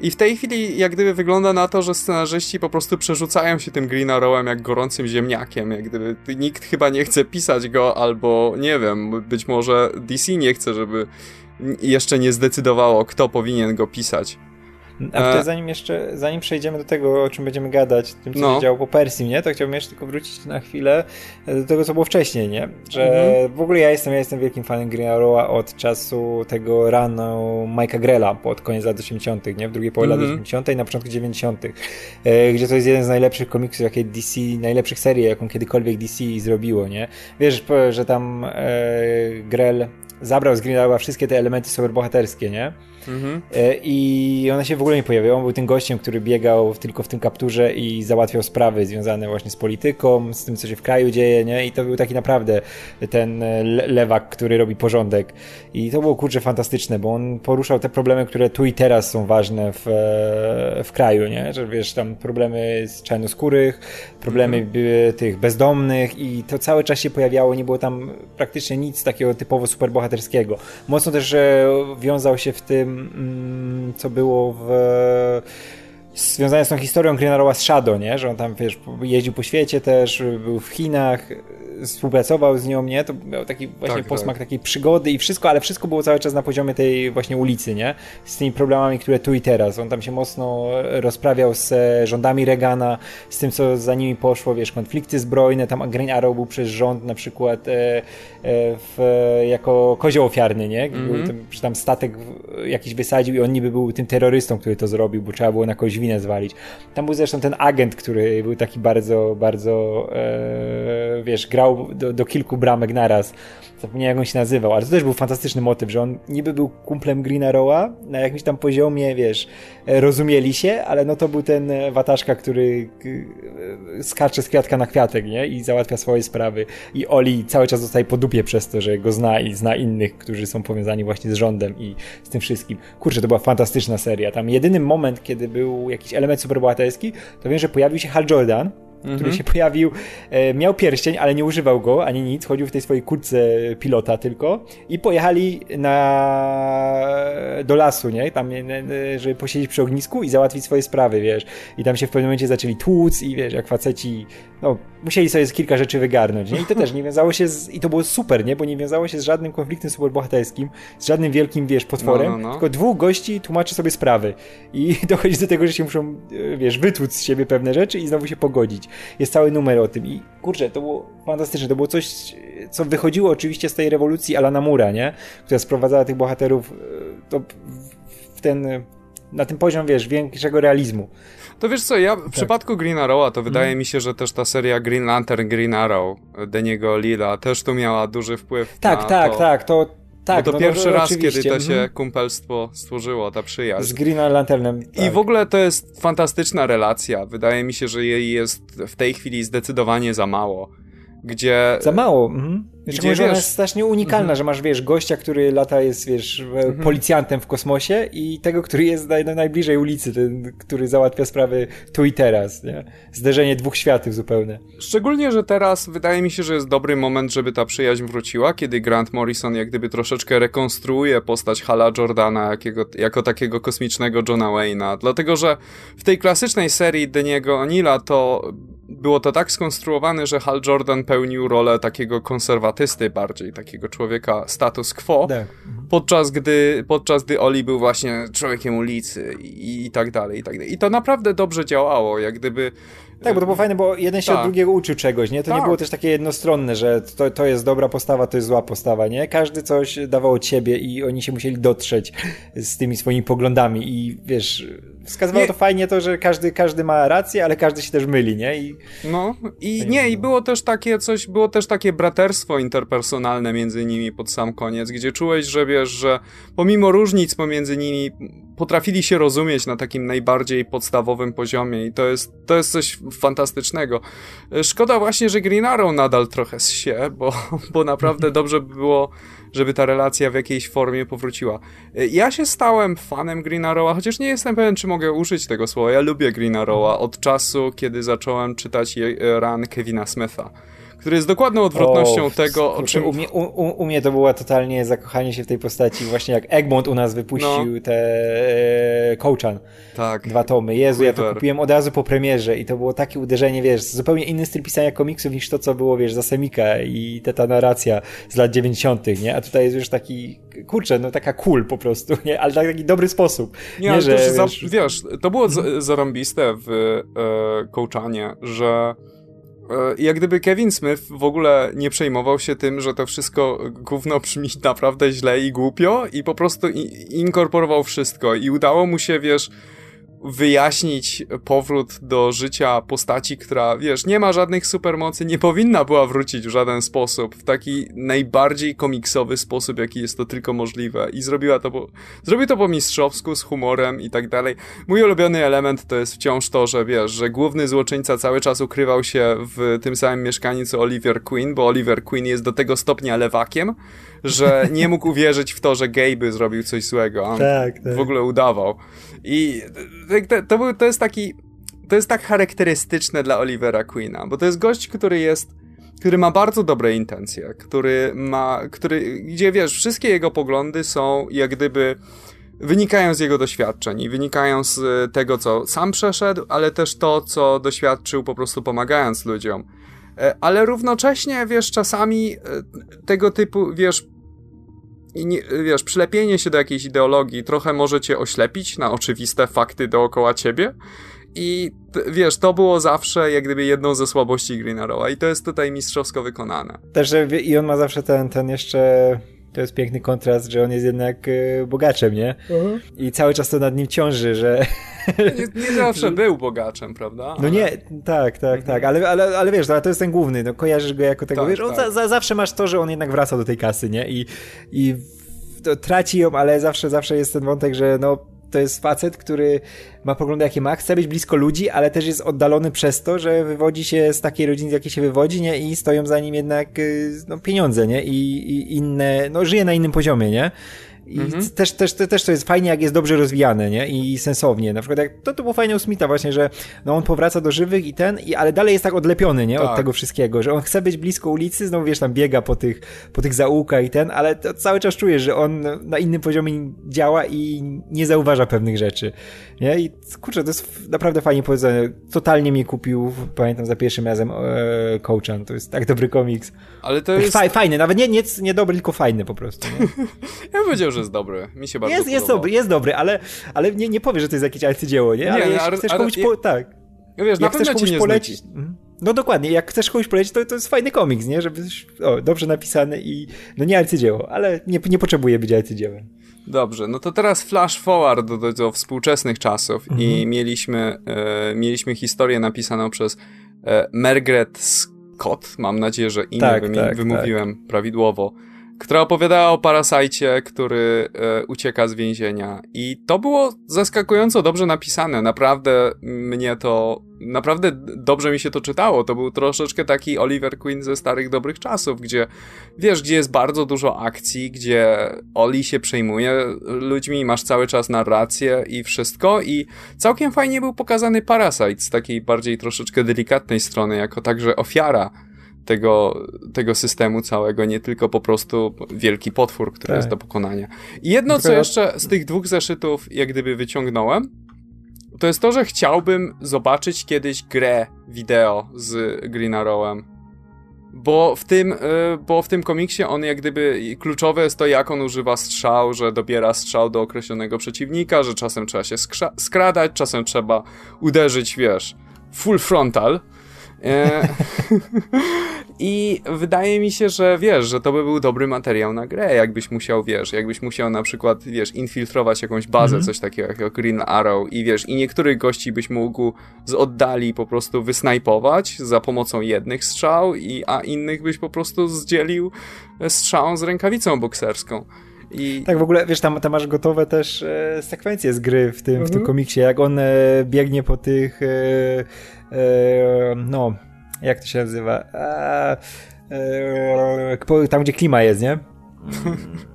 i w tej chwili jak gdyby wygląda na to, że scenarzyści po prostu przerzucają się tym Green Arrowem jak gorącym ziemniakiem, jak gdyby nikt chyba nie chce pisać go albo nie wiem, być może DC nie chce, żeby jeszcze nie zdecydowało kto powinien go pisać. A e, zanim jeszcze, zanim przejdziemy do tego, o czym będziemy gadać, tym co no. się działo po Persji, nie? To chciałbym jeszcze tylko wrócić na chwilę do tego, co było wcześniej, nie? Że mhm. w ogóle ja jestem, ja jestem wielkim fanem Green Arrow'a od czasu tego ranu Mike'a Grella pod koniec lat 80., nie? W drugiej połowie mhm. lat 80. i na początku 90., e, gdzie to jest jeden z najlepszych komiksów, jakie DC, najlepszych serii, jaką kiedykolwiek DC zrobiło, nie? Wiesz, że tam e, Grell zabrał z Green Arrow'a wszystkie te elementy superbohaterskie, nie? Mhm. E, I ona się w ogóle nie pojawiła. On był tym gościem, który biegał tylko w tym kapturze i załatwiał sprawy związane właśnie z polityką, z tym, co się w kraju dzieje, nie? I to był taki naprawdę ten lewak, który robi porządek. I to było kurczę fantastyczne, bo on poruszał te problemy, które tu i teraz są ważne w, e, w kraju, nie? Że wiesz, tam problemy z czarnoskórych, problemy mhm. tych bezdomnych i to cały czas się pojawiało, nie było tam praktycznie nic takiego typowo superbohaterskiego. Mocno też wiązał się w tym Mm, co było w związane z tą historią Green z Shadow, nie? Że on tam, wiesz, jeździł po świecie też, był w Chinach, współpracował z nią, nie? To miał taki właśnie tak, posmak tak. takiej przygody i wszystko, ale wszystko było cały czas na poziomie tej właśnie ulicy, nie? Z tymi problemami, które tu i teraz. On tam się mocno rozprawiał z rządami Reagana, z tym, co za nimi poszło, wiesz, konflikty zbrojne, tam Green Arrow był przez rząd na przykład e, e, w, jako kozioł ofiarny, nie? Mm -hmm. tam, tam statek jakiś wysadził i on niby był tym terrorystą, który to zrobił, bo trzeba było na kogoś winę zwalić. Tam był zresztą ten agent, który był taki bardzo, bardzo, e, wiesz, grał do, do kilku bramek naraz. Zapomniałem jak on się nazywał, ale to też był fantastyczny motyw, że on niby był kumplem Green Arrowa, na jakimś tam poziomie, wiesz, e, rozumieli się, ale no to był ten e, wataszka, który skacze z kwiatka na kwiatek, nie? I załatwia swoje sprawy. I Oli cały czas zostaje po dupie przez to, że go zna i zna innych, którzy są powiązani właśnie z rządem i z tym wszystkim. Kurczę, to była fantastyczna seria. Tam jedyny moment, kiedy był jakiś element superbohaterski, to wiem, że pojawił się Hal Jordan, który mhm. się pojawił, e, miał pierścień, ale nie używał go ani nic, chodził w tej swojej kurtce pilota tylko i pojechali na do lasu, nie? Tam, e, żeby posiedzieć przy ognisku i załatwić swoje sprawy, wiesz. I tam się w pewnym momencie zaczęli tłuc i wiesz, jak faceci, no, musieli sobie kilka rzeczy wygarnąć, nie? I to też nie wiązało się z, i to było super, nie? Bo nie wiązało się z żadnym konfliktem superbohaterskim, z żadnym wielkim, wiesz, potworem, no, no, no. tylko dwóch gości tłumaczy sobie sprawy i dochodzi do tego, że się muszą, e, wiesz, wytłuc z siebie pewne rzeczy i znowu się pogodzić. Jest cały numer o tym i kurczę, to było fantastyczne. To było coś, co wychodziło oczywiście z tej rewolucji Alana Mura, nie? Która sprowadzała tych bohaterów e, w ten, na ten poziom, wiesz, większego realizmu. To wiesz co, ja w tak. przypadku Green Arrowa to wydaje mm. mi się, że też ta seria Green Lantern, Green Arrow, Deniego Lila też tu miała duży wpływ tak, na Tak, to. tak, to tak, Bo to no, pierwszy no, raz, oczywiście. kiedy to się mhm. kumpelstwo stworzyło, ta przyjaźń. Z Green Lanternem. Tak. I w ogóle to jest fantastyczna relacja. Wydaje mi się, że jej jest w tej chwili zdecydowanie za mało. Gdzie... Za mało. Mhm. Gdzie, wiesz, ona jest strasznie unikalna, mhm. że masz, wiesz, gościa, który lata jest, wiesz, mhm. policjantem w kosmosie i tego, który jest naj, najbliżej ulicy, ten, który załatwia sprawy tu i teraz, nie? Zderzenie dwóch światów zupełnie. Szczególnie, że teraz wydaje mi się, że jest dobry moment, żeby ta przyjaźń wróciła, kiedy Grant Morrison jak gdyby troszeczkę rekonstruuje postać Hala Jordana jakiego, jako takiego kosmicznego Johna Wayne'a, dlatego, że w tej klasycznej serii Deniego O'Neilla to było to tak skonstruowane, że Hal Jordan pełnił rolę takiego konserwatysty bardziej, takiego człowieka status quo, tak. podczas gdy, podczas gdy Oli był właśnie człowiekiem ulicy i, i tak dalej, i tak dalej. I to naprawdę dobrze działało, jak gdyby tak, bo to było fajne, bo jeden się tak. od drugiego uczył czegoś, nie? To tak. nie było też takie jednostronne, że to, to jest dobra postawa, to jest zła postawa, nie? Każdy coś dawał od siebie i oni się musieli dotrzeć z tymi swoimi poglądami i wiesz, wskazywało nie. to fajnie to, że każdy, każdy ma rację, ale każdy się też myli, nie? I... No i nie, i było też takie coś, było też takie braterstwo interpersonalne między nimi pod sam koniec, gdzie czułeś, że wiesz, że pomimo różnic pomiędzy nimi potrafili się rozumieć na takim najbardziej podstawowym poziomie i to jest, to jest coś fantastycznego. Szkoda właśnie, że Green Arrow nadal trochę się, bo, bo naprawdę dobrze by było żeby ta relacja w jakiejś formie powróciła. Ja się stałem fanem Green Arrowa, chociaż nie jestem pewien, czy mogę użyć tego słowa. Ja lubię Green Arrowa od czasu, kiedy zacząłem czytać run Kevina Smitha który jest dokładną odwrotnością o, tego, o czym... U mnie, u, u, mnie, to było totalnie zakochanie się w tej postaci, właśnie jak Egmont u nas wypuścił no. te e, Coachan. Tak. Dwa tomy. Jezu, Quiver. ja to kupiłem od razu po premierze i to było takie uderzenie, wiesz, zupełnie inny styl pisania komiksów niż to, co było, wiesz, za Semika i ta, ta narracja z lat 90., nie? A tutaj jest już taki, kurczę, no taka cool po prostu, nie? Ale tak, taki dobry sposób. Nie, nie że, wiesz, za, wiesz, to było zarąbiste w e, Coachanie, że jak gdyby Kevin Smith w ogóle nie przejmował się tym, że to wszystko gówno brzmi naprawdę źle i głupio i po prostu inkorporował wszystko i udało mu się, wiesz, wyjaśnić powrót do życia postaci, która, wiesz, nie ma żadnych supermocy, nie powinna była wrócić w żaden sposób, w taki najbardziej komiksowy sposób, jaki jest to tylko możliwe. I zrobiła to po, to po mistrzowsku, z humorem i tak dalej. Mój ulubiony element to jest wciąż to, że wiesz, że główny złoczyńca cały czas ukrywał się w tym samym mieszkaniu co Oliver Queen, bo Oliver Queen jest do tego stopnia lewakiem, że nie mógł uwierzyć w to, że gay by zrobił coś złego. On tak, tak. w ogóle udawał. I to, to, był, to jest taki, to jest tak charakterystyczne dla Olivera Queena, bo to jest gość, który jest który ma bardzo dobre intencje, który ma, który, gdzie wiesz, wszystkie jego poglądy są jak gdyby wynikają z jego doświadczeń i wynikają z tego, co sam przeszedł, ale też to, co doświadczył po prostu pomagając ludziom. E, ale równocześnie, wiesz, czasami e, tego typu, wiesz, nie, wiesz, przylepienie się do jakiejś ideologii trochę może cię oślepić na oczywiste fakty dookoła ciebie. I wiesz, to było zawsze jak gdyby jedną ze słabości Green Arrowa i to jest tutaj mistrzowsko wykonane. Też, i on ma zawsze ten, ten jeszcze to jest piękny kontrast, że on jest jednak y, bogaczem, nie? Uh-huh. I cały czas to nad nim ciąży, że... Nie, nie zawsze był bogaczem, prawda? Ale... No nie, tak, tak, tak, ale, ale, ale wiesz, to jest ten główny, no kojarzysz go jako tego, tak, wiesz, tak. Za, za, zawsze masz to, że on jednak wraca do tej kasy, nie? I, i traci ją, ale zawsze, zawsze jest ten wątek, że no to jest facet, który ma poglądy jakie ma, chce być blisko ludzi, ale też jest oddalony przez to, że wywodzi się z takiej rodziny, z jakiej się wywodzi, nie? I stoją za nim jednak y, no, pieniądze, nie? I, I inne, no żyje na innym poziomie, nie? I mhm. też, też, też to jest fajnie, jak jest dobrze rozwijane, nie? I sensownie. Na przykład jak, to, to było fajne u Smitha właśnie, że no on powraca do żywych i ten, i, ale dalej jest tak odlepiony, nie? Tak. Od tego wszystkiego, że on chce być blisko ulicy, znowu wiesz, tam biega po tych, po tych zaułkach i ten, ale cały czas czujesz, że on na innym poziomie działa i nie zauważa pewnych rzeczy, nie? I kurczę, to jest naprawdę fajnie powiedziane. Totalnie mnie kupił, pamiętam za pierwszym razem e, Coachan. To jest tak dobry komiks. Ale to jest... Fajny, nawet nie, nie, nie dobry, tylko fajny po prostu, nie? ja bym powiedział, że jest dobry. Mi się bardzo jest, jest dobry, jest dobry, ale, ale nie, nie powie, że to jest jakieś arcydzieło, nie? Ale nie, jeśli chcesz komuś... Po... Tak. No wiesz, jak chcesz komuś polecić... Mhm. No dokładnie, jak chcesz komuś polecić, to, to jest fajny komiks, nie? Żeby o, dobrze napisany i no nie arcydzieło, ale nie, nie potrzebuje być arcydziełem. Dobrze, no to teraz flash forward do, do, do współczesnych czasów mhm. i mieliśmy, e, mieliśmy historię napisaną przez e, Margaret Scott, mam nadzieję, że imię tak, tak, wymówiłem tak. prawidłowo, która opowiadała o Parasajcie, który e, ucieka z więzienia. I to było zaskakująco dobrze napisane. Naprawdę mnie to, naprawdę dobrze mi się to czytało. To był troszeczkę taki Oliver Queen ze starych dobrych czasów, gdzie, wiesz, gdzie jest bardzo dużo akcji, gdzie Oli się przejmuje ludźmi, masz cały czas narrację i wszystko. I całkiem fajnie był pokazany Parasite z takiej bardziej troszeczkę delikatnej strony, jako także ofiara tego, tego systemu całego, nie tylko po prostu wielki potwór, który tak. jest do pokonania. I jedno, co jeszcze z tych dwóch zeszytów jak gdyby wyciągnąłem, to jest to, że chciałbym zobaczyć kiedyś grę wideo z Green Arrowem. Bo w tym, y, bo w tym komiksie on jak gdyby kluczowe jest to, jak on używa strzał, że dobiera strzał do określonego przeciwnika, że czasem trzeba się skradać, czasem trzeba uderzyć, wiesz, full frontal. E, I wydaje mi się, że wiesz, że to by był dobry materiał na grę, jakbyś musiał, wiesz, jakbyś musiał na przykład, wiesz, infiltrować jakąś bazę, mm -hmm. coś takiego jak Green Arrow i wiesz, i niektórych gości byś mógł z oddali po prostu wysnajpować za pomocą jednych strzał, i, a innych byś po prostu zdzielił strzałą z rękawicą bokserską. I... Tak, w ogóle, wiesz, tam, tam masz gotowe też e, sekwencje z gry w tym, w tym mhm. komiksie, jak on e, biegnie po tych e no, jak to się nazywa? E, e, tam, gdzie klima jest, nie?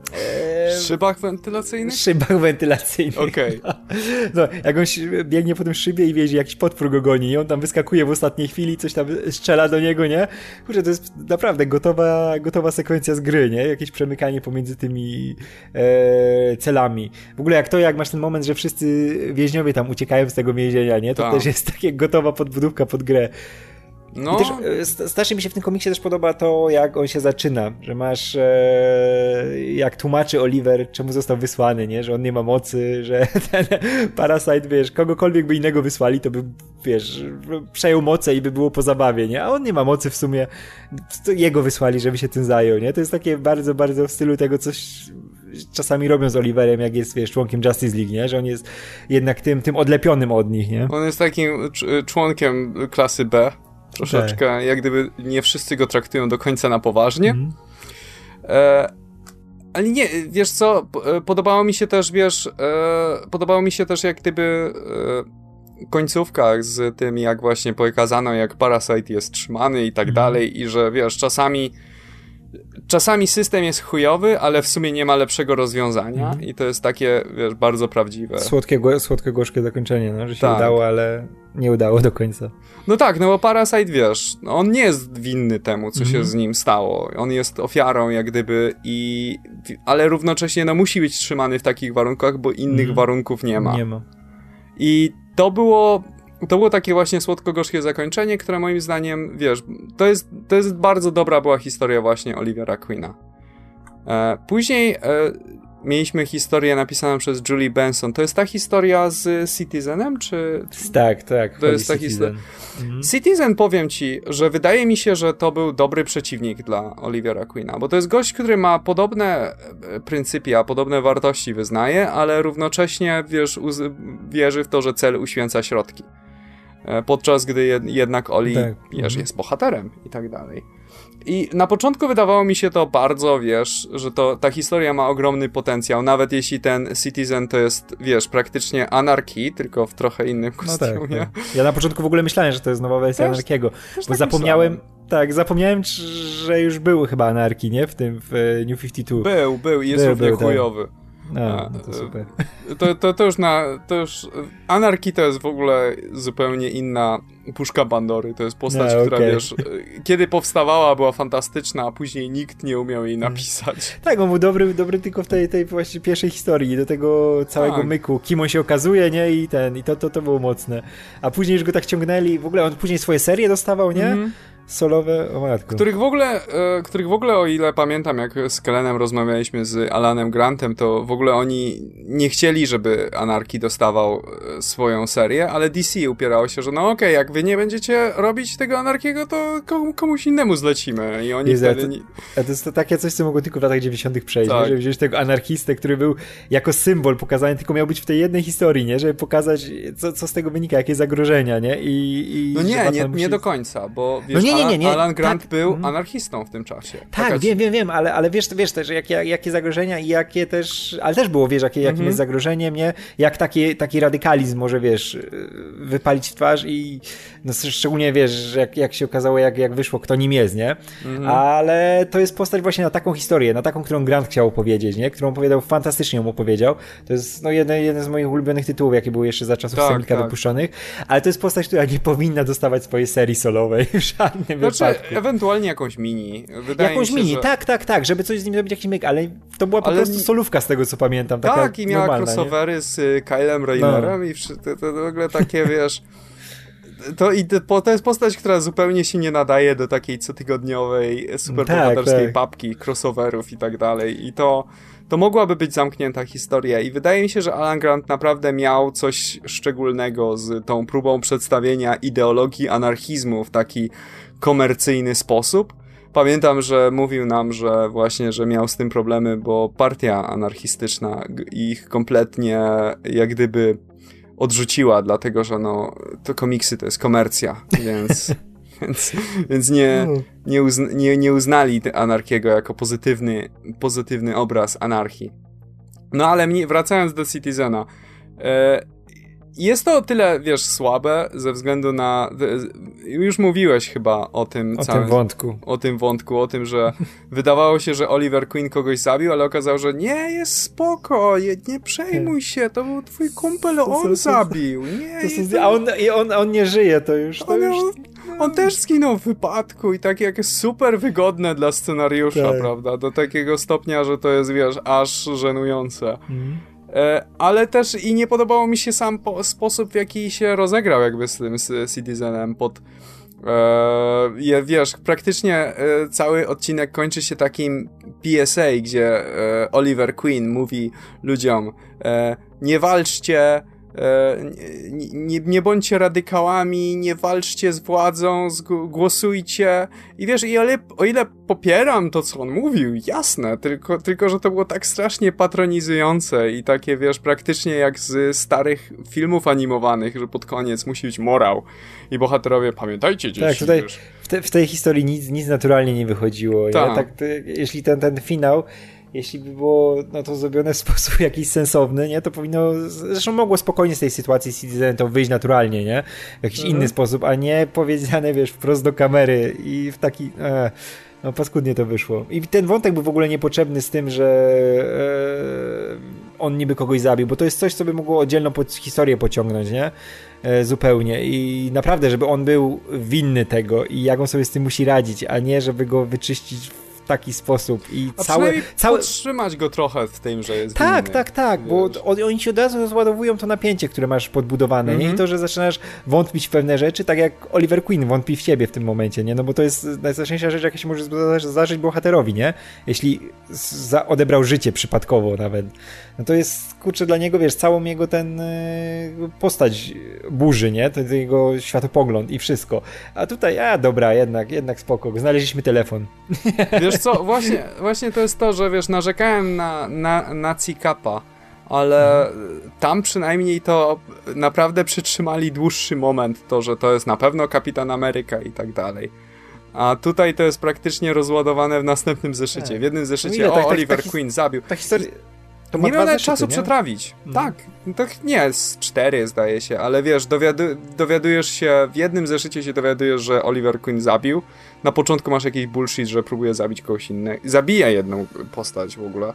Szybach wentylacyjnych? Szybach wentylacyjnych. Okej. Okay. No, jak on biegnie po tym szybie i wie, że jakiś potwór go goni i on tam wyskakuje w ostatniej chwili, coś tam strzela do niego, nie? Kurczę, to jest naprawdę gotowa, gotowa sekwencja z gry, nie? Jakieś przemykanie pomiędzy tymi e, celami. W ogóle jak to, jak masz ten moment, że wszyscy więźniowie tam uciekają z tego więzienia, nie? To tak. też jest takie gotowa podbudówka pod grę. No. I też e, strasznie mi się w tym komiksie też podoba to, jak on się zaczyna, że masz e, jak tłumaczy Oliver, czemu został wysłany, nie? Że on nie ma mocy, że ten Parasite, wiesz, kogokolwiek by innego wysłali, to by, wiesz, przejął moce i by było po zabawie, nie? A on nie ma mocy w sumie, jego wysłali, żeby się tym zajął, nie? To jest takie bardzo, bardzo w stylu tego coś czasami robią z Oliverem, jak jest, wiesz, członkiem Justice League, nie? Że on jest jednak tym, tym odlepionym od nich, nie? On jest takim członkiem klasy B Troszeczkę, tak. jak gdyby nie wszyscy go traktują do końca na poważnie. Mm. E, ale nie, wiesz co, e, podobało mi się też, wiesz, e, podobało mi się też jak gdyby e, końcówka z tym, jak właśnie pokazano, jak Parasite jest trzymany i tak mm. dalej i że, wiesz, czasami czasami system jest chujowy, ale w sumie nie ma lepszego rozwiązania mm. i to jest takie, wiesz, bardzo prawdziwe. Słodkie, słodkie gorzkie zakończenie, no, że się tak. udało, ale nie udało do końca. No tak, no bo Parasite, wiesz, on nie jest winny temu, co mm. się mhm. z nim stało. On jest ofiarą, jak gdyby, i... ale równocześnie, no, musi być trzymany w takich warunkach, bo innych mm. warunków nie ma. Nie ma. I to było to było takie właśnie słodko-gorzkie zakończenie, które moim zdaniem, wiesz, to jest, to jest bardzo dobra była historia właśnie Olivera Queena. E, później e, mieliśmy historię napisaną przez Julie Benson. To jest ta historia z Citizenem, czy... Tak, tak. To jest ta historia. Mhm. Citizen, powiem ci, że wydaje mi się, że to był dobry przeciwnik dla Olivera Queena, bo to jest gość, który ma podobne e, pryncypia, podobne wartości wyznaje, ale równocześnie, wiesz, wierzy w to, że cel uświęca środki. E, podczas gdy jednak Oli tak. wiesz, mhm. jest bohaterem i tak dalej. I na początku wydawało mi się to bardzo, wiesz, że to ta historia ma ogromny potencjał, nawet jeśli ten Citizen to jest, wiesz, praktycznie anarchii, tylko w trochę innym kostiumie. No tak, tak. Ja na początku w ogóle myślałem, że to jest nowa wersja też, anarkiego, też bo tak zapomniałem, myślałem. tak, zapomniałem, że już były chyba anarki, nie? W tym, w New 52. Był, był i jest był, równie był, tak. chujowy. No, no to super. To, to, to już na. To już. Anarki to jest w ogóle zupełnie inna puszka Bandory. To jest postać, no, która wiesz. Kiedy powstawała, była fantastyczna, a później nikt nie umiał jej napisać. Tak, on był dobry, dobry tylko w tej, tej właśnie pierwszej historii, do tego całego tak. myku. Kim on się okazuje, nie? I ten. I to, to, to było mocne. A później już go tak ciągnęli. W ogóle on później swoje serie dostawał, nie? Mm -hmm solowe, o matko. Których w ogóle, e, których w ogóle o ile pamiętam, jak z Kelenem rozmawialiśmy z Alanem Grantem, to w ogóle oni nie chcieli, żeby Anarki dostawał e, swoją serię, ale DC upierało się, że no okej, okay, jak wy nie będziecie robić tego Anarkiego, to komuś innemu zlecimy i oni Jezu, wtedy... Nie... To, to jest to takie coś, co mogło tylko w latach 90 przejść, tak. żeby wziąć tego anarchistę, który był jako symbol pokazany, tylko miał być w tej jednej historii, nie? Żeby pokazać, co, co z tego wynika, jakie zagrożenia, nie? I, i no nie, nie, musi... nie do końca, bo wiesz, no nie, nie, nie, nie, nie. Alan Grant tak. był mhm. anarchistą w tym czasie. Tak, Taka... wiem, wiem, wiem, ale, ale wiesz, wiesz też, jakie, jakie zagrożenia i jakie też, ale też było, wiesz, jakie, jakim mhm. jest zagrożenie mnie, jak taki, taki radykalizm może, wiesz, wypalić w twarz i no, szczególnie, wiesz, jak, jak się okazało, jak, jak wyszło, kto nim jest, nie? Mhm. Ale to jest postać właśnie na taką historię, na taką, którą Grant chciał opowiedzieć, nie? Którą opowiadał, fantastycznie ją opowiedział. To jest, no, jeden, jeden z moich ulubionych tytułów, jakie były jeszcze za czasów tak, Semika tak. dopuszczonych, ale to jest postać, która nie powinna dostawać swojej serii solowej w żadnym znaczy, wypadku. ewentualnie jakąś mini. Wydaje jakąś się, mini, że... tak, tak, tak, żeby coś z nim zrobić, jakiś myk, ale to była po ale... prostu solówka z tego, co pamiętam. Tak, i miała crossovery nie? z y, Kylem Raynerem no. i to, to w ogóle takie, wiesz... To, i to, jest postać, która zupełnie się nie nadaje do takiej cotygodniowej, superbohaterskiej tak, tak. papki, crossoverów i tak dalej. I to, to mogłaby być zamknięta historia. I wydaje mi się, że Alan Grant naprawdę miał coś szczególnego z tą próbą przedstawienia ideologii anarchizmu w taki komercyjny sposób. Pamiętam, że mówił nam, że właśnie, że miał z tym problemy, bo partia anarchistyczna ich kompletnie jak gdyby odrzuciła, dlatego że no, to komiksy to jest komercja, więc, więc, więc nie, no. nie, uzna, nie, nie uznali Anarchiego jako pozytywny, pozytywny obraz anarchii. No ale mnie, wracając do Citizena, e, jest to o tyle, wiesz, słabe ze względu na. Już mówiłeś chyba o tym o całym. tym wątku. O tym wątku, o tym, że wydawało się, że Oliver Queen kogoś zabił, ale okazało, że nie, jest spoko, nie przejmuj się, to był twój kumpel, on zabił. Nie, to, a on, i on, on nie żyje, to już. To on, już... on też zginął w wypadku i tak jak super wygodne dla scenariusza, tak. prawda? Do takiego stopnia, że to jest, wiesz, aż żenujące. Mhm. E, ale też i nie podobało mi się sam sposób, w jaki się rozegrał jakby z tym z Citizenem pod e, wiesz, praktycznie e, cały odcinek kończy się takim PSA, gdzie e, Oliver Queen mówi ludziom e, nie walczcie E, nie, nie, bądźcie radykałami, nie walczcie z władzą, głosujcie. I wiesz, i o ile, o ile popieram to, co on mówił, jasne, tylko, tylko, że to było tak strasznie patronizujące i takie, wiesz, praktycznie jak z starych filmów animowanych, że pod koniec musi być morał i bohaterowie, pamiętajcie dzieci. Tak, tutaj w, te, w, tej historii nic, nic naturalnie nie wychodziło. Tak. tak jeśli ten, ten finał jeśli by było no, to zrobione w sposób jakiś sensowny, nie, to powinno, zresztą mogło spokojnie z tej sytuacji Citizen to wyjść naturalnie, nie, w jakiś mhm. inny sposób, a nie powiedziane, wiesz, wprost do kamery i w taki, e, no paskudnie to wyszło. I ten wątek był w ogóle niepotrzebny z tym, że e, on niby kogoś zabił, bo to jest coś, co by mogło oddzielną pod historię pociągnąć, nie? E, zupełnie. I naprawdę, żeby on był winny tego i jak on sobie z tym musi radzić, a nie żeby go wyczyścić taki sposób i A całe... całe... podtrzymać go trochę w tym, że jest Tak, inny, tak, tak, wiesz. bo oni ci od razu rozładowują to napięcie, które masz podbudowane, mm -hmm. nie? I mhm. to, że zaczynasz wątpić w pewne rzeczy, tak jak Oliver Queen wątpi w ciebie w tym momencie, nie? No bo to jest najstraszniejsza rzecz, jaka się może zdarzyć bohaterowi, nie? Jeśli odebrał życie przypadkowo nawet. No to jest, kurczę, dla niego, wiesz, całą jego ten y, postać burzy, nie? To jego światopogląd i wszystko. A tutaj, a dobra, jednak, jednak spoko, znaleźliśmy telefon. Wiesz co, właśnie, właśnie to jest to, że wiesz, narzekałem na, na, na Cicapa, ale tam przynajmniej to naprawdę przytrzymali dłuższy moment, to, że to jest na pewno Kapitan Ameryka i tak dalej. A tutaj to jest praktycznie rozładowane w następnym zeszycie. Tak. W jednym zeszycie, no o, tak, Oliver tak, Queen zabił. Ta historia... To nie miał nawet czasu nie? przetrawić. Mhm. Tak, tak nie, z cztery zdaje się, ale wiesz, dowiadu dowiadujesz się, w jednym zeszycie się dowiadujesz, że Oliver Queen zabił. Na początku masz jakiś bullshit, że próbuje zabić kogoś innego. Zabija jedną postać w ogóle.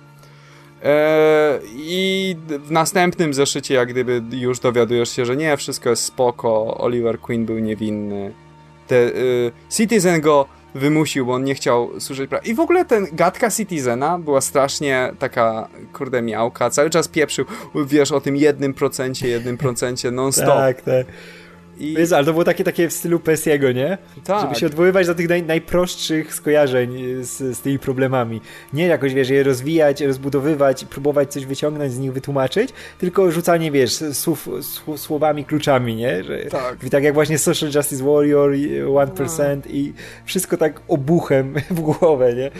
Eee, I w następnym zeszycie, jak gdyby już dowiadujesz się, że nie, wszystko jest spoko, Oliver Queen był niewinny. Te, y, Citizen go wymusił, bo on nie chciał służyć prawa. I w ogóle ten gadka Citizena była strasznie taka, kurde, miałka. Cały czas pieprzył, wiesz, o tym jednym procencie, jednym procencie non-stop. tak, tak. I... Jezu, ale to było takie, takie w stylu Pesiego, nie? Tak. Żeby się odwoływać do tych naj, najprostszych skojarzeń z, z tymi problemami. Nie jakoś, wiesz, je rozwijać, rozbudowywać, próbować coś wyciągnąć z nich, wytłumaczyć, tylko rzucanie, wiesz, słów, słów słowami, kluczami, nie? Że, tak. tak jak właśnie Social Justice Warrior, 1% no. i wszystko tak obuchem w głowę, nie?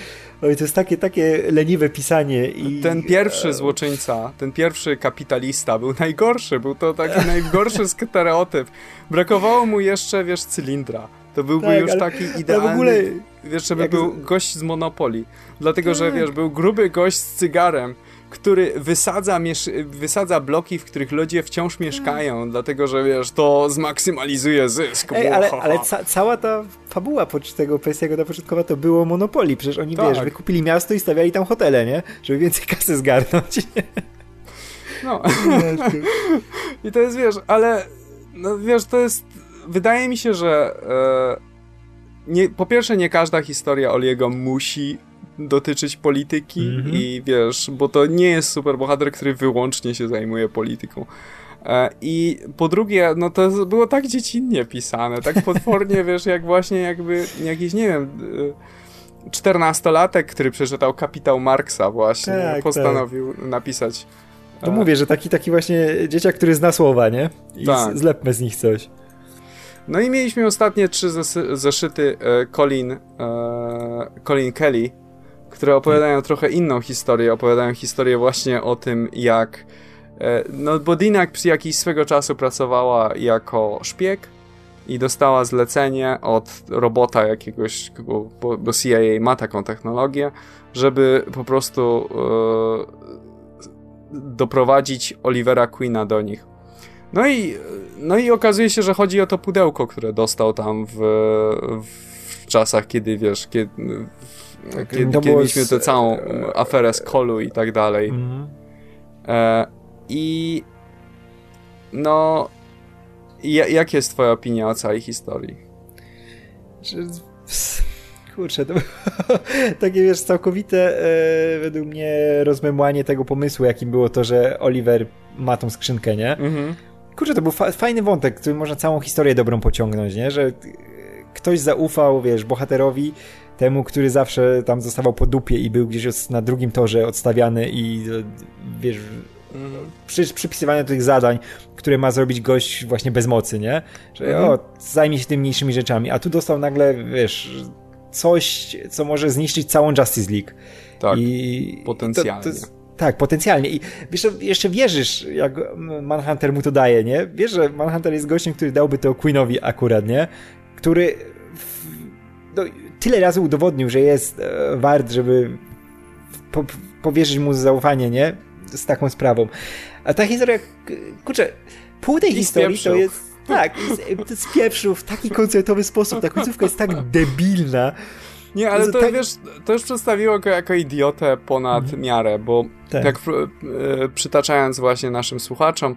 Oj, to jest takie, takie leniwe pisanie i... Ten pierwszy złoczyńca, ten pierwszy kapitalista był najgorszy, był to taki najgorszy stereotyp. Brakowało mu jeszcze, wiesz, cylindra. To byłby tak, już taki idealny, w ogóle, wiesz, żeby był gość z Monopoli. Dlatego, tak. że wiesz, był gruby gość z cygarem, który wysadza, wysadza bloki, w których ludzie wciąż mieszkają, mm. dlatego że wiesz, to zmaksymalizuje zysk. Ej, ale, ale ca cała ta fabuła tego Pesiego początkowa to było Monopoly. Przecież oni, tak. wiesz, wykupili miasto i stawiali tam hotele, nie? Żeby więcej kasy zgarnąć. No. I to jest, wiesz, ale no wiesz, to jest wydaje mi się, że e, nie, po pierwsze nie każda historia Oliego musi dotyczyć polityki mm -hmm. i wiesz, bo to nie jest superbohater, który wyłącznie się zajmuje polityką. E, I po drugie, no to było tak dziecinnie pisane, tak potwornie, wiesz, jak właśnie jakby jakiś, nie wiem, e, czternastolatek, który przeczytał Kapitał Marksa właśnie, tak, postanowił tak. napisać. To mówię, że taki taki właśnie dzieciak, który zna słowa, nie? I tak. zlepmy z nich coś. No i mieliśmy ostatnie trzy zeszyty e, Colin, e, Colin Kelly, które opowiadają trochę inną historię. Opowiadają historię właśnie o tym, jak. E, no, bo przy jakiś swego czasu pracowała jako szpieg i dostała zlecenie od robota jakiegoś, bo, bo CIA ma taką technologię, żeby po prostu e, doprowadzić Olivera Queena do nich. No i, no i okazuje się, że chodzi o to pudełko, które dostał tam w, w czasach, kiedy wiesz, kiedy, kiedy, kiedy mieliśmy tę całą e, aferę z Kolu i tak dalej. Mhm. E, I no, jak jest twoja opinia o całej historii? Kurczę, to takie wiesz, całkowite e, według mnie rozmemłanie tego pomysłu, jakim było to, że Oliver ma tą skrzynkę, nie? Mhm. Kurczę, to był fa fajny wątek, który można całą historię dobrą pociągnąć, nie? Że ktoś zaufał, wiesz, bohaterowi, temu, który zawsze tam zostawał po dupie i był gdzieś na drugim torze odstawiany i wiesz, mhm. przy, tych zadań, które ma zrobić gość właśnie bez mocy, nie? Że mhm. o, zajmie się tymi mniejszymi rzeczami, a tu dostał nagle, wiesz, coś, co może zniszczyć całą Justice League. Tak, I potencjalnie. To, to tak, potencjalnie. I wiesz, jeszcze wierzysz, jak Manhunter mu to daje, nie? Wiesz, że Manhunter jest gościem, który dałby to Queenowi akurat, nie? Który w, no, tyle razy udowodnił, że jest e, wart, żeby po, powierzyć mu zaufanie, nie? Z taką sprawą. A ta historia, kurczę, pół tej I historii to jest... Tak, to jest pierwszy w taki koncertowy sposób. Ta końcówka jest tak debilna. Nie, ale to tak... wiesz, to już przedstawiło go jako idiotę ponad mhm. miarę, bo tak. jak e, przytaczając właśnie naszym słuchaczom,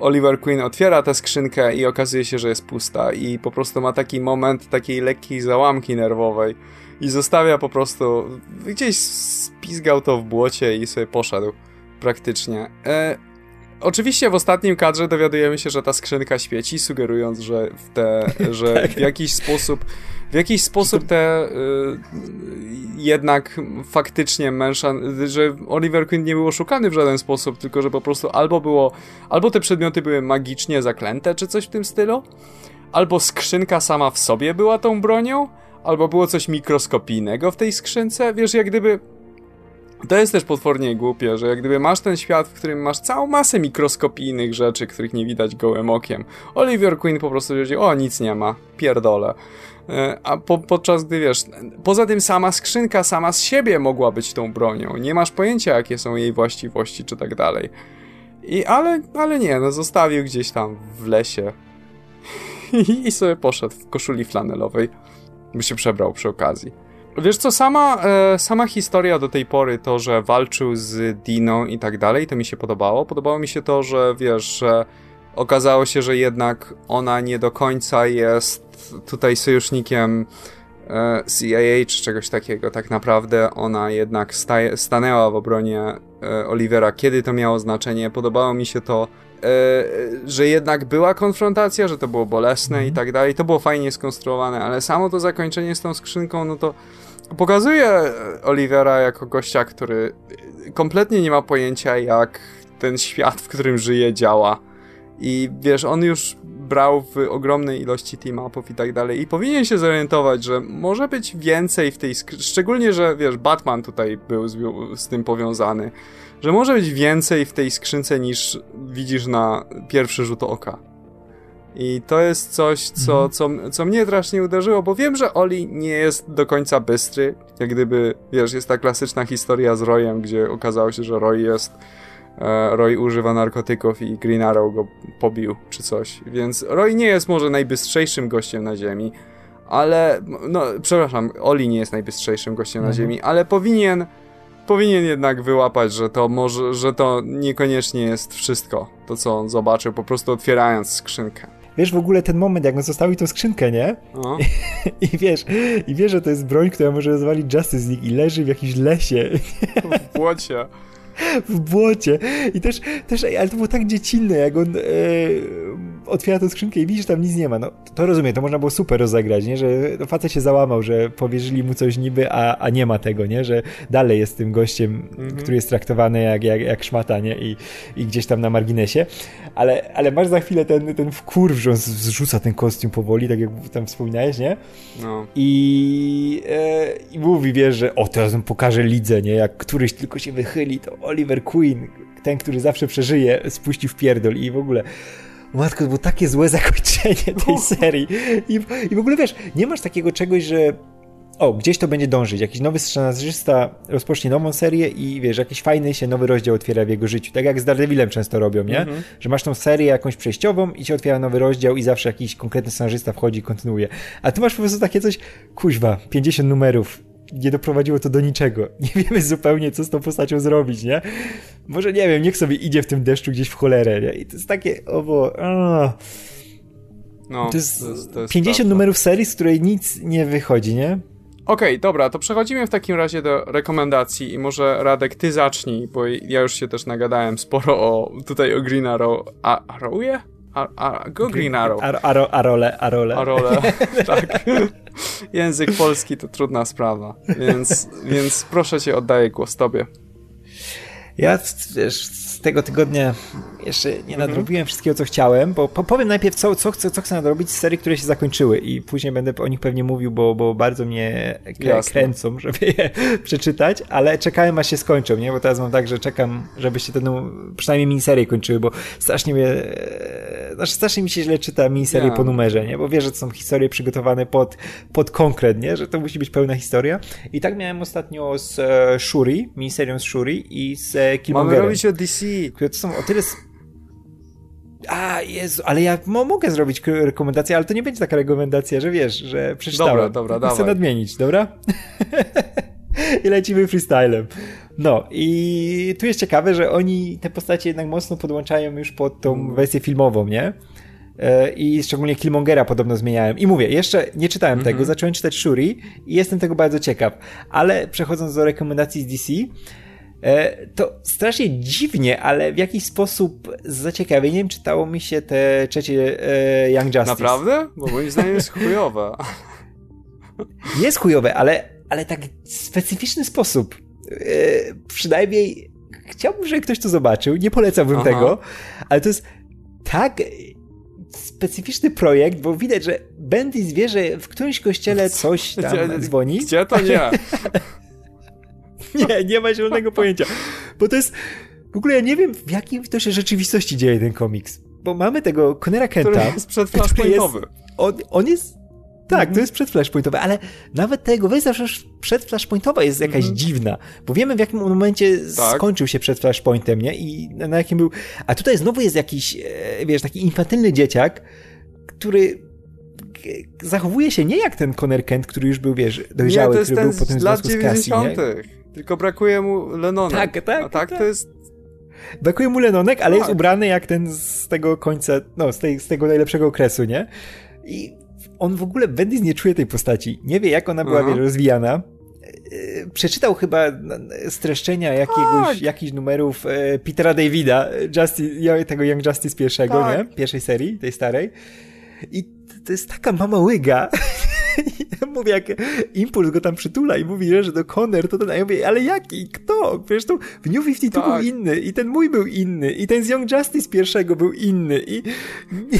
Oliver Queen otwiera tę skrzynkę i okazuje się, że jest pusta i po prostu ma taki moment takiej lekkiej załamki nerwowej i zostawia po prostu, gdzieś spizgał to w błocie i sobie poszedł praktycznie. E, oczywiście w ostatnim kadrze dowiadujemy się, że ta skrzynka świeci, sugerując, że w, te, że tak. w jakiś sposób w jakiś sposób te y, jednak faktycznie męża, że Oliver Queen nie był oszukany w żaden sposób, tylko że po prostu albo było, albo te przedmioty były magicznie zaklęte, czy coś w tym stylu, albo skrzynka sama w sobie była tą bronią, albo było coś mikroskopijnego w tej skrzynce, wiesz, jak gdyby to jest też potwornie głupie, że jak gdyby masz ten świat, w którym masz całą masę mikroskopijnych rzeczy, których nie widać gołym okiem. Oliver Queen po prostu powiedział, o nic nie ma, pierdolę. E, a po, podczas gdy wiesz, poza tym sama skrzynka sama z siebie mogła być tą bronią. Nie masz pojęcia, jakie są jej właściwości, czy tak dalej. I ale, ale nie, no zostawił gdzieś tam w lesie i sobie poszedł w koszuli flanelowej, by się przebrał przy okazji. Wiesz co, sama, e, sama historia do tej pory, to, że walczył z Diną i tak dalej, to mi się podobało. Podobało mi się to, że wiesz, że okazało się, że jednak ona nie do końca jest tutaj sojusznikiem e, CIA czy czegoś takiego. Tak naprawdę ona jednak staje, stanęła w obronie e, Olivera, kiedy to miało znaczenie. Podobało mi się to, e, że jednak była konfrontacja, że to było bolesne i tak dalej. To było fajnie skonstruowane, ale samo to zakończenie z tą skrzynką, no to pokazuje Olivera jako gościa, który kompletnie nie ma pojęcia, jak ten świat, w którym żyje, działa. I wiesz, on już brał w ogromnej ilości team-upów i tak dalej i powinien się zorientować, że może być więcej w tej szczególnie, że wiesz, Batman tutaj był z, z, tym powiązany, że może być więcej w tej skrzynce niż widzisz na pierwszy rzut oka. I to jest coś, co, mhm. co, co mnie strasznie uderzyło, bo wiem, że Oli nie jest do końca bystry. Jak gdyby, wiesz, jest ta klasyczna historia z Royem, gdzie okazało się, że Roy jest e, Roy używa narkotyków i Green Arrow go pobił, czy coś. Więc Roy nie jest może najbystrzejszym gościem na Ziemi, ale, no, przepraszam, Oli nie jest najbystrzejszym gościem mhm. na Ziemi, ale powinien powinien jednak wyłapać, że to może, że to niekoniecznie jest wszystko, to co on zobaczył, po prostu otwierając skrzynkę. Wiesz w ogóle ten moment, jak on zostawił tą skrzynkę, nie? No. I, I, wiesz, i wiesz, że to jest broń, która może rozwalić Justice League i leży w jakimś lesie. W błocie. w błocie. I też, też, ale to było tak dziecinne, jak on e, otwiera tę skrzynkę i widzisz, tam nic nie ma. No, to rozumiem, to można było super rozegrać, nie? Że no, facet się załamał, że powierzyli mu coś niby, a, a nie ma tego, nie? Że dalej jest tym gościem, mhm. który jest traktowany jak, jak, jak szmata, nie? I, I gdzieś tam na marginesie. Ale, ale masz za chwilę ten, ten wkurw, że on zrzuca ten kostium powoli, tak jak tam wspominałeś, nie? No. I, e, I mówi, wiesz, że o, teraz on pokaże lidze, nie? Jak któryś tylko się wychyli, to Oliver Queen, ten, który zawsze przeżyje, spuści w pierdol i w ogóle Matko, to było takie złe zakończenie tej serii. I, I w ogóle wiesz, nie masz takiego czegoś, że o, gdzieś to będzie dążyć. Jakiś nowy scenarzysta rozpocznie nową serię i wiesz, jakiś fajny się nowy rozdział otwiera w jego życiu. Tak jak z Daredevilem często robią, nie? Mm -hmm. Że masz tą serię jakąś przejściową i się otwiera nowy rozdział i zawsze jakiś konkretny scenarzysta wchodzi i kontynuuje. A tu masz po prostu takie coś, kuźwa, 50 numerów, nie doprowadziło to do niczego. Nie wiemy zupełnie, co z tą postacią zrobić, nie? Może, nie wiem, niech sobie idzie w tym deszczu gdzieś w cholerę, nie? I to jest takie, owo, No, to jest, to jest, to jest 50 prawda. numerów serii, z której nic nie wychodzi, nie? Okej, okay, dobra, to przechodzimy w takim razie do rekomendacji i może Radek, ty zacznij, bo ja już się też nagadałem sporo o, tutaj o Green Arrow. A, Arrowje? A, a, go Green Arrow. Ar, aro, arole, arole. Arole, tak. Język polski to trudna sprawa, więc, więc proszę cię, oddaję głos tobie. Ja, wiesz, z tego tygodnia jeszcze nie mhm. nadrobiłem wszystkiego, co chciałem, bo powiem najpierw, co, co, chcę, co chcę nadrobić z serii, które się zakończyły i później będę o nich pewnie mówił, bo, bo bardzo mnie kręcą, żeby je przeczytać, ale czekałem, aż się skończą, nie? Bo teraz mam tak, że czekam, żeby się tę przynajmniej miniserię kończyły, bo strasznie mnie znaczy strasznie mi się źle czyta miniserię yeah. po numerze, nie? Bo wiesz, że to są historie przygotowane pod, pod konkret, nie? Że to musi być pełna historia. I tak miałem ostatnio z e, Shuri, miniserią z Shuri i z e, Mamy robić o DC. Które to są o tyle... A, Jezu, ale ja mogę zrobić rekomendację, ale to nie będzie taka rekomendacja, że wiesz, że przeczytałem. Dobra, dobra, Chcę dawaj. nadmienić, dobra? I lecimy freestylem. No i tu jest ciekawe, że oni te postacie jednak mocno podłączają już pod tą mm. wersję filmową, nie? E, I szczególnie Killmongera podobno zmieniałem. I mówię, jeszcze nie czytałem mm -hmm. tego, mhm. zacząłem czytać Shuri i jestem tego bardzo ciekaw. Ale przechodząc do rekomendacji z DC, to strasznie dziwnie, ale w jakiś sposób z zaciekawieniem czytało mi się te trzecie e, Young Justice. Naprawdę? Bo moim zdaniem jest chujowe. Jest chujowe, ale, ale tak w specyficzny sposób. E, przynajmniej chciałbym, żeby ktoś to zobaczył. Nie polecałbym Aha. tego, ale to jest tak specyficzny projekt, bo widać, że Bendis wie, że w którymś kościele coś tam gdzie, dzwoni. Gdzie to nie? nie, nie ma zielonego pojęcia. Bo to jest... W ogóle ja nie wiem, w jakim to się rzeczywistości dzieje ten komiks. Bo mamy tego Conera Kenta. Który jest przed flashpointowy. On, on jest tak, to mhm. jest przed flashpointowe, ale nawet ta jego wersja przed flashpointowa jest jakaś mm -hmm. dziwna, bo wiemy w jakim momencie tak. skończył się przed flashpointem, nie? I na, jakim był... A tutaj znowu jest jakiś, e, wiesz, taki infantylny dzieciak, który zachowuje się nie jak ten Conner Kent, który już był, wiesz, dojrzały, nie, który był potem z lat 90. Tylko brakuje mu Lenona. Tak, tak. A tak, tak. to jest Brakuje mu Lenonek, ale tak. jest ubrany jak ten z tego końca, no, z, tej, z tego najlepszego okresu, nie? I on w ogóle, Bendis nie czuje tej postaci. Nie wie, jak ona była Aha. rozwijana. E, przeczytał chyba streszczenia jakiegoś, tak. jakichś numerów e, Petera Davida, Justice, tego Young Justice pierwszego, tak. nie? Pierwszej serii, tej starej. I to jest taka mama łyga. ja mówię, jak Impuls go tam przytula i mówi, że do Conner, to ten, a ja mówię, ale jaki? Kto? Przecież to w New 52 tak. był inny i ten mój był inny i ten z Young Justice pierwszego był inny i nie,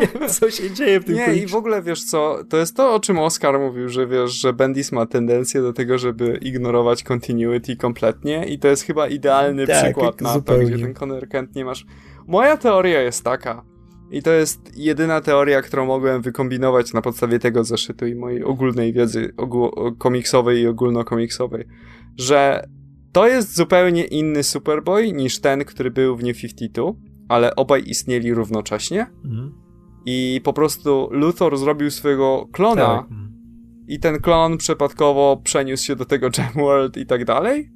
nie wiem, co się dzieje w tym Nie, i w ogóle wiesz co, to jest to, o czym Oscar mówił, że wiesz, że Bendis ma tendencję do tego, żeby ignorować continuity kompletnie i to jest chyba idealny tak, przykład na zupełnie. to, gdzie ten Conner Kent nie masz... Moja teoria jest taka, I to jest jedyna teoria, którą mogłem wykombinować na podstawie tego zeszytu i mojej ogólnej wiedzy ogół- komiksowej i ogólnokomiksowej, że to jest zupełnie inny Superboy niż ten, który był w New 52, ale obaj istnieli równocześnie. Mhm. I po prostu Luthor zrobił swojego klona tak. i ten klon przypadkowo przeniósł się do tego World i tak dalej.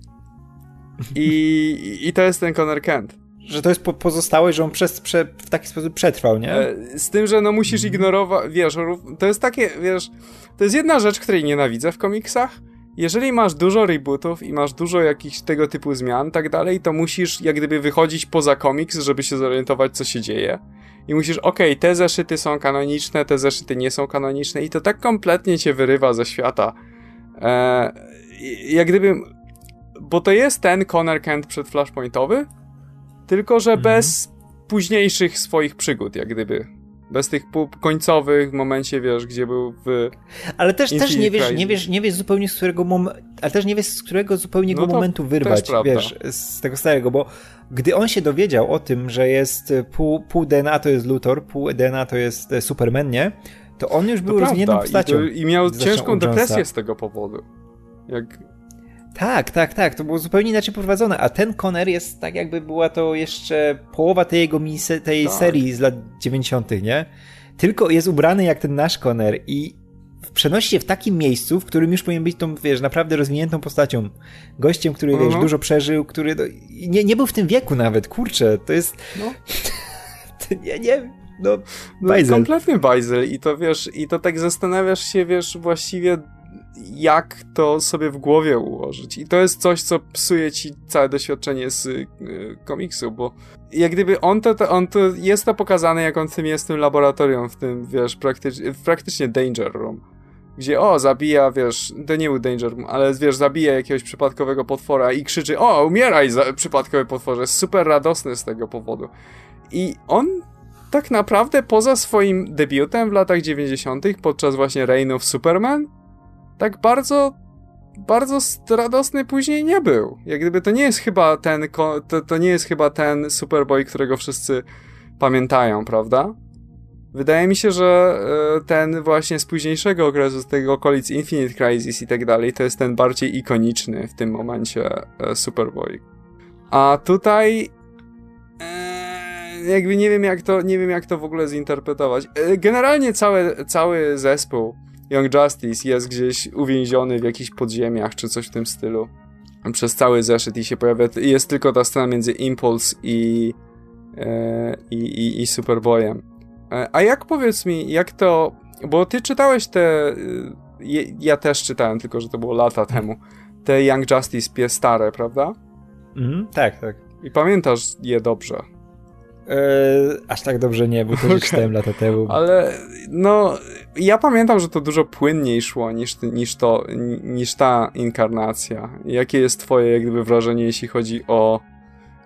I, I to jest ten Connor Kent że to jest po pozostałość, że on przez, prze, w taki sposób przetrwał, nie? E, z tym, że no musisz mhm. ignorować, wiesz, to jest takie, wiesz, to jest jedna rzecz, której nienawidzę w komiksach. Jeżeli masz dużo rebootów i masz dużo jakichś tego typu zmian, tak dalej, to musisz jak gdyby wychodzić poza komiks, żeby się zorientować, co się dzieje. I musisz, okej, okay, te zeszyty są kanoniczne, te zeszyty nie są kanoniczne i to tak kompletnie cię wyrywa ze świata. Eee, jak gdyby, bo to jest ten Connor Kent przed Flashpointowy, tylko, że mhm. bez późniejszych swoich przygód, jak gdyby. Bez tych końcowych w momencie, wiesz, gdzie był w. Ale też, też nie, wiesz, nie, wiesz, nie wiesz zupełnie z którego momentu. Ale też nie wiesz z którego zupełnie no momentu wyrwać, wiesz, z tego starego, bo gdy on się dowiedział o tym, że jest pół, pół DNA to jest Luthor, pół DNA to jest e, Superman, nie? To on już był rozwiniętą postacią. I, to, I miał ciężką depresję z tego powodu. Jak tak, tak, tak. To było zupełnie inaczej poprowadzone. A ten Conner jest tak, jakby była to jeszcze połowa tej jego misy, tej tak. serii z lat 90., nie? Tylko jest ubrany jak ten nasz Conner i przenosi się w takim miejscu, w którym już powinien być tą, wiesz, naprawdę rozwiniętą postacią. Gościem, który, -huh. wiesz, mhm. dużo przeżył, który no, nie, nie był w tym wieku nawet, kurczę, to jest... No. to nie, nie, no, no kompletnie bajzel i to, wiesz, i to tak zastanawiasz się, wiesz, właściwie jak to sobie w głowie ułożyć. I to jest coś, co psuje ci całe doświadczenie z y, komiksu, bo jak gdyby on to, to, on to jest to pokazane, jak on w tym jest w tym laboratorium, w tym, wiesz, praktycznie, praktycznie Danger Room. Gdzie, o, zabija, wiesz, to nie był Danger Room, ale wiesz, zabija jakiegoś przypadkowego potwora i krzyczy, o, umieraj, za, przypadkowy potworze. Jest super radosny z tego powodu. I on tak naprawdę poza swoim debiutem w latach 90., podczas właśnie Reign of Superman, tak bardzo bardzo radosny później nie był. Jak gdyby to nie jest chyba ten to, to nie jest chyba ten Superboy, którego wszyscy pamiętają, prawda? Wydaje mi się, że e, ten właśnie z późniejszego okresu, z tego okolic Infinite Crisis i tak dalej, to jest ten bardziej ikoniczny w tym momencie e, Superboy. A tutaj e, jakby nie wiem jak to, nie wiem jak to w ogóle zinterpretować. Generalnie cały, cały zespół Young Justice jest gdzieś uwięziony w jakichś podziemiach czy coś w tym stylu przez cały zeszyt i się pojawia, jest tylko ta scena między Impulse i, e, i, i, i Superboyem. E, a jak powiedz mi, jak to, bo ty czytałeś te, je, ja też czytałem, tylko że to było lata temu, te Young Justice pie stare, prawda? Mhm, tak, tak. I pamiętasz je dobrze. Eee, aż tak dobrze nie, bo to okay. czytałem lata temu. Ale no, ja pamiętam, że to dużo płynniej szło niż, niż, to, niż ta inkarnacja. Jakie jest twoje jak gdyby wrażenie, jeśli chodzi o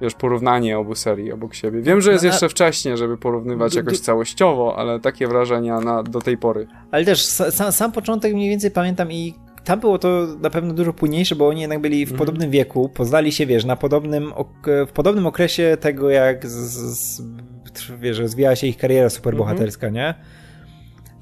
wiesz, porównanie obu serii obok siebie. Wiem, że jest no, jeszcze wcześnie, żeby porównywać jakoś całościowo, ale takie wrażenia na, do tej pory. Ale też sam, sam początek mniej więcej pamiętam i tam było to na pewno dużo płynniejsze, bo oni jednak byli w mm. podobnym wieku, poznali się, wiesz, na podobnym, w podobnym okresie tego, jak z, z, wiesz, rozwijała się ich kariera superbohaterska, mm -hmm. nie?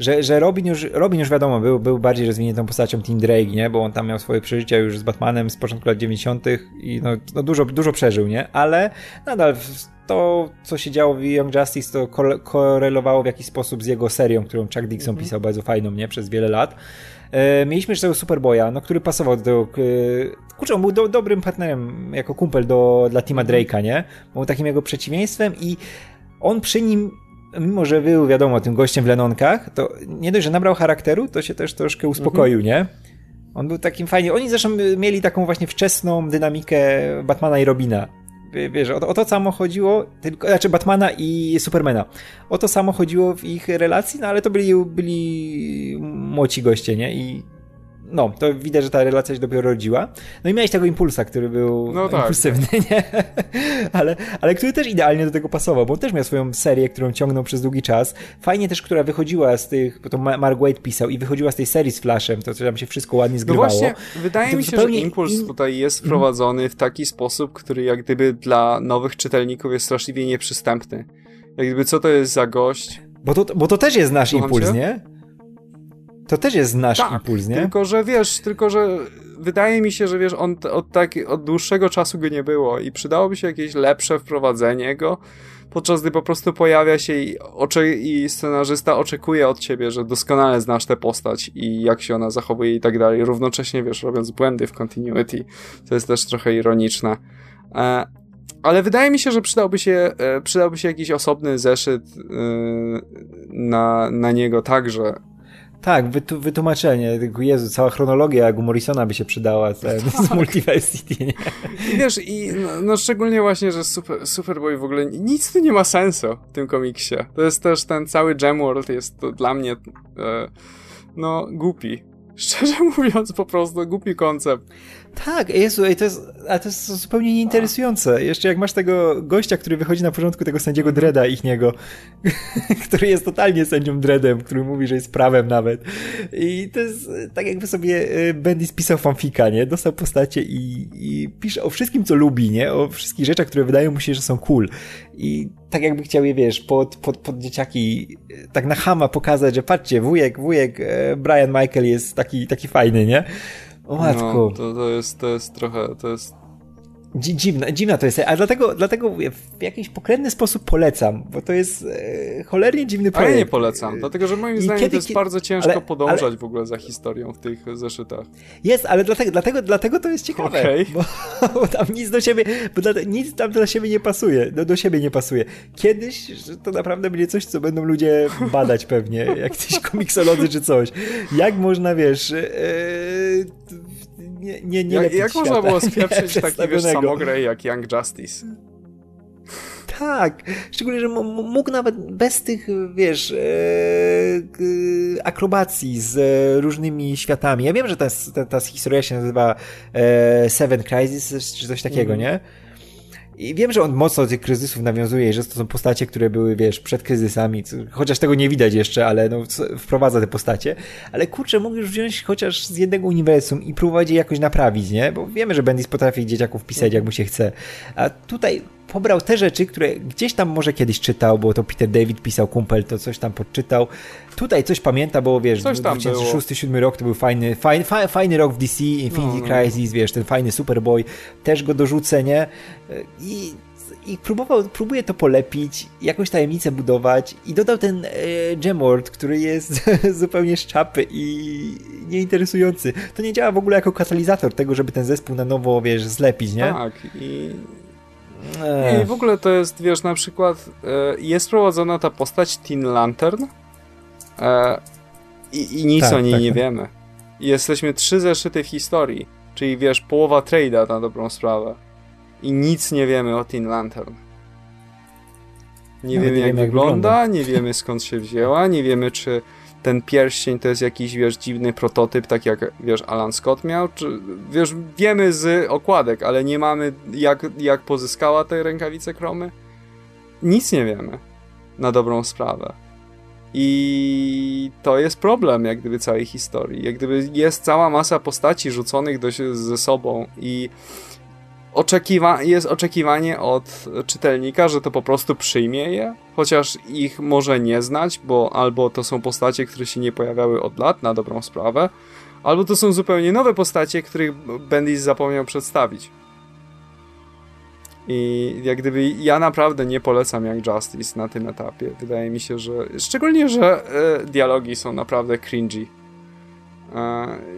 Że, że Robin, już, Robin już wiadomo, był, był bardziej rozwiniętą postacią Team Drake, nie? Bo on tam miał swoje przeżycia już z Batmanem z początku lat 90. i no, no dużo, dużo przeżył, nie? Ale nadal to, co się działo w Young Justice, to korelowało w jakiś sposób z jego serią, którą Chuck Dixon mm -hmm. pisał bardzo fajną, nie? Przez wiele lat. E, mieliśmy jeszcze tego Superboya, no, który pasował do... E, kurczę, on był do, dobrym partnerem jako kumpel do, dla Tima Drake'a, nie? Był takim jego przeciwieństwem i on przy nim mimo że był, wiadomo, tym gościem w Lenonkach, to nie dość, że nabrał charakteru, to się też troszkę uspokoił, mhm. nie? On był takim fajnie. Oni zresztą mieli taką właśnie wczesną dynamikę Batmana i Robina wiesz, o, o, to samo chodziło, tylko, znaczy Batmana i Supermana. O to samo chodziło w ich relacji, no ale to byli, byli młodzi goście, nie? I no, to widać, że ta relacja się dopiero rodziła. No i miałeś tego impulsa, który był no tak. impulsywny, nie? ale, ale który też idealnie do tego pasował, bo on też miał swoją serię, którą ciągnął przez długi czas. Fajnie też, która wychodziła z tych, bo to Mark Wade pisał i wychodziła z tej serii z Flashem, to tam się wszystko ładnie no zgrywało. No właśnie, wydaje mi się, że impuls tutaj jest mhm. wprowadzony w taki sposób, który jak gdyby dla nowych czytelników jest straszliwie nieprzystępny. Jak gdyby co to jest za gość? Bo to, bo to też jest nasz Słucham impuls, cię? nie? To też jest nasz tak, impuls, nie? Tylko, że wiesz, tylko, że wydaje mi się, że wiesz, on od, tak, od dłuższego czasu go nie było i przydałoby się jakieś lepsze wprowadzenie go, podczas gdy po prostu pojawia się i, oczy, i scenarzysta oczekuje od ciebie, że doskonale znasz tę postać i jak się ona zachowuje i tak dalej, równocześnie, wiesz, robiąc błędy w continuity. To jest też trochę ironiczne. E, ale wydaje mi się, że przydałby się, e, przydałby się jakiś osobny zeszyt e, na, na niego także, tak, wytu wytłumaczenie. Jezu, cała chronologia jak u Morrisona by się przydała z, tak. z Multiversity, nie? I wiesz, i no, no, szczególnie właśnie, że Super, Superboy w ogóle nic tu nie ma sensu w tym komiksie. To jest też ten cały Gemworld jest to dla mnie e, no głupi. Szczerze mówiąc, po prostu głupi koncept. Tak, Jezu, ej, to jest, ale to jest zupełnie nieinteresujące. Jeszcze jak masz tego gościa, który wychodzi na początku tego sędziego Dreda ich niego, który jest totalnie sędzią Dredem, który mówi, że jest prawem nawet. I to jest tak jakby sobie e, Bendis pisał fanfika, nie? Dostał postacie i, i pisze o wszystkim, co lubi, nie? O wszystkich rzeczach, które wydają mu się, że są cool. I tak jakby chciał je, wiesz, pod, pod, pod dzieciaki e, tak na hama pokazać, że patrzcie, wujek, wujek e, Brian Michael jest taki, taki fajny, nie? O. No, to, to, jest, to jest trochę, to jest Dziwna, dziwna to jest, a dlatego, dlatego w jakiś pokrętny sposób polecam, bo to jest e, cholernie dziwny projekt. A ja nie polecam, dlatego że moim I zdaniem kiedy, to jest bardzo ciężko ale, podążać ale, w ogóle za historią w tych zeszytach. Jest, ale dlatego, dlatego, dlatego to jest ciekawe, okay. bo, bo, tam nic do siebie, bo dla, nic tam do siebie nie pasuje, do, do siebie nie pasuje. Kiedyś to naprawdę będzie coś, co będą ludzie badać pewnie, jak coś komiksolodzy czy coś. Jak można, wiesz, e, nie, nie, nie Jak, jak można było spieprzyć taki wiesz, samograj jak Young Justice? Tak, szczególnie, że mógł nawet bez tych, wiesz, e, akrobacji z różnymi światami. Ja wiem, że ta, ta, ta historia się nazywa e, Seven Crisis, czy coś takiego, mm. nie? I wiem, że on mocno do tych kryzysów nawiązuje, że to są postacie, które były, wiesz, przed kryzysami, chociaż tego nie widać jeszcze, ale no, wprowadza te postacie. Ale kurczę, mógł już wziąć chociaż z jednego uniwersum i próbować je jakoś naprawić, nie? Bo wiemy, że Bendis potrafi dzieciaków pisać, jak mu się chce. A tutaj pobrał te rzeczy, które gdzieś tam może kiedyś czytał, bo to Peter David pisał, kumpel to coś tam podczytał. Tutaj coś pamięta, bo wiesz, 2006-2007 rok to był fajny, fajny, fajny rok w DC, Infinity no, no. Crisis, wiesz, ten fajny Superboy, też go dorzucę, nie? I i próbował, próbuje to polepić, jakąś tajemnicę budować i dodał ten e, który jest zupełnie szczapy i nieinteresujący. To nie działa w ogóle jako katalizator tego, żeby ten zespół na nowo, wiesz, zlepić, nie? Tak i i w ogóle to jest, wiesz, na przykład e, jest prowadzona ta postać Teen Lantern e, i, i, nic tak, o niej tak, nie tak. wiemy. Jesteśmy trzy zeszyty w historii, czyli wiesz, połowa trade'a na dobrą sprawę. I nic nie wiemy o Teen Lantern. Nie wiemy, jak, jak wygląda, wygląda, nie wiemy skąd się wzięła, nie wiemy czy ten pierścień to jest jakiś, wiesz, dziwny prototyp, tak jak, wiesz, Alan Scott miał, czy, wiesz, wiemy z okładek, ale nie mamy, jak, jak pozyskała te rękawice kromy? Nic nie wiemy, na dobrą sprawę. I to jest problem, jak gdyby, całej historii. Jak gdyby jest cała masa postaci rzuconych do, ze sobą i oczekiwa jest oczekiwanie od czytelnika, że to po prostu przyjmie je, chociaż ich może nie znać, bo albo to są postacie, które się nie pojawiały od lat, na dobrą sprawę, albo to są zupełnie nowe postacie, których Bendis zapomniał przedstawić. I jak gdyby ja naprawdę nie polecam jak Justice na tym etapie. Wydaje mi się, że szczególnie, że e, dialogi są naprawdę cringy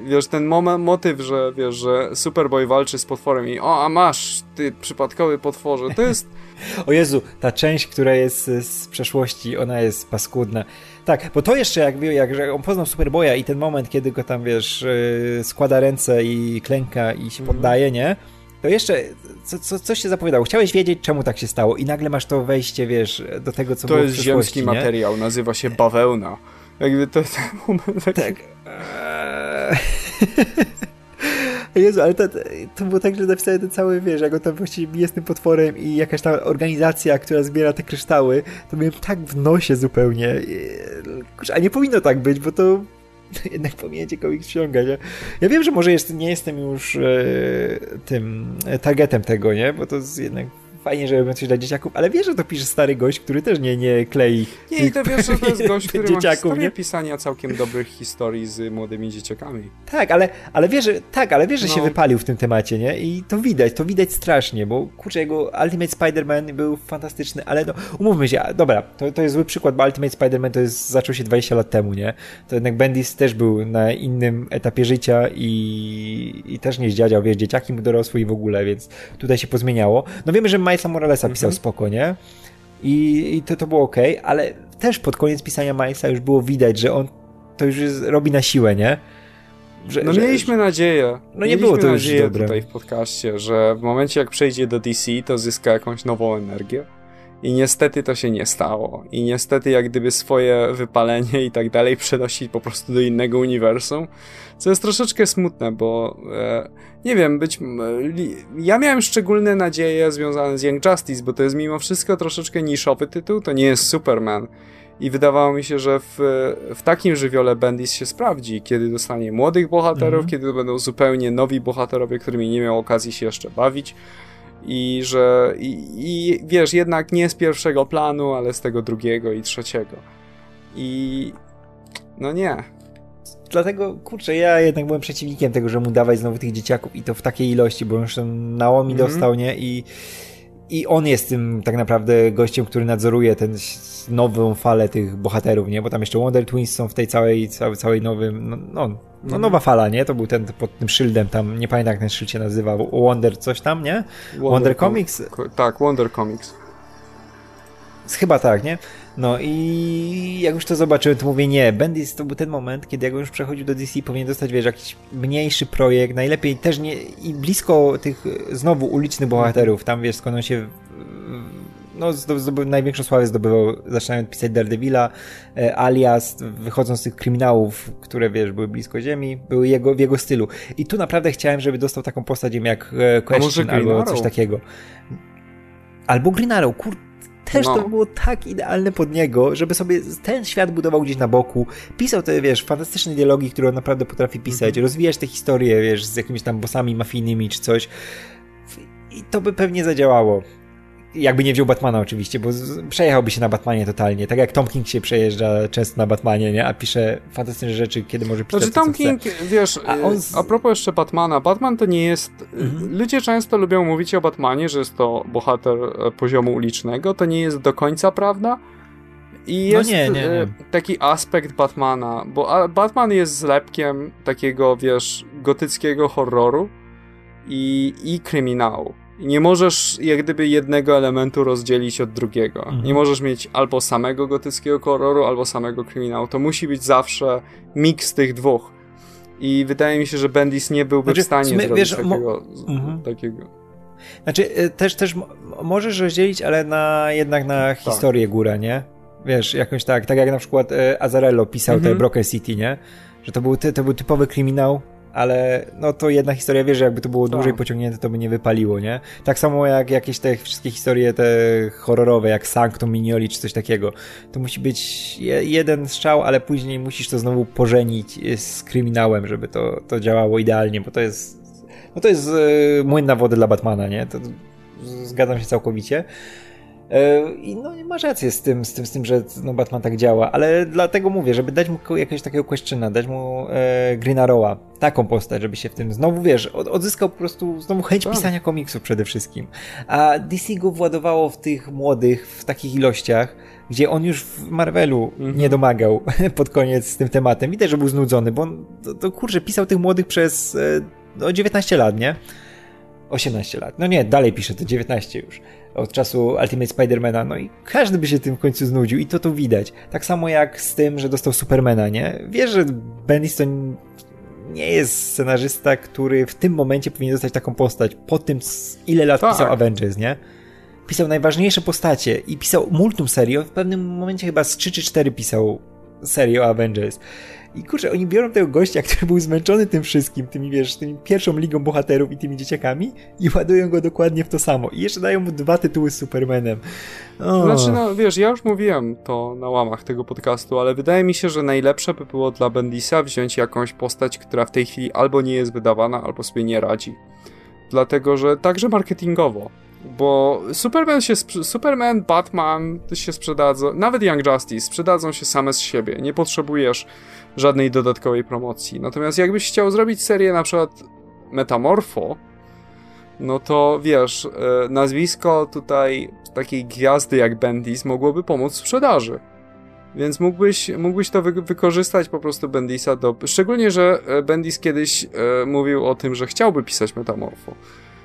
wiesz, ten moment, motyw, że wiesz, że Superboy walczy z potworem i o, a masz, ty przypadkowy potworze, to jest... o Jezu, ta część, która jest z przeszłości, ona jest paskudna. Tak, bo to jeszcze jak, jak że on poznał Superboya i ten moment, kiedy go tam, wiesz, y, składa ręce i klęka i się mhm. poddaje, nie? To jeszcze co, co, coś się zapowiadało. Chciałeś wiedzieć, czemu tak się stało i nagle masz to wejście, wiesz, do tego, co to było jest ziemski nie? materiał, nazywa się bawełna. Jakby to jest ten moment taki... Tak. Jezu, ale to, to było tak, że napisałem ten cały, wiesz, jak on tam właściwie jest tym potworem i jakaś ta organizacja, która zbiera te kryształy, to miałem tak w nosie zupełnie. A nie powinno tak być, bo to jednak cię komiks ściągać. Ja, ja wiem, że może jest, nie jestem już e, tym targetem tego, nie? Bo to jest jednak fajnie, że robią coś dla dzieciaków, ale wiesz, że to pisze stary gość, który też nie, nie klei. Nie, i to wiesz, że to jest gość, który ma nie? pisania całkiem dobrych historii z młodymi dzieciakami. Tak, ale, ale wiesz, że, tak, ale wiesz, że no. się wypalił w tym temacie, nie? I to widać, to widać strasznie, bo kurczę, jego Ultimate Spider-Man był fantastyczny, ale no, umówmy się, dobra, to, to jest zły przykład, bo Ultimate Spider-Man to jest, zaczął się 20 lat temu, nie? To jednak Bendis też był na innym etapie życia i, i też nie zdziadział, wiesz, dzieciaki mu dorosły i w ogóle, więc tutaj się pozmieniało. No wiemy, że Milesa Moralesa pisał mhm. spoko, nie? I, i to, to było ok, ale też pod koniec pisania Milesa już było widać, że on to już jest, robi na siłę, nie? Że, no że, mieliśmy nadzieję. No nie było to już nadzieję dobre. tutaj w podcaście, że w momencie jak przejdzie do DC, to zyska jakąś nową energię. I niestety to się nie stało. I niestety jak gdyby swoje wypalenie i tak dalej przenosi po prostu do innego uniwersum. Co jest troszeczkę smutne, bo e, nie wiem, być. Li, ja miałem szczególne nadzieje związane z Young Justice, bo to jest mimo wszystko troszeczkę niszowy tytuł, to nie jest Superman. I wydawało mi się, że w, w takim żywiole Bendis się sprawdzi, kiedy dostanie młodych bohaterów, -hmm. kiedy to będą zupełnie nowi bohaterowie, którymi nie miał okazji się jeszcze bawić i że i, i, wiesz, jednak nie z pierwszego planu, ale z tego drugiego i trzeciego. I no nie. Dlatego, kurczę, ja jednak byłem przeciwnikiem tego, że mu dawać znowu tych dzieciaków i to w takiej ilości, bo już Naomi mm -hmm. dostał, nie? I, I on jest tym tak naprawdę gościem, który nadzoruje tę nową falę tych bohaterów, nie? Bo tam jeszcze Wonder Twins są w tej całej, całej, całej nowym, no, no no nowa fala, nie? To był ten pod tym szyldem tam, nie pamiętam jak ten szyld się nazywa, Wonder coś tam, nie? Wonder, Wonder Comics? tak, Wonder Comics. Chyba tak, nie? No i jak już to zobaczyłem, to mówię nie, Bendis to był ten moment, kiedy jak już przechodził do DC, powinien dostać, wiesz, jakiś mniejszy projekt, najlepiej też nie, i blisko tych znowu ulicznych bohaterów, tam wiesz, skąd on się no, zdobył, największą sławę zdobywał, zaczynając pisać Daredevila, e, alias, wychodząc z tych kryminałów, które, wiesz, były blisko ziemi, były jego, w jego stylu. I tu naprawdę chciałem, żeby dostał taką postać, jak e, Question albo coś takiego. Albo Green Arrow, kur... Też no. to było tak idealne pod niego, żeby sobie ten świat budował gdzieś na boku. Pisał te, wiesz, fantastyczne dialogi, które on naprawdę potrafi pisać, mhm. rozwijać te historie, wiesz, z jakimiś tam bossami mafijnymi czy coś. I to by pewnie zadziałało. Jakby nie wziął Batmana oczywiście, bo przejechałby się na Batmanie totalnie. Tak jak Tom King się przejeżdża często na Batmanie, nie? A pisze fantastyczne rzeczy, kiedy może pisać Znaczy Tom King, wiesz, a, on z... a propos jeszcze Batmana, Batman to nie jest... Mhm. Ludzie często lubią mówić o Batmanie, że jest to bohater e, poziomu ulicznego. To nie jest do końca prawda. I no jest no nie, nie, nie. taki aspekt Batmana, bo Batman jest zlepkiem takiego, wiesz, gotyckiego horroru i, i kryminału nie możesz jak gdyby jednego elementu rozdzielić od drugiego. Mhm. Nie możesz mieć albo samego gotyckiego horroru, albo samego kryminału. To musi być zawsze miks tych dwóch. I wydaje mi się, że Bendis nie byłby znaczy, w stanie my, zrobić wiesz, takiego, mhm. takiego. Znaczy, y, też, też możesz rozdzielić, ale na, jednak na tak. historię góra, nie? Wiesz, jakoś tak, tak jak na przykład y, Azarello pisał mhm. te Broken City, nie? Że to był, to był typowy kryminał, ale no to jedna historia, wiesz, że jakby to było tak. dłużej pociągnięte, to by nie wypaliło, nie? Tak samo jak jakieś te wszystkie historie te horrorowe, jak Sanctum, Minioli czy coś takiego. To musi być jeden strzał, ale później musisz to znowu pożenić z kryminałem, żeby to, to działało idealnie, bo to jest no to jest yy, młyn na wodę dla Batmana, nie? To, zgadzam się całkowicie. E, I no masz rację z tym, z tym, z tym że no, Batman tak działa, ale dlatego mówię, żeby dać mu jakiegoś takiego questiona, dać mu e, Green Arrowa, taką postać, żeby się w tym znowu, wiesz, od, odzyskał po prostu znowu chęć tak. pisania komiksów przede wszystkim. A DC go władowało w tych młodych, w takich ilościach, gdzie on już w Marvelu mhm. nie domagał pod koniec z tym tematem. Widać, że był znudzony, bo on, to, to kurczę, pisał tych młodych przez e, no, 19 lat, nie? 18 lat. No nie, dalej pisze, to 19 już od czasu Ultimate Spidermana, no i każdy by się tym w końcu znudził i to tu widać. Tak samo jak z tym, że dostał Supermana, nie? Wiesz, że Bendis to nie jest scenarzysta, który w tym momencie powinien dostać taką postać, po tym ile lat tak. pisał Avengers, nie? Pisał najważniejsze postacie i pisał multum serio, w pewnym momencie chyba z 3 czy 4 pisał serio Avengers. I kurczę, oni biorą tego gościa, który był zmęczony tym wszystkim, tymi, wiesz, pierwszą ligą bohaterów i tymi dzieciakami i ładują go dokładnie w to samo. I jeszcze dają mu dwa tytuły z Supermanem. Oh. Znaczy, no wiesz, ja już mówiłem to na łamach tego podcastu, ale wydaje mi się, że najlepsze by było dla Bendisa wziąć jakąś postać, która w tej chwili albo nie jest wydawana, albo sobie nie radzi. Dlatego, że także marketingowo Bo Superman się, Superman, Batman się sprzedadzą, nawet Young Justice sprzedadzą się same z siebie. Nie potrzebujesz żadnej dodatkowej promocji. Natomiast jakbyś chciał zrobić serię na przykład Metamorfo, no to wiesz, e, nazwisko tutaj takiej gwiazdy jak Bendis mogłoby pomóc w sprzedaży. Więc mógłbyś, mógłbyś to wy wykorzystać po prostu Bendisa do... Szczególnie, że e, Bendis kiedyś e, mówił o tym, że chciałby pisać Metamorfo.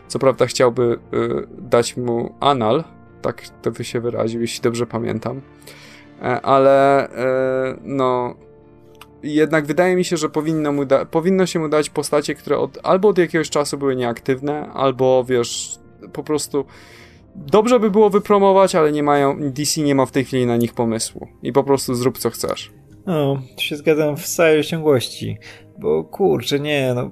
Co prawda chciałby e, dać mu anal, tak to by się wyraził, jeśli dobrze pamiętam. E, ale e, no... Jednak wydaje mi się, że powinno, mu powinno się mu dać postacie, które od, albo od jakiegoś czasu były nieaktywne, albo wiesz, po prostu dobrze by było wypromować, ale nie mają, DC nie ma w tej chwili na nich pomysłu. I po prostu zrób co chcesz. No, się zgadzam w całej ciągłości. Bo kurczę, nie, no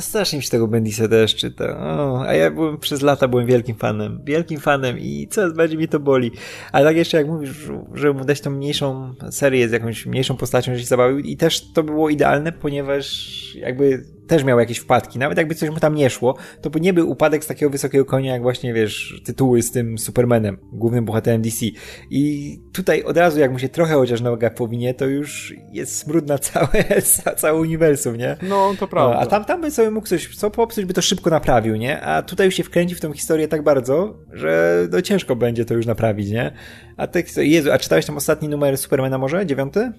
strasznie mi się tego Bendisa też czyta. O, a ja byłem przez lata byłem wielkim fanem. Wielkim fanem i coraz bardziej mi to boli. Ale tak jeszcze jak mówisz, żeby mu dać tą mniejszą serię z jakąś mniejszą postacią, że się zabawił i też to było idealne, ponieważ jakby też miał jakieś wpadki. Nawet jakby coś mu tam nie szło, to by nie był upadek z takiego wysokiego konia, jak właśnie, wiesz, tytuły z tym Supermanem, głównym bohaterem DC. I tutaj od razu, jak mu się trochę chociaż noga powinie, to już jest smród na całe, całe uniwersum, nie? No, to prawda. A tam, tam by sobie mógł coś, co popsuć, by to szybko naprawił, nie? A tutaj już się wkręci w tą historię tak bardzo, że no ciężko będzie to już naprawić, nie? A tak, Jezu, a czytałeś tam ostatni numer Supermana może? Dziewiąty?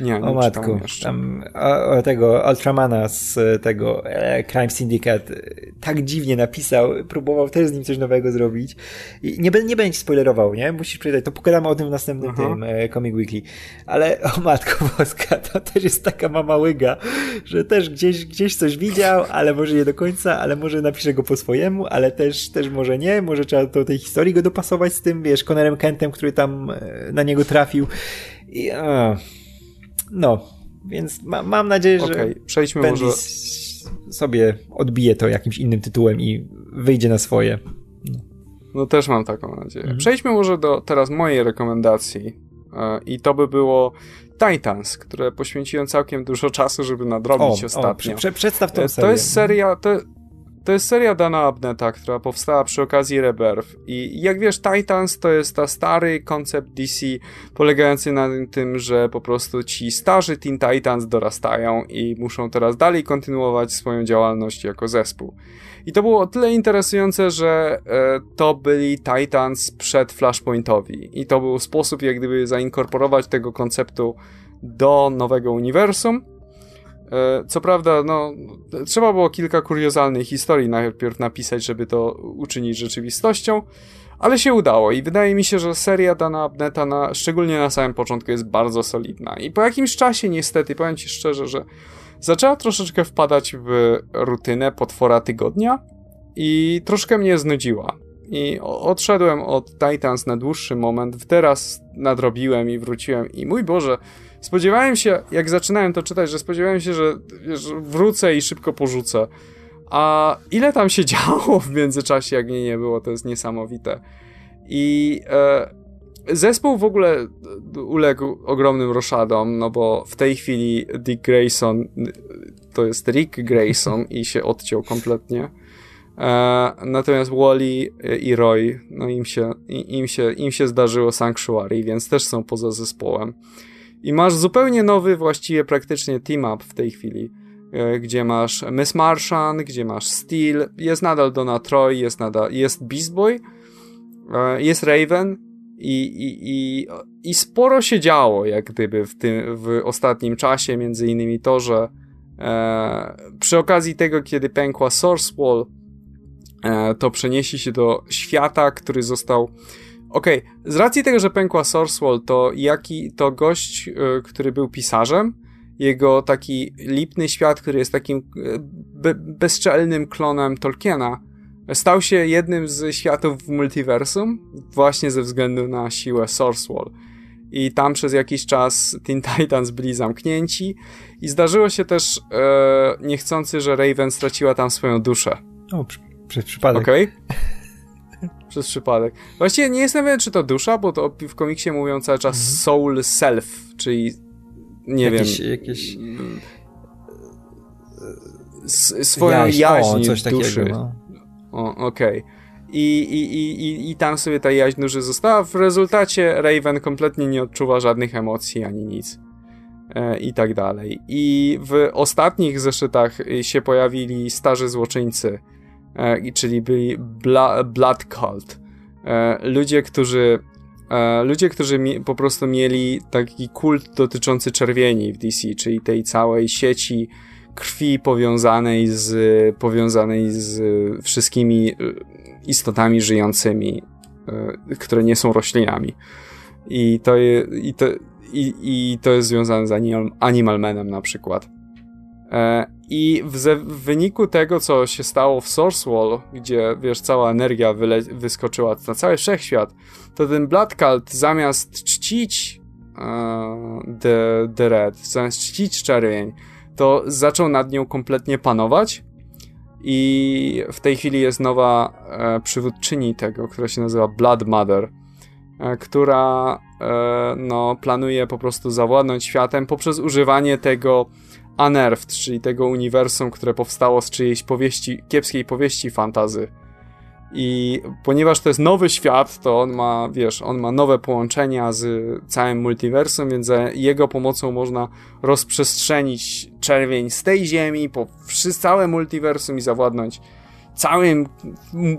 Nie, nie o matku. Tam, o, o, tego Ultramana z tego e, Crime Syndicate e, tak dziwnie napisał, próbował też z nim coś nowego zrobić. I nie, nie będę ci spoilerował, nie? Musisz przeczytać, to pogadamy o tym w następnym Aha. tym e, Comic Weekly. Ale o matko boska, to też jest taka mama łyga, że też gdzieś, gdzieś coś widział, ale może nie do końca, ale może napisze go po swojemu, ale też, też może nie, może trzeba do tej historii go dopasować z tym, wiesz, Connorem Kentem, który tam e, na niego trafił. I, a, no, więc ma, mam nadzieję, że okay, przejdźmy Bendis może... sobie odbije to jakimś innym tytułem i wyjdzie na swoje. No, no też mam taką nadzieję. Mhm. Przejdźmy może do teraz mojej rekomendacji e, i to by było Titans, które poświęciłem całkiem dużo czasu, żeby nadrobić o, ostatnio. O, prze, prze, tą serię. To jest seria, to, to jest seria Dana Abneta, która powstała przy okazji Rebirth. I jak wiesz, Titans to jest ta stary koncept DC polegający na tym, że po prostu ci starzy Teen Titans dorastają i muszą teraz dalej kontynuować swoją działalność jako zespół. I to było o tyle interesujące, że e, to byli Titans przed Flashpointowi. I to był sposób jak gdyby zainkorporować tego konceptu do nowego uniwersum co prawda, no, trzeba było kilka kuriozalnych historii najpierw napisać, żeby to uczynić rzeczywistością, ale się udało i wydaje mi się, że seria Dana Abneta, na, szczególnie na samym początku, jest bardzo solidna. I po jakimś czasie, niestety, powiem ci szczerze, że zaczęła troszeczkę wpadać w rutynę potwora tygodnia i troszkę mnie znudziła. I odszedłem od Titans na dłuższy moment, teraz nadrobiłem i wróciłem i mój Boże, Spodziewałem się, jak zaczynałem to czytać, że spodziewałem się, że wrócę i szybko porzucę. A ile tam się działo w międzyczasie, jak mnie nie było, to jest niesamowite. I e, zespół w ogóle uległ ogromnym roszadom, no bo w tej chwili Dick Grayson to jest Rick Grayson i się odciął kompletnie. E, natomiast Wally i Roy, no im się, im, się, im się zdarzyło Sanctuary, więc też są poza zespołem. I masz zupełnie nowy, właściwie praktycznie team-up w tej chwili, e, gdzie masz Miss Martian, gdzie masz Steel, jest nadal Donna Troy, jest nadal, jest Beast Boy, e, jest Raven i, i, i, i sporo się działo, jak gdyby w tym, w ostatnim czasie, między innymi to, że e, przy okazji tego, kiedy pękła Source Wall, e, to przeniesie się do świata, który został Okej, okay. z racji tego, że pękła Sourcewall, to jaki to gość, yy, który był pisarzem, jego taki lipny świat, który jest takim e, be bezczelnym klonem Tolkiena, stał się jednym z światów w multiversum, właśnie ze względu na siłę Sourcewall. I tam przez jakiś czas Teen Titans byli zamknięci i zdarzyło się też e, niechcący, że Raven straciła tam swoją duszę. O, przez przypadek. Okej. Okay? Przez przypadek. Właściwie nie jestem pewien, czy to dusza, bo to w komiksie mówią cały czas mhm. soul self, czyli nie jakieś, wiem. Jakieś... swoją jaźń, o, coś duszy. Takiego, no. O, okej. Okay. i, i, i, i tam sobie ta jaźń duży została. W rezultacie Raven kompletnie nie odczuwa żadnych emocji ani nic. E, I tak dalej. I w ostatnich zeszytach się pojawili starzy złoczyńcy, czyli byli Bla, Blood Cult. E, ludzie, którzy e, ludzie, którzy mi, po prostu mieli taki kult dotyczący czerwieni w DC, czyli tej całej sieci krwi powiązanej z, powiązanej z wszystkimi e, istotami żyjącymi, e, które nie są roślinami. I to, i to, i, i to jest związane z Animal, Animal Manem na przykład. E, I w, w, wyniku tego, co się stało w Source Wall, gdzie, wiesz, cała energia wyskoczyła na cały wszechświat, to ten Blood Cult zamiast czcić uh, the, the Red, zamiast czcić czerwień, to zaczął nad nią kompletnie panować. I w tej chwili jest nowa e, przywódczyni tego, która się nazywa Blood Mother, e, która e, no, planuje po prostu zawładnąć światem poprzez używanie tego Unearthed, czyli tego uniwersum, które powstało z czyjejś powieści, kiepskiej powieści fantazy. I ponieważ to jest nowy świat, to on ma, wiesz, on ma nowe połączenia z całym multiversum, więc za jego pomocą można rozprzestrzenić czerwień z tej ziemi po całe multiversum i zawładnąć całym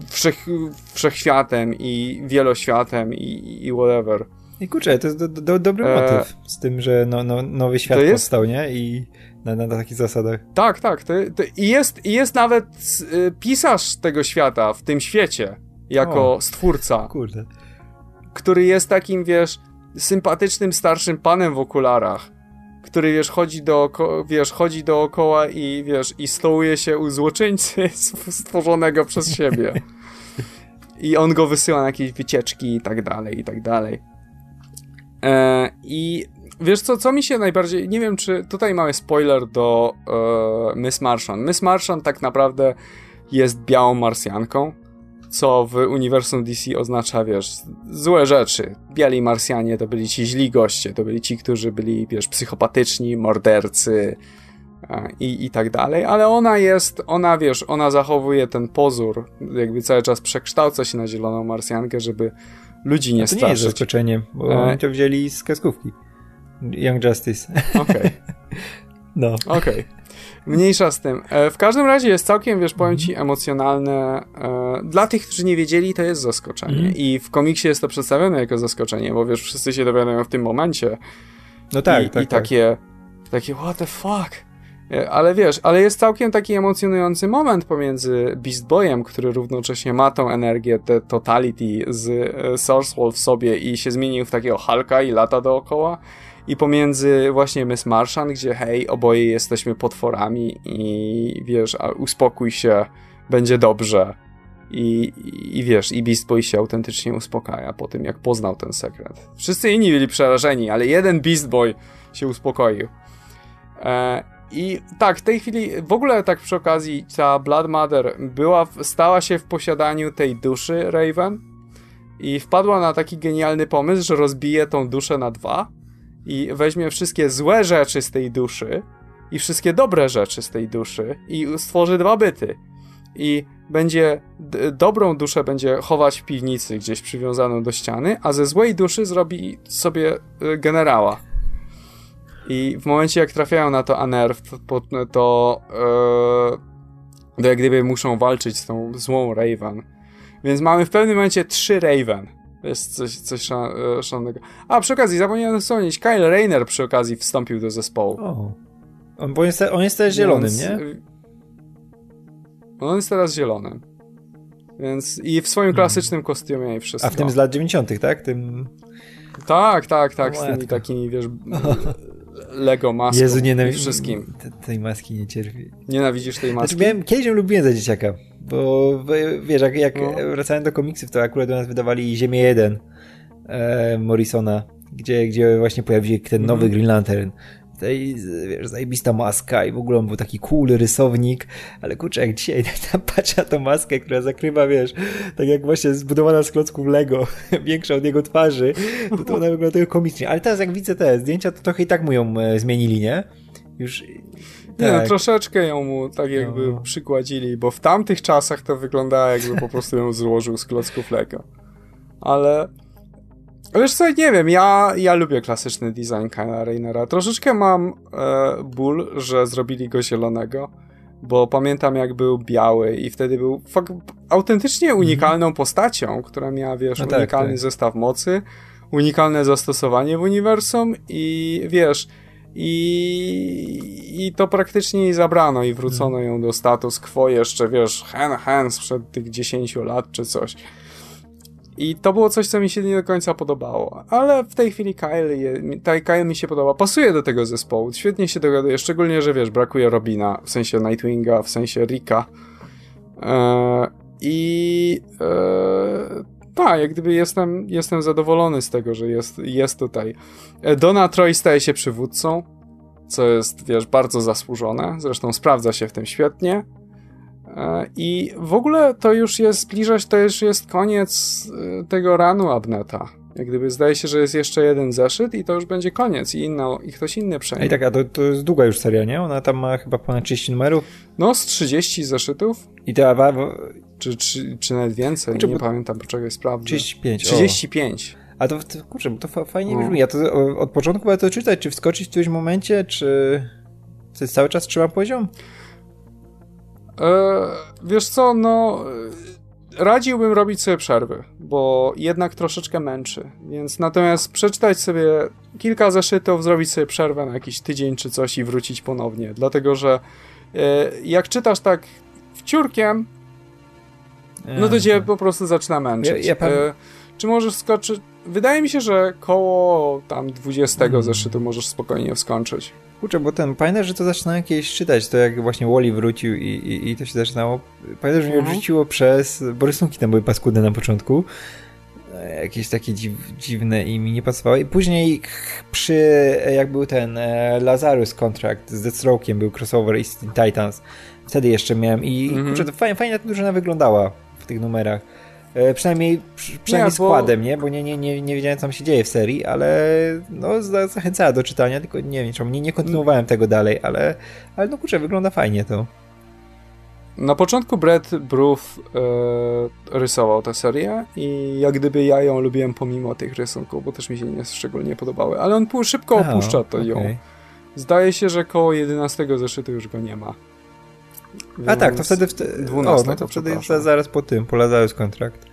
wszech, wszechświatem i wieloświatem i, i whatever. I kurczę, to jest do, do, dobry e... motyw z tym, że no, no, nowy świat powstał, nie? I na, na takich zasadach. Tak, tak. To, I jest, jest nawet y, pisarz tego świata w tym świecie, jako o, stwórca. Kurde. Który jest takim, wiesz, sympatycznym starszym panem w okularach, który, wiesz, chodzi dookoła, wiesz, chodzi dookoła i, wiesz, i stołuje się u złoczyńcy stworzonego przez siebie. I on go wysyła na jakieś wycieczki i tak dalej, i tak dalej. E, I Wiesz co, co mi się najbardziej... Nie wiem, czy tutaj mamy spoiler do uh, Miss Martian. Miss Martian tak naprawdę jest białą Marsjanką, co w uniwersum DC oznacza, wiesz, złe rzeczy. Biali Marsjanie to byli ci źli goście, to byli ci, którzy byli, wiesz, psychopatyczni, mordercy e, i, i tak dalej, ale ona jest, ona, wiesz, ona zachowuje ten pozór, jakby cały czas przekształca się na zieloną Marsjankę, żeby ludzi nie straszyć. To nie jest zaskoczenie, bo e... oni to wzięli z kreskówki. Young Justice. Okej. Okay. No. Okej. Okay. Mniejsza z tym. E, w każdym razie jest całkiem, wiesz, powiem ci, emocjonalne. E, dla tych, którzy nie wiedzieli, to jest zaskoczenie. Mm. I w komiksie jest to przedstawione jako zaskoczenie, bo wiesz, wszyscy się dowiadują w tym momencie. No tak, I, tak. I takie, tak. takie, what the fuck? E, ale wiesz, ale jest całkiem taki emocjonujący moment pomiędzy Beast Boyem, który równocześnie ma tą energię, te totality z Source Wall w sobie i się zmienił w takiego Hulka i lata dookoła i pomiędzy właśnie Miss Martian, gdzie hej, oboje jesteśmy potworami i wiesz, uspokój się, będzie dobrze. I, i, wiesz, i Beast Boy się autentycznie uspokaja po tym, jak poznał ten sekret. Wszyscy inni byli przerażeni, ale jeden Beast Boy się uspokoił. E, I tak, w tej chwili, w ogóle tak przy okazji, ta Blood Mother była, stała się w posiadaniu tej duszy Raven i wpadła na taki genialny pomysł, że rozbije tą duszę na dwa i weźmie wszystkie złe rzeczy z tej duszy i wszystkie dobre rzeczy z tej duszy i stworzy dwa byty. I będzie dobrą duszę będzie chować w piwnicy gdzieś przywiązaną do ściany, a ze złej duszy zrobi sobie y, generała. I w momencie jak trafiają na to Anerf, to, to, yy, to jak gdyby muszą walczyć z tą złą Raven. Więc mamy w pewnym momencie trzy Raven jest coś, coś e, szalonego. A, przy okazji, zapomniałem wspomnieć, Kyle Rayner przy okazji wstąpił do zespołu. O. On, bo jest, on jest też zielonym, Więc, nie? On jest teraz zielonym. Więc i w swoim hmm. klasycznym kostiumie i wszystko. A w tym z lat 90., tak? Tym... Tak, tak, tak, z tymi takimi, wiesz, Lego maską Jezu, nienawid... wszystkim. tej maski nie cierpi. Nienawidzisz tej maski? Znaczy, miałem, kiedyś ją lubiłem za dzieciaka. Bo wiesz, jak, jak no. wracałem do komiksów, to akurat do nas wydawali Ziemię 1 e, Morrisona, gdzie, gdzie właśnie pojawił się ten nowy mm. Green Lantern. Tej, wiesz, zajebista maska i w ogóle on był taki cool rysownik, ale kurczę, jak dzisiaj tam patrzę na tą maskę, która zakrywa, wiesz, tak jak właśnie zbudowana z klocków Lego, większa od jego twarzy, to, to ona wygląda tylko komicznie. Ale teraz jak widzę te zdjęcia, to trochę i tak mu ją e, zmienili, nie? Już Nie, no, tak. troszeczkę ją mu tak jakby no. przykładzili, bo w tamtych czasach to wyglądało jakby po prostu ją złożył z klocków Lego. Ale... Wiesz co, nie wiem, ja, ja lubię klasyczny design Kyla Rainera. Troszeczkę mam e, ból, że zrobili go zielonego, bo pamiętam jak był biały i wtedy był fakt, autentycznie mhm. unikalną postacią, która miała, wiesz, no tak, unikalny tak. zestaw mocy, unikalne zastosowanie w uniwersum i wiesz, i, i to praktycznie jej zabrano i wrócono mhm. ją do status quo jeszcze, wiesz, hen, hen sprzed tych 10 lat czy coś. I to było coś, co mi się nie do końca podobało. Ale w tej chwili Kyle, je, Kyle mi się podoba. Pasuje do tego zespołu. Świetnie się dogaduje. Szczególnie, że wiesz, brakuje Robina, w sensie Nightwinga, w sensie Rika. Eee, I eee, tak, jak gdyby jestem, jestem zadowolony z tego, że jest, jest tutaj. E, Dona Troy staje się przywódcą, co jest, wiesz, bardzo zasłużone. Zresztą sprawdza się w tym świetnie. E, I w ogóle to już jest, zbliżać, to już jest koniec e, tego ranu Abneta. Jak gdyby zdaje się, że jest jeszcze jeden zeszyt i to już będzie koniec i, inno, i ktoś inny przejmie. I tak, a to, to jest długa już seria, nie? Ona tam ma chyba ponad 30 numerów? No, z 30 zeszytów. I to... Czy, czy, czy nawet więcej, kurczę, nie bo... pamiętam, poczekaj, sprawdzę. 35. 35. O. A to, kurczę, to fajnie no. brzmi. Ja to od początku będę to czytać, czy wskoczyć w którymś momencie, czy... To cały czas trzyma poziom? E, wiesz co, no radziłbym robić sobie przerwy, bo jednak troszeczkę męczy. Więc natomiast przeczytać sobie kilka zeszytów, zrobić sobie przerwę na jakiś tydzień czy coś i wrócić ponownie. Dlatego, że e, jak czytasz tak wciurkiem, no to cię po prostu zaczyna męczyć. Ja, ja e, czy możesz skoczyć? Wydaje mi się, że koło tam 20 hmm. zeszytu możesz spokojnie skończyć. Kurczę, bo ten, pamiętasz, że to zaczynałem kiedyś czytać, to jak właśnie Wally wrócił i, i, i to się zaczynało. Pamiętasz, że mnie mhm. odrzuciło przez, bo rysunki tam były paskudne na początku, e, jakieś takie dziw, dziwne i mi nie pasowały. I później przy, jak był ten e, Lazarus kontrakt z Deathstroke'iem, był crossover i Titans, wtedy jeszcze miałem i mhm. kurczę, to fajnie, fajnie ta drużyna wyglądała tych numerach. E, przynajmniej przynajmniej nie, składem, bo... nie? Bo nie, nie, nie, nie wiedziałem, co tam się dzieje w serii, ale no, zachęcała do czytania, tylko nie wiem czemu, nie, nie kontynuowałem tego dalej, ale, ale no kurczę, wygląda fajnie to. Na początku Brett Bruff e, rysował tę serię i jak gdyby ja ją lubiłem pomimo tych rysunków, bo też mi się nie szczególnie podobały, ale on szybko opuszcza to okay. ją. Zdaje się, że koło 11 zeszytu już go nie ma. A tak, to wtedy... wtedy 12, o, no to wtedy zaraz po tym, po Lazarus kontrakt.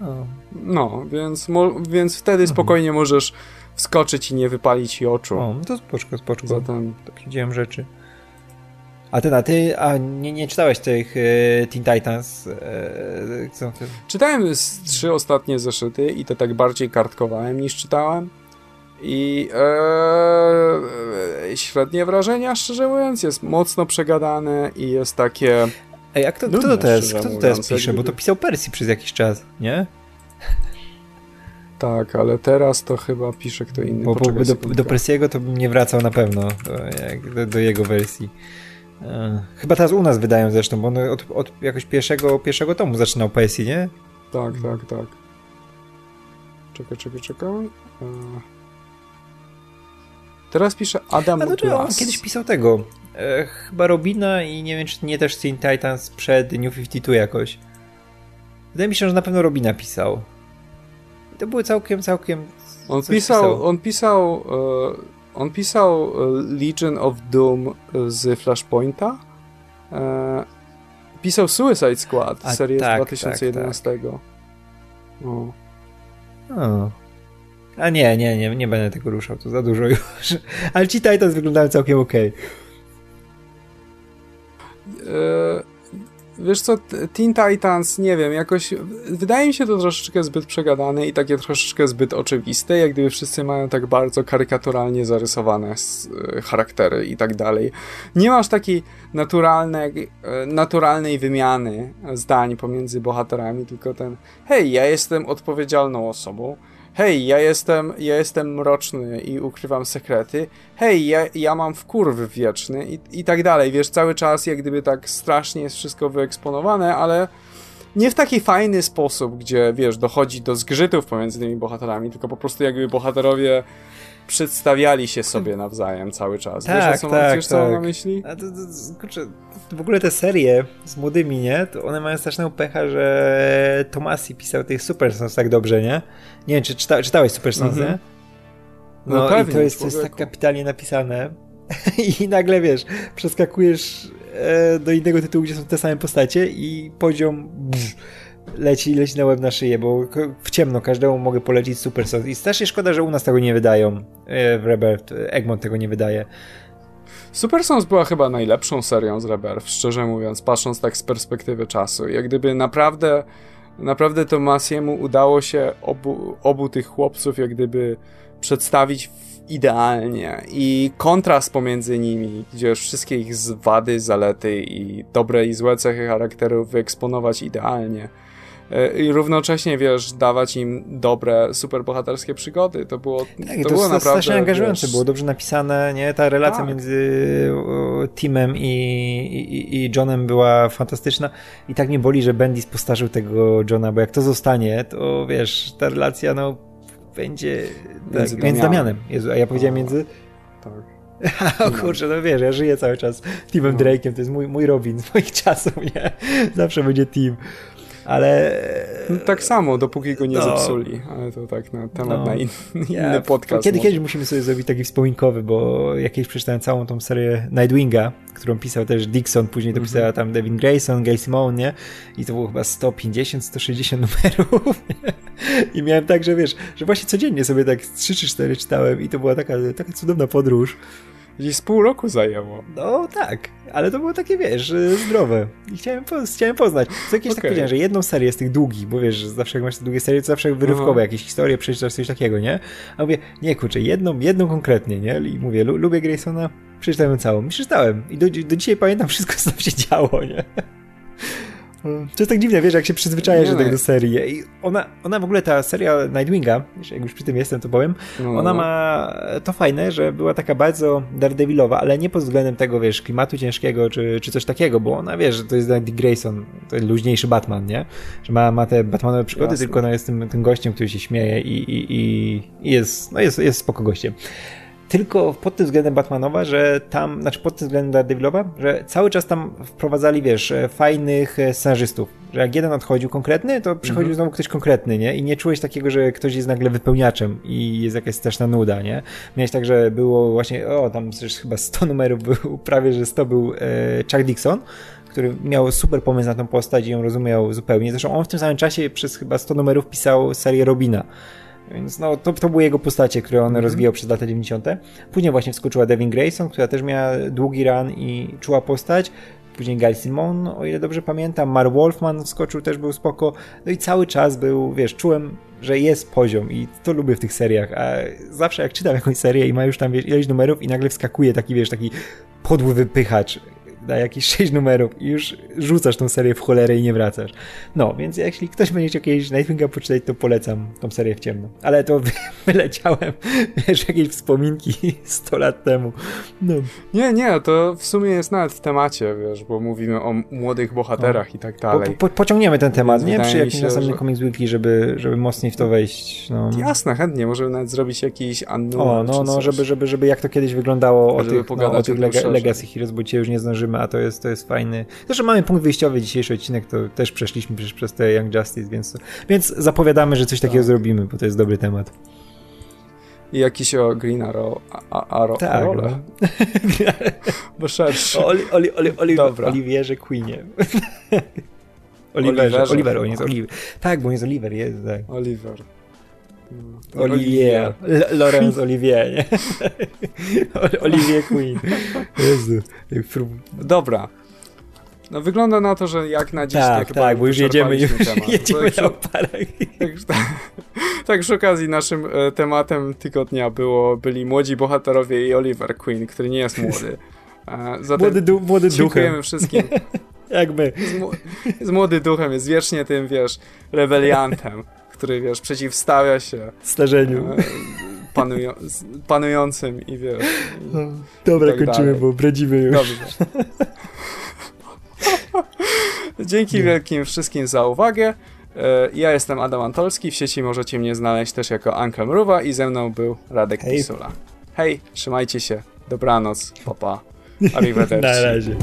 O. No, więc, więc wtedy mhm. spokojnie możesz wskoczyć i nie wypalić ci oczu. O, no to spoczko, spoczko. Zatem... Tak widziałem rzeczy. A ty, a ty a nie, nie czytałeś tych e, Teen Titans? E? Czytałem z trzy ostatnie zeszyty i to tak bardziej kartkowałem niż czytałem. I e, średnie wrażenia, szczerze mówiąc, jest mocno przegadane i jest takie. Ej, a kto, kto to teraz, kto to teraz pisze? Bo to pisał Persji przez jakiś czas, nie? Tak, ale teraz to chyba pisze kto inny. Bo, bo do, do Persiego to bym nie wracał na pewno do, do, do jego wersji. E, chyba teraz u nas wydają zresztą, bo on od, od jakoś pierwszego, pierwszego tomu zaczynał Persji, nie? Tak, tak, tak. Czekaj, czekaj, czekaj. E... Teraz pisze Adam A to on kiedyś pisał tego. E, chyba Robina i nie wiem, czy nie też Teen Titans przed New 52 jakoś. Wydaje mi się, że na pewno Robina pisał. I to były całkiem, całkiem... On pisał, pisał, on pisał... E, on pisał e, Legion of Doom z Flashpointa. E, pisał Suicide Squad, A, serię tak, z 2011. Tak, tak. O. o. A nie, nie, nie, nie będę tego ruszał, to za dużo już. Ale ci Titans wyglądają całkiem okej. Okay. E, wiesz co, Teen Titans, nie wiem, jakoś wydaje mi się to troszeczkę zbyt przegadane i takie troszeczkę zbyt oczywiste, jak gdyby wszyscy mają tak bardzo karykaturalnie zarysowane e, charaktery i tak dalej. Nie masz takiej naturalnej, e, naturalnej wymiany zdań pomiędzy bohaterami, tylko ten hej, ja jestem odpowiedzialną osobą, hej, ja jestem, ja jestem mroczny i ukrywam sekrety, hej, ja, ja mam wkurw wieczny i, i tak dalej, wiesz, cały czas jak gdyby tak strasznie jest wszystko wyeksponowane, ale nie w taki fajny sposób, gdzie, wiesz, dochodzi do zgrzytów pomiędzy tymi bohaterami, tylko po prostu jakby bohaterowie przedstawiali się sobie nawzajem cały czas. Tak, wiesz, co, tak, wiesz, co tak. mam na myśli? A to, to, kurczę, w ogóle te serie z młodymi, nie? To one mają straszną pecha, że Tomasi pisał tych Super Sons tak dobrze, nie? Nie wiem, czy czyta, czytałeś Super Sons, mm -hmm. nie? No, no pewnie, i to jest, to jest tak kapitalnie napisane. I nagle wiesz, przeskakujesz e, do innego tytułu, gdzie są te same postacie i poziom leci, leci na łeb na szyję, bo w ciemno każdemu mogę polecić Super Sons. I strasznie szkoda, że u nas tego nie wydają. E, w Rebirth Egmont tego nie wydaje. Super Sons była chyba najlepszą serią z Rebirth, szczerze mówiąc, patrząc tak z perspektywy czasu. Jak gdyby naprawdę, naprawdę to Masiemu udało się obu, obu tych chłopców jak gdyby przedstawić idealnie i kontrast pomiędzy nimi, gdzie wszystkie ich wady, zalety i dobre i złe cechy charakterów wyeksponować idealnie i równocześnie, wiesz, dawać im dobre, superbohaterskie przygody. To było, tak, to, to było naprawdę... strasznie angażujące, wiesz... było dobrze napisane, nie? Ta relacja tak. między Timem i, i, i Johnem była fantastyczna i tak mnie boli, że Bendis postarzył tego Johna, bo jak to zostanie, to wiesz, ta relacja, no będzie między, tak, między Damianem. Jezu, a ja powiedziałem między... Tak. o kurczę, no wiesz, ja żyję cały czas Timem no. Drake'em, to jest mój, mój Robin z moich czasów, nie? Zawsze będzie Team ale... No, tak samo, dopóki go nie no. zepsuli, ale to tak na temat no. na in, inny ja, podcast. Kiedy, kiedyś musimy sobie zrobić taki wspominkowy, bo jakieś przeczytałem całą tą serię Nightwinga, którą pisał też Dixon, później to mm -hmm. pisała tam Devin Grayson, Gail Simone, nie? I to było chyba 150, 160 numerów. I miałem tak, że wiesz, że właśnie codziennie sobie tak 3 czy 4 czytałem i to była taka, taka cudowna podróż. Gdzieś z pół roku zajęło. No tak, ale to było takie, wiesz, zdrowe. I chciałem, po, chciałem poznać. Co jakieś okay. tak powiedziałem, że jedną serię z tych długich, bo wiesz, że zawsze jak masz te długie serie, to zawsze wyrywkowe Aha. jakieś historie, przeczytasz coś takiego, nie? A mówię, nie kurczę, jedną, jedną konkretnie, nie? I mówię, lubię Graysona, przeczytałem całą. I przeczytałem. I do, do dzisiaj pamiętam wszystko, co tam się działo, nie? To jest tak dziwne, wiesz, jak się przyzwyczajasz do tego serii. I ona, ona w ogóle, ta seria Nightwinga, jak już przy tym jestem, to powiem, no. ona ma to fajne, że była taka bardzo Daredevilowa, ale nie pod względem tego, wiesz, klimatu ciężkiego, czy, czy coś takiego, bo ona, wiesz, że to jest Dick Grayson, to jest luźniejszy Batman, nie? Że ma, ma te Batmanowe przygody, Jasne. tylko no jest tym, tym gościem, który się śmieje i, i, i jest, no jest, jest spoko gościem tylko pod tym względem Batmanowa, że tam, znaczy pod tym względem Daredevilowa, że cały czas tam wprowadzali, wiesz, fajnych e, scenarzystów. Że jak jeden odchodził konkretny, to przychodził mhm. znowu ktoś konkretny, nie? I nie czułeś takiego, że ktoś jest nagle wypełniaczem i jest jakaś straszna nuda, nie? Miałeś tak, że było właśnie, o, tam przecież chyba 100 numerów był, prawie, że 100 był e, Chuck Dixon, który miał super pomysł na tą postać i ją rozumiał zupełnie. Zresztą on w tym samym czasie przez chyba 100 numerów pisał serię Robina. Więc no, to, to były jego postacie, które on mm -hmm. rozwijał przez lata 90. Później właśnie wskoczyła Devin Grayson, która też miała długi run i czuła postać. Później Gail Simon, o ile dobrze pamiętam. Mark Wolfman wskoczył, też był spoko. No i cały czas był, wiesz, czułem, że jest poziom i to lubię w tych seriach. A zawsze jak czytam jakąś serię i ma już tam wiesz, ileś numerów i nagle wskakuje taki, wiesz, taki podły wypychacz da jakieś 6 numerów i już rzucasz tą serię w cholerę i nie wracasz. No, więc jeśli ktoś będzie chciał jakiegoś Nightwinga poczytać, to polecam tą serię w ciemno. Ale to wyleciałem, wiesz, jakieś wspominki 100 lat temu. No. Nie, nie, to w sumie jest nawet w temacie, wiesz, bo mówimy o młodych bohaterach no. i tak dalej. Po, po, pociągniemy ten temat, nie? Przy jakimś następnym że... Comics Weekly, żeby, żeby mocniej w to wejść. No. Jasne, chętnie, możemy nawet zrobić jakiś annual. O, no, no, żeby, żeby, żeby jak to kiedyś wyglądało o tych, no, o tych lega Legacy Heroes, bo cię już nie zdążymy a to jest, to jest fajny. Zresztą mamy punkt wyjściowy, dzisiejszy odcinek, to też przeszliśmy przez, przez te Young Justice, więc, więc zapowiadamy, że coś takiego tak. zrobimy, bo to jest dobry temat. I jakiś o Green Arrow, a, Arrow, tak, Arrow, no. bo szerszy. Oli, oli, oli, oli, Dobra. Oliwierze Queenie. Oliverze, Oliver, on jest Oliver. Tak, bo on jest Oliver, jest, tak. Oliver. Olivier. Lorenz Olivier, nie? Olivier Queen. Jezu. Dobra. No wygląda na to, że jak na dziś tak, tak, tak bo już jedziemy, już temat. jedziemy na parach. Tak, tak, przy okazji naszym e, tematem tygodnia było, byli młodzi bohaterowie i Oliver Queen, który nie jest młody. E, zatem młody, du młody dziękujemy duchem. wszystkim. Jakby. Z, z młody duchem, jest wiecznie tym, wiesz, rebeliantem który, wiesz, przeciwstawia się starzeniu. E, panują, panującym i wiesz. I, no, Dobra, tak kończymy, dalej. bo bredzimy już. Dobrze. Dzięki Nie. wielkim wszystkim za uwagę. E, ja jestem Adam Antolski, w sieci możecie mnie znaleźć też jako Uncle Mruwa i ze mną był Radek Hej. Pisula. Hej, trzymajcie się, dobranoc, papa, arrivederci. Na razie.